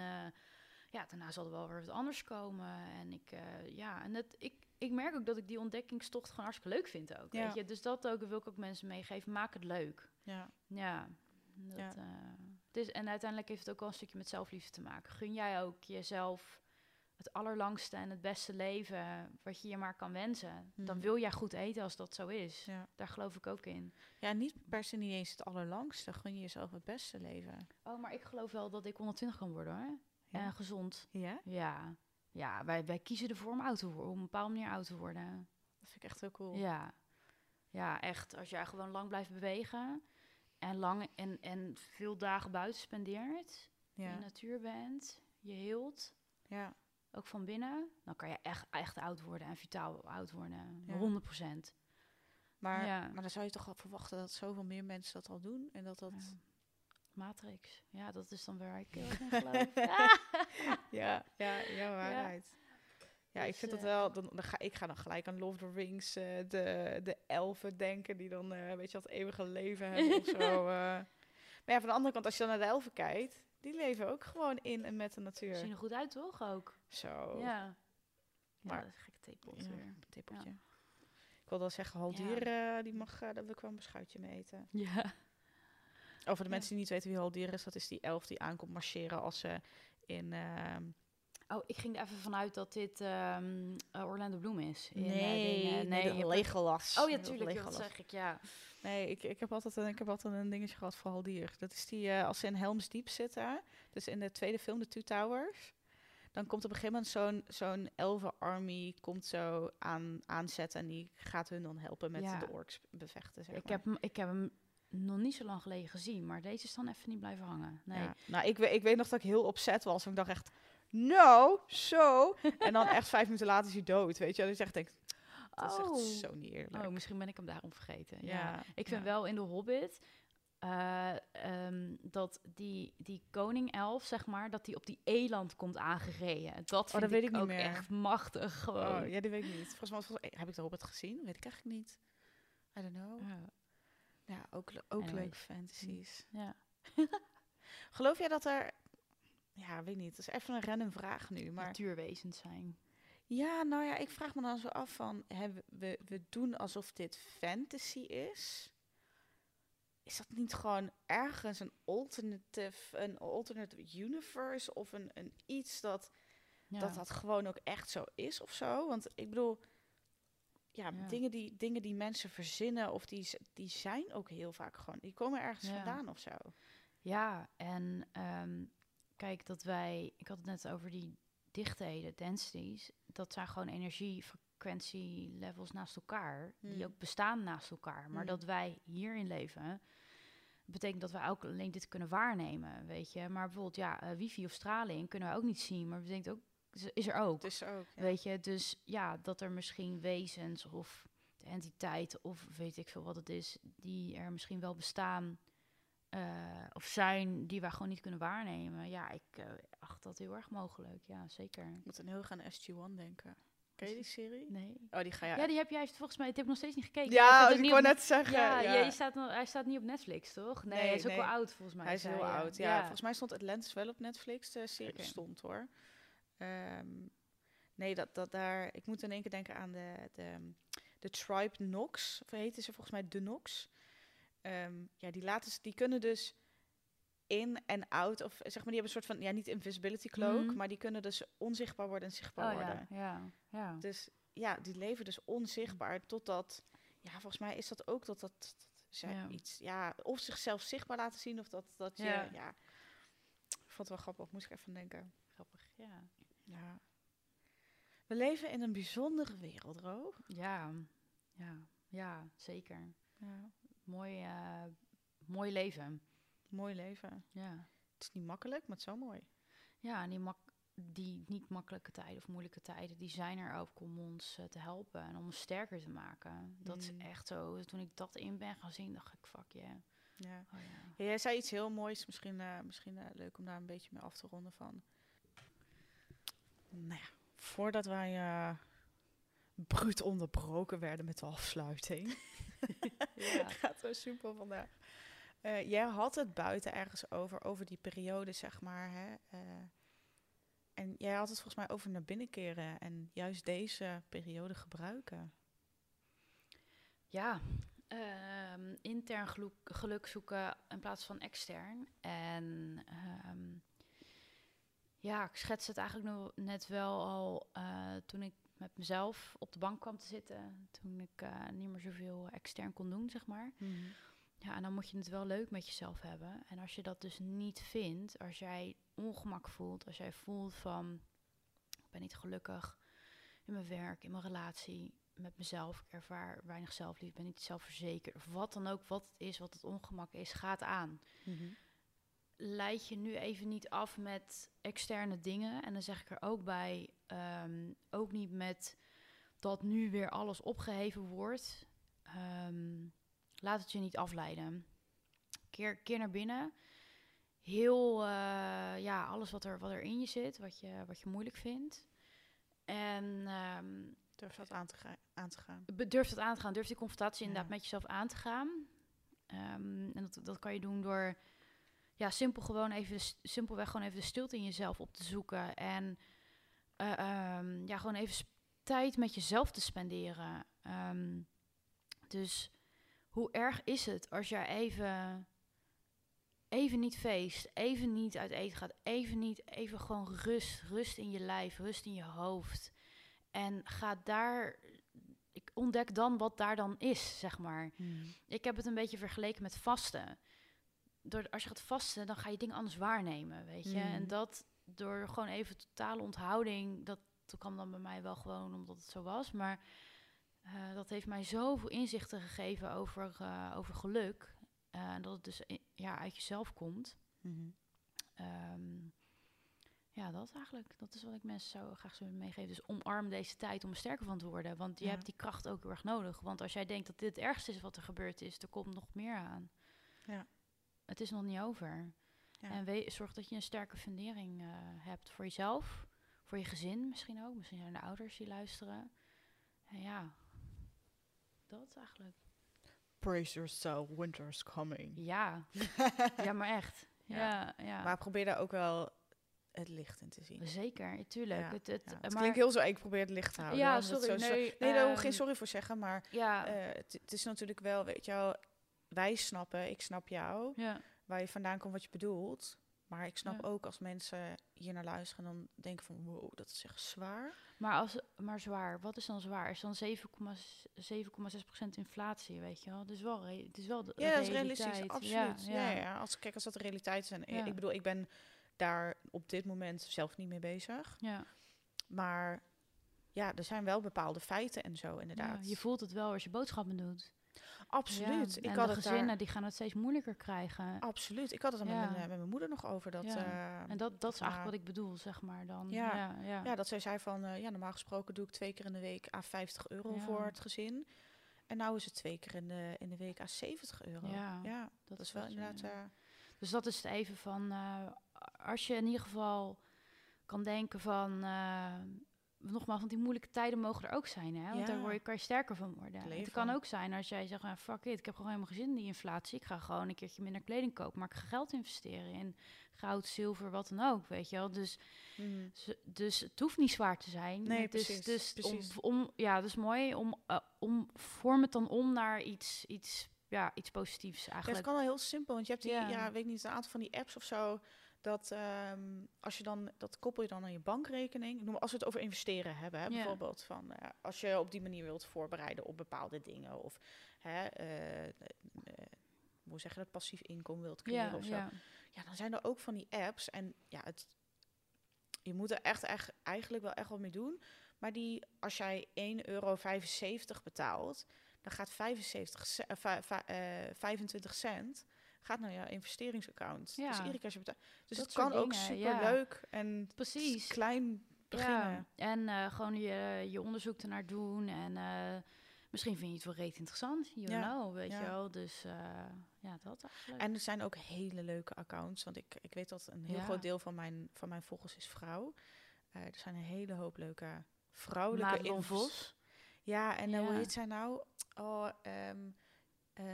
S2: ja, daarna zal er wel weer wat anders komen. En ik, ja, en dat, ik, ik merk ook dat ik die ontdekkingstocht gewoon hartstikke leuk vind ook.
S1: Ja.
S2: Weet je? Dus dat ook wil ik ook mensen meegeven. Maak het leuk.
S1: ja.
S2: Ja. Dat,
S1: Ja.
S2: eh, is, en uiteindelijk heeft het ook wel een stukje met zelfliefde te maken. Gun jij ook jezelf het allerlangste en het beste leven wat je je maar kan wensen. Dan
S1: Mhm.
S2: wil jij goed eten als dat zo is.
S1: Ja.
S2: Daar geloof ik ook in.
S1: ja, niet per se niet eens het allerlangste. Gun je jezelf het beste leven.
S2: Oh, maar ik geloof wel dat ik 120 kan worden hoor.
S1: Ja.
S2: En gezond.
S1: ja?
S2: Ja. Ja, wij, wij kiezen ervoor om oud te worden, op een bepaalde manier oud te worden.
S1: Dat vind ik echt heel cool.
S2: Ja. Ja, echt. Als jij gewoon lang blijft bewegen en lang en, en veel dagen buiten spendeert, in de natuur bent, je hield,
S1: ja.
S2: ook van binnen, dan kan je echt, echt oud worden en vitaal oud worden.
S1: Ja.
S2: 100 procent.
S1: Maar,
S2: Ja.
S1: maar dan zou je toch verwachten dat zoveel meer mensen dat al doen. En dat dat...
S2: Matrix. Ja, dat is dan waar ik in geloof. Ja.
S1: Ja, ja, ja, waarheid. Ja, ik
S2: Dus,
S1: vind dat
S2: eh,
S1: wel. Dan, dan ga, ik ga dan gelijk aan Lord of the Rings, eh, de, de elfen denken die dan, eh, weet je, dat eeuwige leven hebben of zo. eh. Maar ja, van de andere kant, als je dan naar de elfen kijkt, die leven ook gewoon in en met de natuur.
S2: Zien er goed uit, toch? Ook.
S1: Zo.
S2: Ja.
S1: Maar-
S2: Maar dat is een gekke
S1: Ja. Ik wil wel zeggen, Haldier, eh, die mag, eh, daar wil ik wel een beschuitje mee eten.
S2: Ja.
S1: Over de
S2: Ja.
S1: mensen die niet weten wie Haldier is, dat is die elf die aankomt marcheren als ze in... ehm,
S2: Oh, ik ging er even vanuit dat dit eh, Orlando Bloom is. In, eh,
S1: nee,
S2: dingen.
S1: nee, Legolas.
S2: Oh ja, tuurlijk. Dat zeg ik, ja.
S1: Nee, ik, ik, heb altijd een, ik heb altijd een dingetje gehad voor Haldier. Dat is die, als ze in Helm's Deep zitten, dus in de tweede film, de Two Towers, dan komt op een gegeven moment zo'n zo'n elfen-army komt zo aan, aanzetten en die gaat hun dan helpen met
S2: Ja.
S1: de orks bevechten, zeg
S2: Ik heb, ik heb hem nog niet zo lang geleden gezien, maar deze is dan even niet blijven hangen. Nee.
S1: Ja. Nou, ik, ik weet nog dat ik heel opzet was, want ik dacht echt, no, zo. en dan echt vijf minuten later is hij dood, weet je. En ik zeg, denk, dat is
S2: Oh.
S1: echt zo niet eerlijk.
S2: Oh, misschien ben ik hem daarom vergeten. Ja.
S1: ja,
S2: Ik vind
S1: ja.
S2: wel in The Hobbit... eh, ehm, dat die, die koning elf, zeg maar, dat die op die eland komt aangereden. Dat vind
S1: Oh, dat weet
S2: ik,
S1: ik niet
S2: ook
S1: meer.
S2: echt machtig gewoon.
S1: Oh, ja, die weet ik niet. Volgens mij heb ik daarop het gezien. Weet ik eigenlijk niet. I don't know.
S2: Ja.
S1: Ja, ook, ook
S2: Anyways.
S1: leuke fantasies.
S2: Ja.
S1: Geloof jij dat er... Ja, weet niet. Dat is even een random vraag nu. Maar
S2: Natuurwezens zijn.
S1: ja, nou ja, ik vraag me dan zo af van... Hè, we- we, doen alsof dit fantasy is. Is dat niet gewoon ergens een alternative, een alternative universe of een, een iets dat
S2: Ja.
S1: dat dat gewoon ook echt zo is of zo. Want ik bedoel, ja,
S2: Ja.
S1: Dingen, die, dingen die mensen verzinnen of die, die zijn ook heel vaak gewoon, die komen ergens
S2: Ja.
S1: vandaan of zo.
S2: Ja, en ehm, kijk, dat wij, ik had het net over die dichtheden, densities, dat zijn gewoon energiefrequentielevels naast elkaar,
S1: Hmm.
S2: die ook bestaan naast elkaar. Maar
S1: Hmm.
S2: dat wij hierin leven, betekent dat wij ook alleen dit kunnen waarnemen, weet je. Maar bijvoorbeeld, ja, eh, wifi of straling kunnen we ook niet zien, maar betekent ook, is- er ook.
S1: Dus ook. Ja.
S2: Weet je, dus ja, dat er misschien wezens of de entiteiten of weet ik veel wat het is, die er misschien wel bestaan eh, of zijn, die wij gewoon niet kunnen waarnemen. Ja, ik eh, acht dat heel erg mogelijk. Ja, zeker.
S1: Ik moet dan heel erg aan SG-1 denken. Ken je die serie?
S2: Nee.
S1: Oh, die ga je...
S2: Ja, die heb jij volgens mij, ik heb nog steeds niet gekeken.
S1: Ja ik
S2: niet
S1: wou
S2: op-
S1: net zeggen.
S2: Ja,
S1: ja.
S2: staat hij staat niet op Netflix, toch? Nee,
S1: Nee,
S2: hij is ook wel oud volgens mij.
S1: Hij is heel oud. Ja, volgens mij stond Atlantis wel op Netflix. De serie stond hoor. Ehm, nee, dat, dat daar... Ik moet in één keer denken aan de, de, de Tribe Nox. Of heette ze volgens mij de Nox. Ehm, ja, die, laten, ze- die kunnen dus in en out... Of zeg maar, die hebben een soort van... Ja, niet invisibility cloak.
S2: Mhm.
S1: Maar die kunnen dus onzichtbaar worden en zichtbaar
S2: Oh
S1: worden.
S2: ja, ja, ja.
S1: Dus ja, die leven dus onzichtbaar totdat... Ja, volgens mij is dat ook dat dat...
S2: Ja.
S1: iets, ja, of zichzelf zichtbaar laten zien, of dat, dat je,
S2: Ja.
S1: ja. Ik vond het wel grappig, moest ik even denken.
S2: Grappig, ja.
S1: Ja. We leven in een bijzondere wereld, Ro.
S2: Ja, ja, ja, zeker.
S1: Ja.
S2: Mooi, eh, mooi leven.
S1: Mooi leven.
S2: Ja.
S1: Het is niet makkelijk, maar het is zo mooi.
S2: Ja, en die, mak die niet makkelijke tijden of moeilijke tijden, die zijn er ook om ons eh, te helpen en om ons sterker te maken. Dat
S1: Mm.
S2: is echt zo. Toen ik dat in ben gaan zien, dacht ik, fuck yeah.
S1: Ja.
S2: Oh, ja.
S1: Ja, jij zei iets heel moois, misschien, eh, misschien leuk om daar een beetje mee af te ronden van. Nou ja, voordat wij eh bruut onderbroken werden met de afsluiting.
S2: Ja.
S1: gaat zo simpel vandaag. Eh, jij had het buiten ergens over, over die periode, zeg maar. Hè? eh, en jij had het volgens mij over naar binnen keren en juist deze periode gebruiken.
S2: Ja, ehm, intern geluk, geluk zoeken in plaats van extern. En ehm, ja, ik schets het eigenlijk nog net wel al eh, toen ik met mezelf op de bank kwam te zitten. Toen ik eh, niet meer zoveel extern kon doen, zeg maar. Ja, en dan moet je het wel leuk met jezelf hebben. En als je dat dus niet vindt, als jij ongemak voelt, als jij voelt van ik ben niet gelukkig in mijn werk, in mijn relatie, met mezelf, ik ervaar weinig zelfliefde, ben niet zelfverzekerd, of wat dan ook, wat het is, wat het ongemak is, gaat aan. Leid je nu even niet af met externe dingen. En dan zeg ik er ook bij, ehm, ook niet met dat nu weer alles opgeheven wordt. Ehm, laat het je niet afleiden. Keer, keer naar binnen. Heel, eh, ja, alles wat er, wat er in je zit, wat je, wat je moeilijk vindt. En ehm,
S1: Durf dat aan te, ga- aan te gaan.
S2: durf dat aan te gaan. Durf die confrontatie
S1: Ja.
S2: inderdaad met jezelf aan te gaan. En dat, dat kan je doen door ja, simpel gewoon even, simpelweg gewoon even de stilte in jezelf op te zoeken. En eh, ehm, ja, gewoon even tijd met jezelf te spenderen. Ehm, dus hoe erg is het als jij even, even niet feest, even niet uit eten gaat, even niet, even gewoon rust, rust in je lijf, rust in je hoofd. En ga daar, ik ontdek dan wat daar dan is, zeg maar. Ik heb het een beetje vergeleken met vasten. Door, als je gaat vasten, dan ga je dingen anders waarnemen, weet je. En
S1: Mhm.
S2: dat door gewoon even totale onthouding, dat, dat kwam dan bij mij wel gewoon omdat het zo was. Maar eh, dat heeft mij zoveel inzichten gegeven over, eh, over geluk. Eh, En dat het dus ja, uit jezelf komt. Ehm, ja, dat eigenlijk. Dat is wat ik mensen zou graag zo meegeven. Dus omarm deze tijd om er sterker van te worden. Want je
S1: Ja.
S2: hebt die kracht ook heel erg nodig. Want als jij denkt dat dit het ergste is wat er gebeurd is, er komt nog meer aan.
S1: Ja.
S2: Het is nog niet over.
S1: Ja.
S2: En we, zorg dat je een sterke fundering eh, hebt voor jezelf, voor je gezin misschien ook. Misschien zijn er ouders die luisteren. En ja, dat eigenlijk.
S1: Brace yourself, winter's coming.
S2: Ja, ja maar echt. Ja, ja.
S1: Maar probeer daar ook wel het licht in te zien.
S2: Zeker, tuurlijk.
S1: Ja,
S2: het, het,
S1: Ja, het
S2: maar,
S1: klinkt heel zo, ik probeer het licht te houden.
S2: Ja, sorry.
S1: het zo-
S2: nee,
S1: nee, daar hoef ik geen
S2: ehm,
S1: sorry voor zeggen, maar
S2: Ja,
S1: eh, het, het is natuurlijk wel, weet je wel, wij snappen, ik snap jou,
S2: ja,
S1: waar je vandaan komt, wat je bedoelt. Maar ik snap
S2: Ja.
S1: ook als mensen hier naar luisteren, dan denken van, wow, dat is echt zwaar.
S2: maar, als, maar zwaar. Wat is dan zwaar? Is dan 7,6% inflatie, weet je wel? Het is wel, het is wel de
S1: Ja, dat is
S2: realiteit.
S1: realistisch, absoluut. Ja, ja,
S2: ja.
S1: Als, kijk, als dat de realiteit is. En ik bedoel, ik ben daar op dit moment zelf niet mee bezig.
S2: ja.
S1: Maar ja, er zijn wel bepaalde feiten en zo, inderdaad.
S2: je voelt het wel als je boodschappen doet.
S1: Absoluut.
S2: Ja,
S1: Ik had
S2: de
S1: het
S2: gezinnen
S1: daar...
S2: die gaan het steeds moeilijker krijgen.
S1: Absoluut. Ik had het er met, mijn, eh, met mijn moeder nog over. Dat,
S2: Ja.
S1: eh,
S2: en dat, dat is eigenlijk wat ik bedoel, zeg maar dan.
S1: Ja.
S2: Ja,
S1: dat zij zei van, eh, ja, normaal gesproken doe ik twee keer in de week à 50 euro voor het gezin. En nou is het twee keer in de, in de week à 70 euro.
S2: Ja,
S1: ja dat, is wel inderdaad...
S2: Dus dat is het even van, als je in ieder geval kan denken van, nogmaals, want die moeilijke tijden mogen er ook zijn, hè? Want daar
S1: Ja.
S2: word je, kan je sterker van worden.
S1: Het
S2: kan ook zijn als jij zegt, fuck it, ik heb gewoon helemaal geen zin in die inflatie. Ik ga gewoon een keertje minder kleding kopen, maar ik ga geld investeren in goud, zilver, wat dan ook, weet je wel. Dus, z- dus het hoeft niet zwaar te zijn.
S1: Nee,
S2: dus,
S1: precies,
S2: Dus
S1: precies.
S2: Om, om, ja, dat is mooi. Om, eh, om, vorm het dan om naar iets, iets, ja, iets positiefs
S1: Ja,
S2: eigenlijk.
S1: het kan wel heel simpel, want je hebt die, ja.
S2: Ja.
S1: weet niet, een aantal van die apps of zo. Dat ehm, als je dan, dat koppel je dan aan je bankrekening. Ik noem, als we het over investeren hebben, hè,
S2: Ja.
S1: bijvoorbeeld van eh, als je op die manier wilt voorbereiden op bepaalde dingen of hè, eh, hoe zeg je dat, passief inkomen wilt creëren
S2: ja,
S1: of zo.
S2: ja.
S1: Ja, dan zijn er ook van die apps en ja, het, je moet er echt, echt eigenlijk wel echt wat mee doen. Maar die, als jij 1,75 euro betaalt, dan gaat 75 ce- eh, va- va- eh, 25 cent gaat naar jouw investeringsaccount.
S2: Ja.
S1: Dus je betaalt. Dus
S2: Dat
S1: het kan ook super
S2: ja.
S1: leuk en
S2: Precies.
S1: klein beginnen.
S2: Ja, en eh, gewoon je, je onderzoek ernaar doen. En eh, misschien vind je het wel reet interessant. You
S1: Ja,
S2: know, weet je wel. Dus eh, ja, dat eigenlijk.
S1: En er zijn ook hele leuke accounts. Want ik, ik weet dat een heel groot deel van mijn, van mijn volgers is vrouw. Er zijn een hele hoop leuke vrouwelijke
S2: Madelon Vos.
S1: Ja, en hoe heet zij nou? Oh, ehm, eh,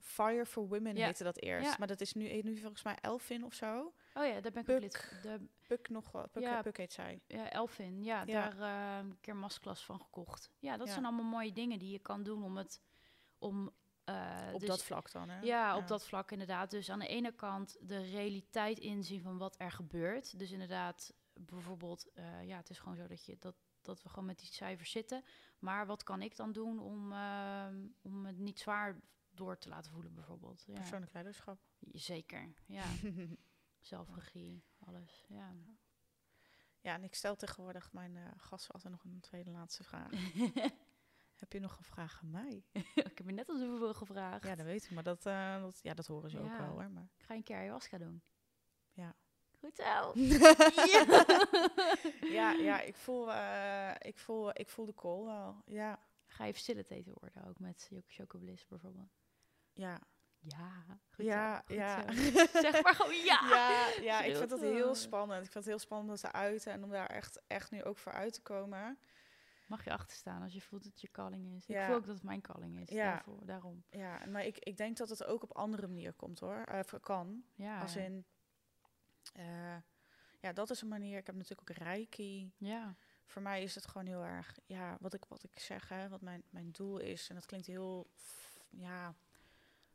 S1: Fire for Women
S2: Ja.
S1: heette dat eerst.
S2: Ja.
S1: Maar dat is nu, nu volgens mij Elfin of zo.
S2: Oh ja, daar ben ik
S1: Puk.
S2: ook lid van. De,
S1: Puk nog wel. Puk,
S2: Ja.
S1: Puk heet zij.
S2: ja, Elfin. Ja,
S1: Ja.
S2: daar eh, een keer een masterclass van gekocht. Ja, dat zijn allemaal mooie dingen die je kan doen om het... Om, eh,
S1: Op
S2: dus-
S1: dat vlak dan, hè?
S2: Ja, op dat vlak inderdaad. Dus aan de ene kant de realiteit inzien van wat er gebeurt. Dus inderdaad, bijvoorbeeld, ja, het is gewoon zo dat, je, dat, dat we gewoon met die cijfers zitten. Maar wat kan ik dan doen om, ehm, om het niet zwaar door te laten voelen, bijvoorbeeld? Ja.
S1: Persoonlijk leiderschap.
S2: Zeker, ja. Zelfregie, alles, ja.
S1: ja, en ik stel tegenwoordig mijn eh, gasten altijd nog een tweede laatste vraag. Heb je nog een vraag aan mij?
S2: ik heb je net al zoveel gevraagd.
S1: Ja, dat weet ik. Maar dat, eh, dat, ja, dat horen ze ook wel, hoor. Maar...
S2: Ik ga een keer ayahuasca doen.
S1: Ja.
S2: Goed zo.
S1: ja, ja, ik voel, eh, ik, voel, ik voel de call wel. Ja,
S2: Ga je facilitator worden ook met Choco Bliss bijvoorbeeld?
S1: ja,
S2: Ja, goed
S1: ja,
S2: zo, goed
S1: ja.
S2: zo. Zeg maar gewoon ja.
S1: Ja, ja ik vind dat heel spannend. Ik vind het heel spannend om dat te uiten en om daar echt, echt nu ook voor uit te komen.
S2: Mag je achter staan als je voelt dat het je calling is. Ik
S1: Ja.
S2: voel ook dat het mijn calling is.
S1: Ja.
S2: Daarvoor, daarom.
S1: Ja, maar ik, ik denk dat het ook op andere manier komt hoor. Eh, kan.
S2: Ja.
S1: Als in, eh, ja, dat is een manier. Ik heb natuurlijk ook reiki.
S2: Ja.
S1: Voor mij is het gewoon heel erg, ja, wat ik, wat ik zeg, hè, wat mijn, mijn doel is. En dat klinkt heel, ja,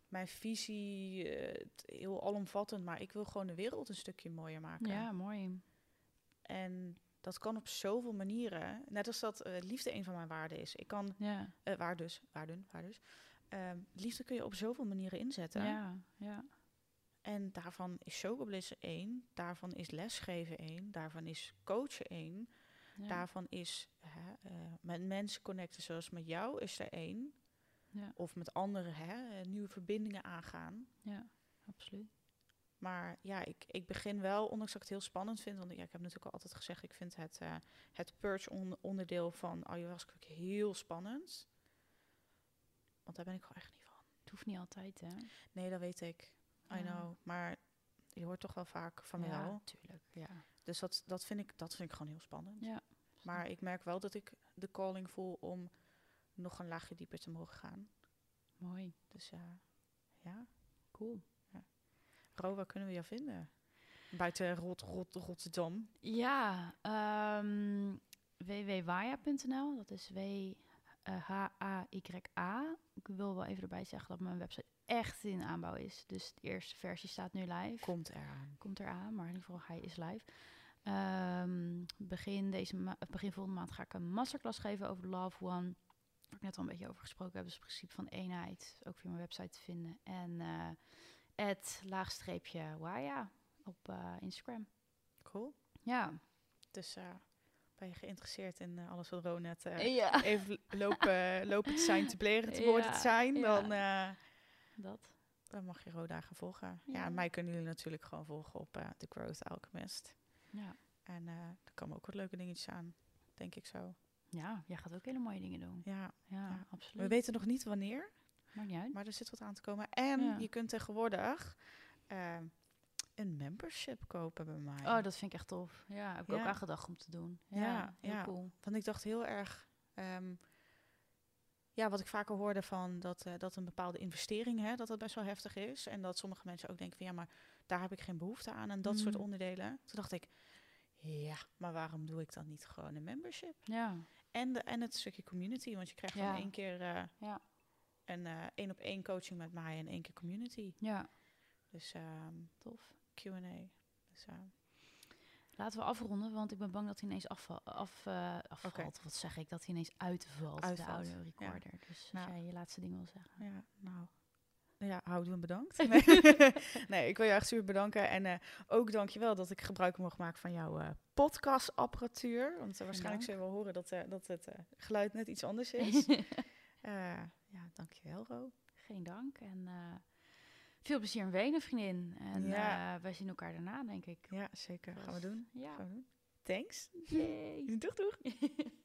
S1: mijn visie, eh, heel alomvattend. Maar ik wil gewoon de wereld een stukje mooier maken.
S2: ja, mooi.
S1: En dat kan op zoveel manieren. Net als dat eh, liefde een van mijn waarden is. Ik kan,
S2: Ja.
S1: waar dus, waarden, waar dus. Ehm, liefde kun je op zoveel manieren inzetten.
S2: Ja. Ja.
S1: En daarvan is chocoblissen één. Daarvan is lesgeven één. Daarvan is coachen één.
S2: Ja.
S1: Daarvan is hè, eh, met mensen connecten zoals met jou is er één.
S2: Ja.
S1: Of met anderen hè, nieuwe verbindingen aangaan.
S2: ja, absoluut.
S1: Maar ja, ik, ik begin wel, ondanks dat ik het heel spannend vind. Want ja, ik heb natuurlijk al altijd gezegd, ik vind het, eh, het purge on- onderdeel van ayahuasca heel spannend. Want daar ben ik gewoon echt niet van.
S2: Het hoeft niet altijd, hè?
S1: Nee, dat weet ik. I know. Maar je hoort toch wel vaak van
S2: ja,
S1: wel.
S2: tuurlijk. Ja.
S1: Dus dat, dat, vind ik, dat vind ik gewoon heel spannend.
S2: Ja.
S1: Maar ik merk wel dat ik de calling voel om nog een laagje dieper te mogen gaan.
S2: Mooi.
S1: Dus eh, ja.
S2: Cool.
S1: Ro, waar kunnen we jou vinden? Buiten Rot, Rot, Rotterdam.
S2: Ja, www.waya.nl. Dat is W-H-A-Y-A. Ik wil wel even erbij zeggen dat mijn website echt in aanbouw is. Dus de eerste versie staat nu live.
S1: Komt eraan.
S2: Komt eraan, maar in ieder geval hij is live. Ehm, begin, deze ma- begin volgende maand ga ik een masterclass geven over Love One. Waar ik net al een beetje over gesproken heb. Dus het principe van eenheid. Ook via mijn website te vinden. En eh het laagstreepje Waya op eh, Instagram.
S1: Cool.
S2: Ja.
S1: Dus eh, ben je geïnteresseerd in alles wat Ro net
S2: ja.
S1: even lopen, lopen te zijn, te bleren, te worden te zijn,
S2: ja.
S1: dan,
S2: Dat.
S1: dan mag je Ro daar gaan volgen. Ja. Mij kunnen jullie natuurlijk gewoon volgen op eh The Growth Alchemist.
S2: Ja.
S1: En eh er komen ook wat leuke dingetjes aan, denk ik zo.
S2: ja, jij gaat ook hele mooie dingen doen.
S1: Ja,
S2: Ja,
S1: Ja.
S2: absoluut.
S1: we weten nog niet wanneer,
S2: Maakt niet uit.
S1: maar er zit wat aan te komen. En
S2: Ja.
S1: je kunt tegenwoordig eh, een membership kopen bij mij.
S2: Oh, dat vind ik echt tof. Ja, heb ik ook
S1: Ja.
S2: aan gedacht om te doen. Ja,
S1: Ja,
S2: heel
S1: ja.
S2: cool.
S1: Want ik dacht heel erg. ehm, ja, wat ik vaker hoorde van dat, eh, dat een bepaalde investering, hè, dat dat best wel heftig is. En dat sommige mensen ook denken van ja, maar daar heb ik geen behoefte aan. En dat soort
S2: Mhm.
S1: onderdelen. Toen dacht ik, ja, maar waarom doe ik dan niet gewoon een membership?
S2: Ja,
S1: En, de, en het stukje community, want je krijgt
S2: Ja.
S1: één keer eh,
S2: Ja.
S1: een eh, één op één coaching met mij en één keer community.
S2: ja,
S1: Dus ehm
S2: tof.
S1: Q&A. Dus, eh,
S2: Laten we afronden, want ik ben bang dat hij ineens afval, af, eh, afvalt. Wat zeg ik? Dat hij ineens uitvalt,
S1: Uitvalt,
S2: de audio recorder. Dus als
S1: Nou.
S2: jij je laatste ding wil zeggen.
S1: Ja, nou. Ja, houden we bedankt. Nee. nee, ik wil je echt super bedanken. En eh ook dankjewel dat ik gebruik mag maken van jouw eh, podcastapparatuur. Want eh, waarschijnlijk
S2: dank.
S1: zul je wel horen dat, eh, dat het eh, geluid net iets anders is. Eh ja, dankjewel Ro.
S2: Geen dank. En eh, veel plezier in Wenen, vriendin. En
S1: Ja.
S2: eh, wij zien elkaar daarna, denk ik.
S1: Ja, zeker. Gaan we
S2: Vast.
S1: doen.
S2: Ja.
S1: Gaan we doen. Thanks.
S2: Yay.
S1: Doeg, doeg.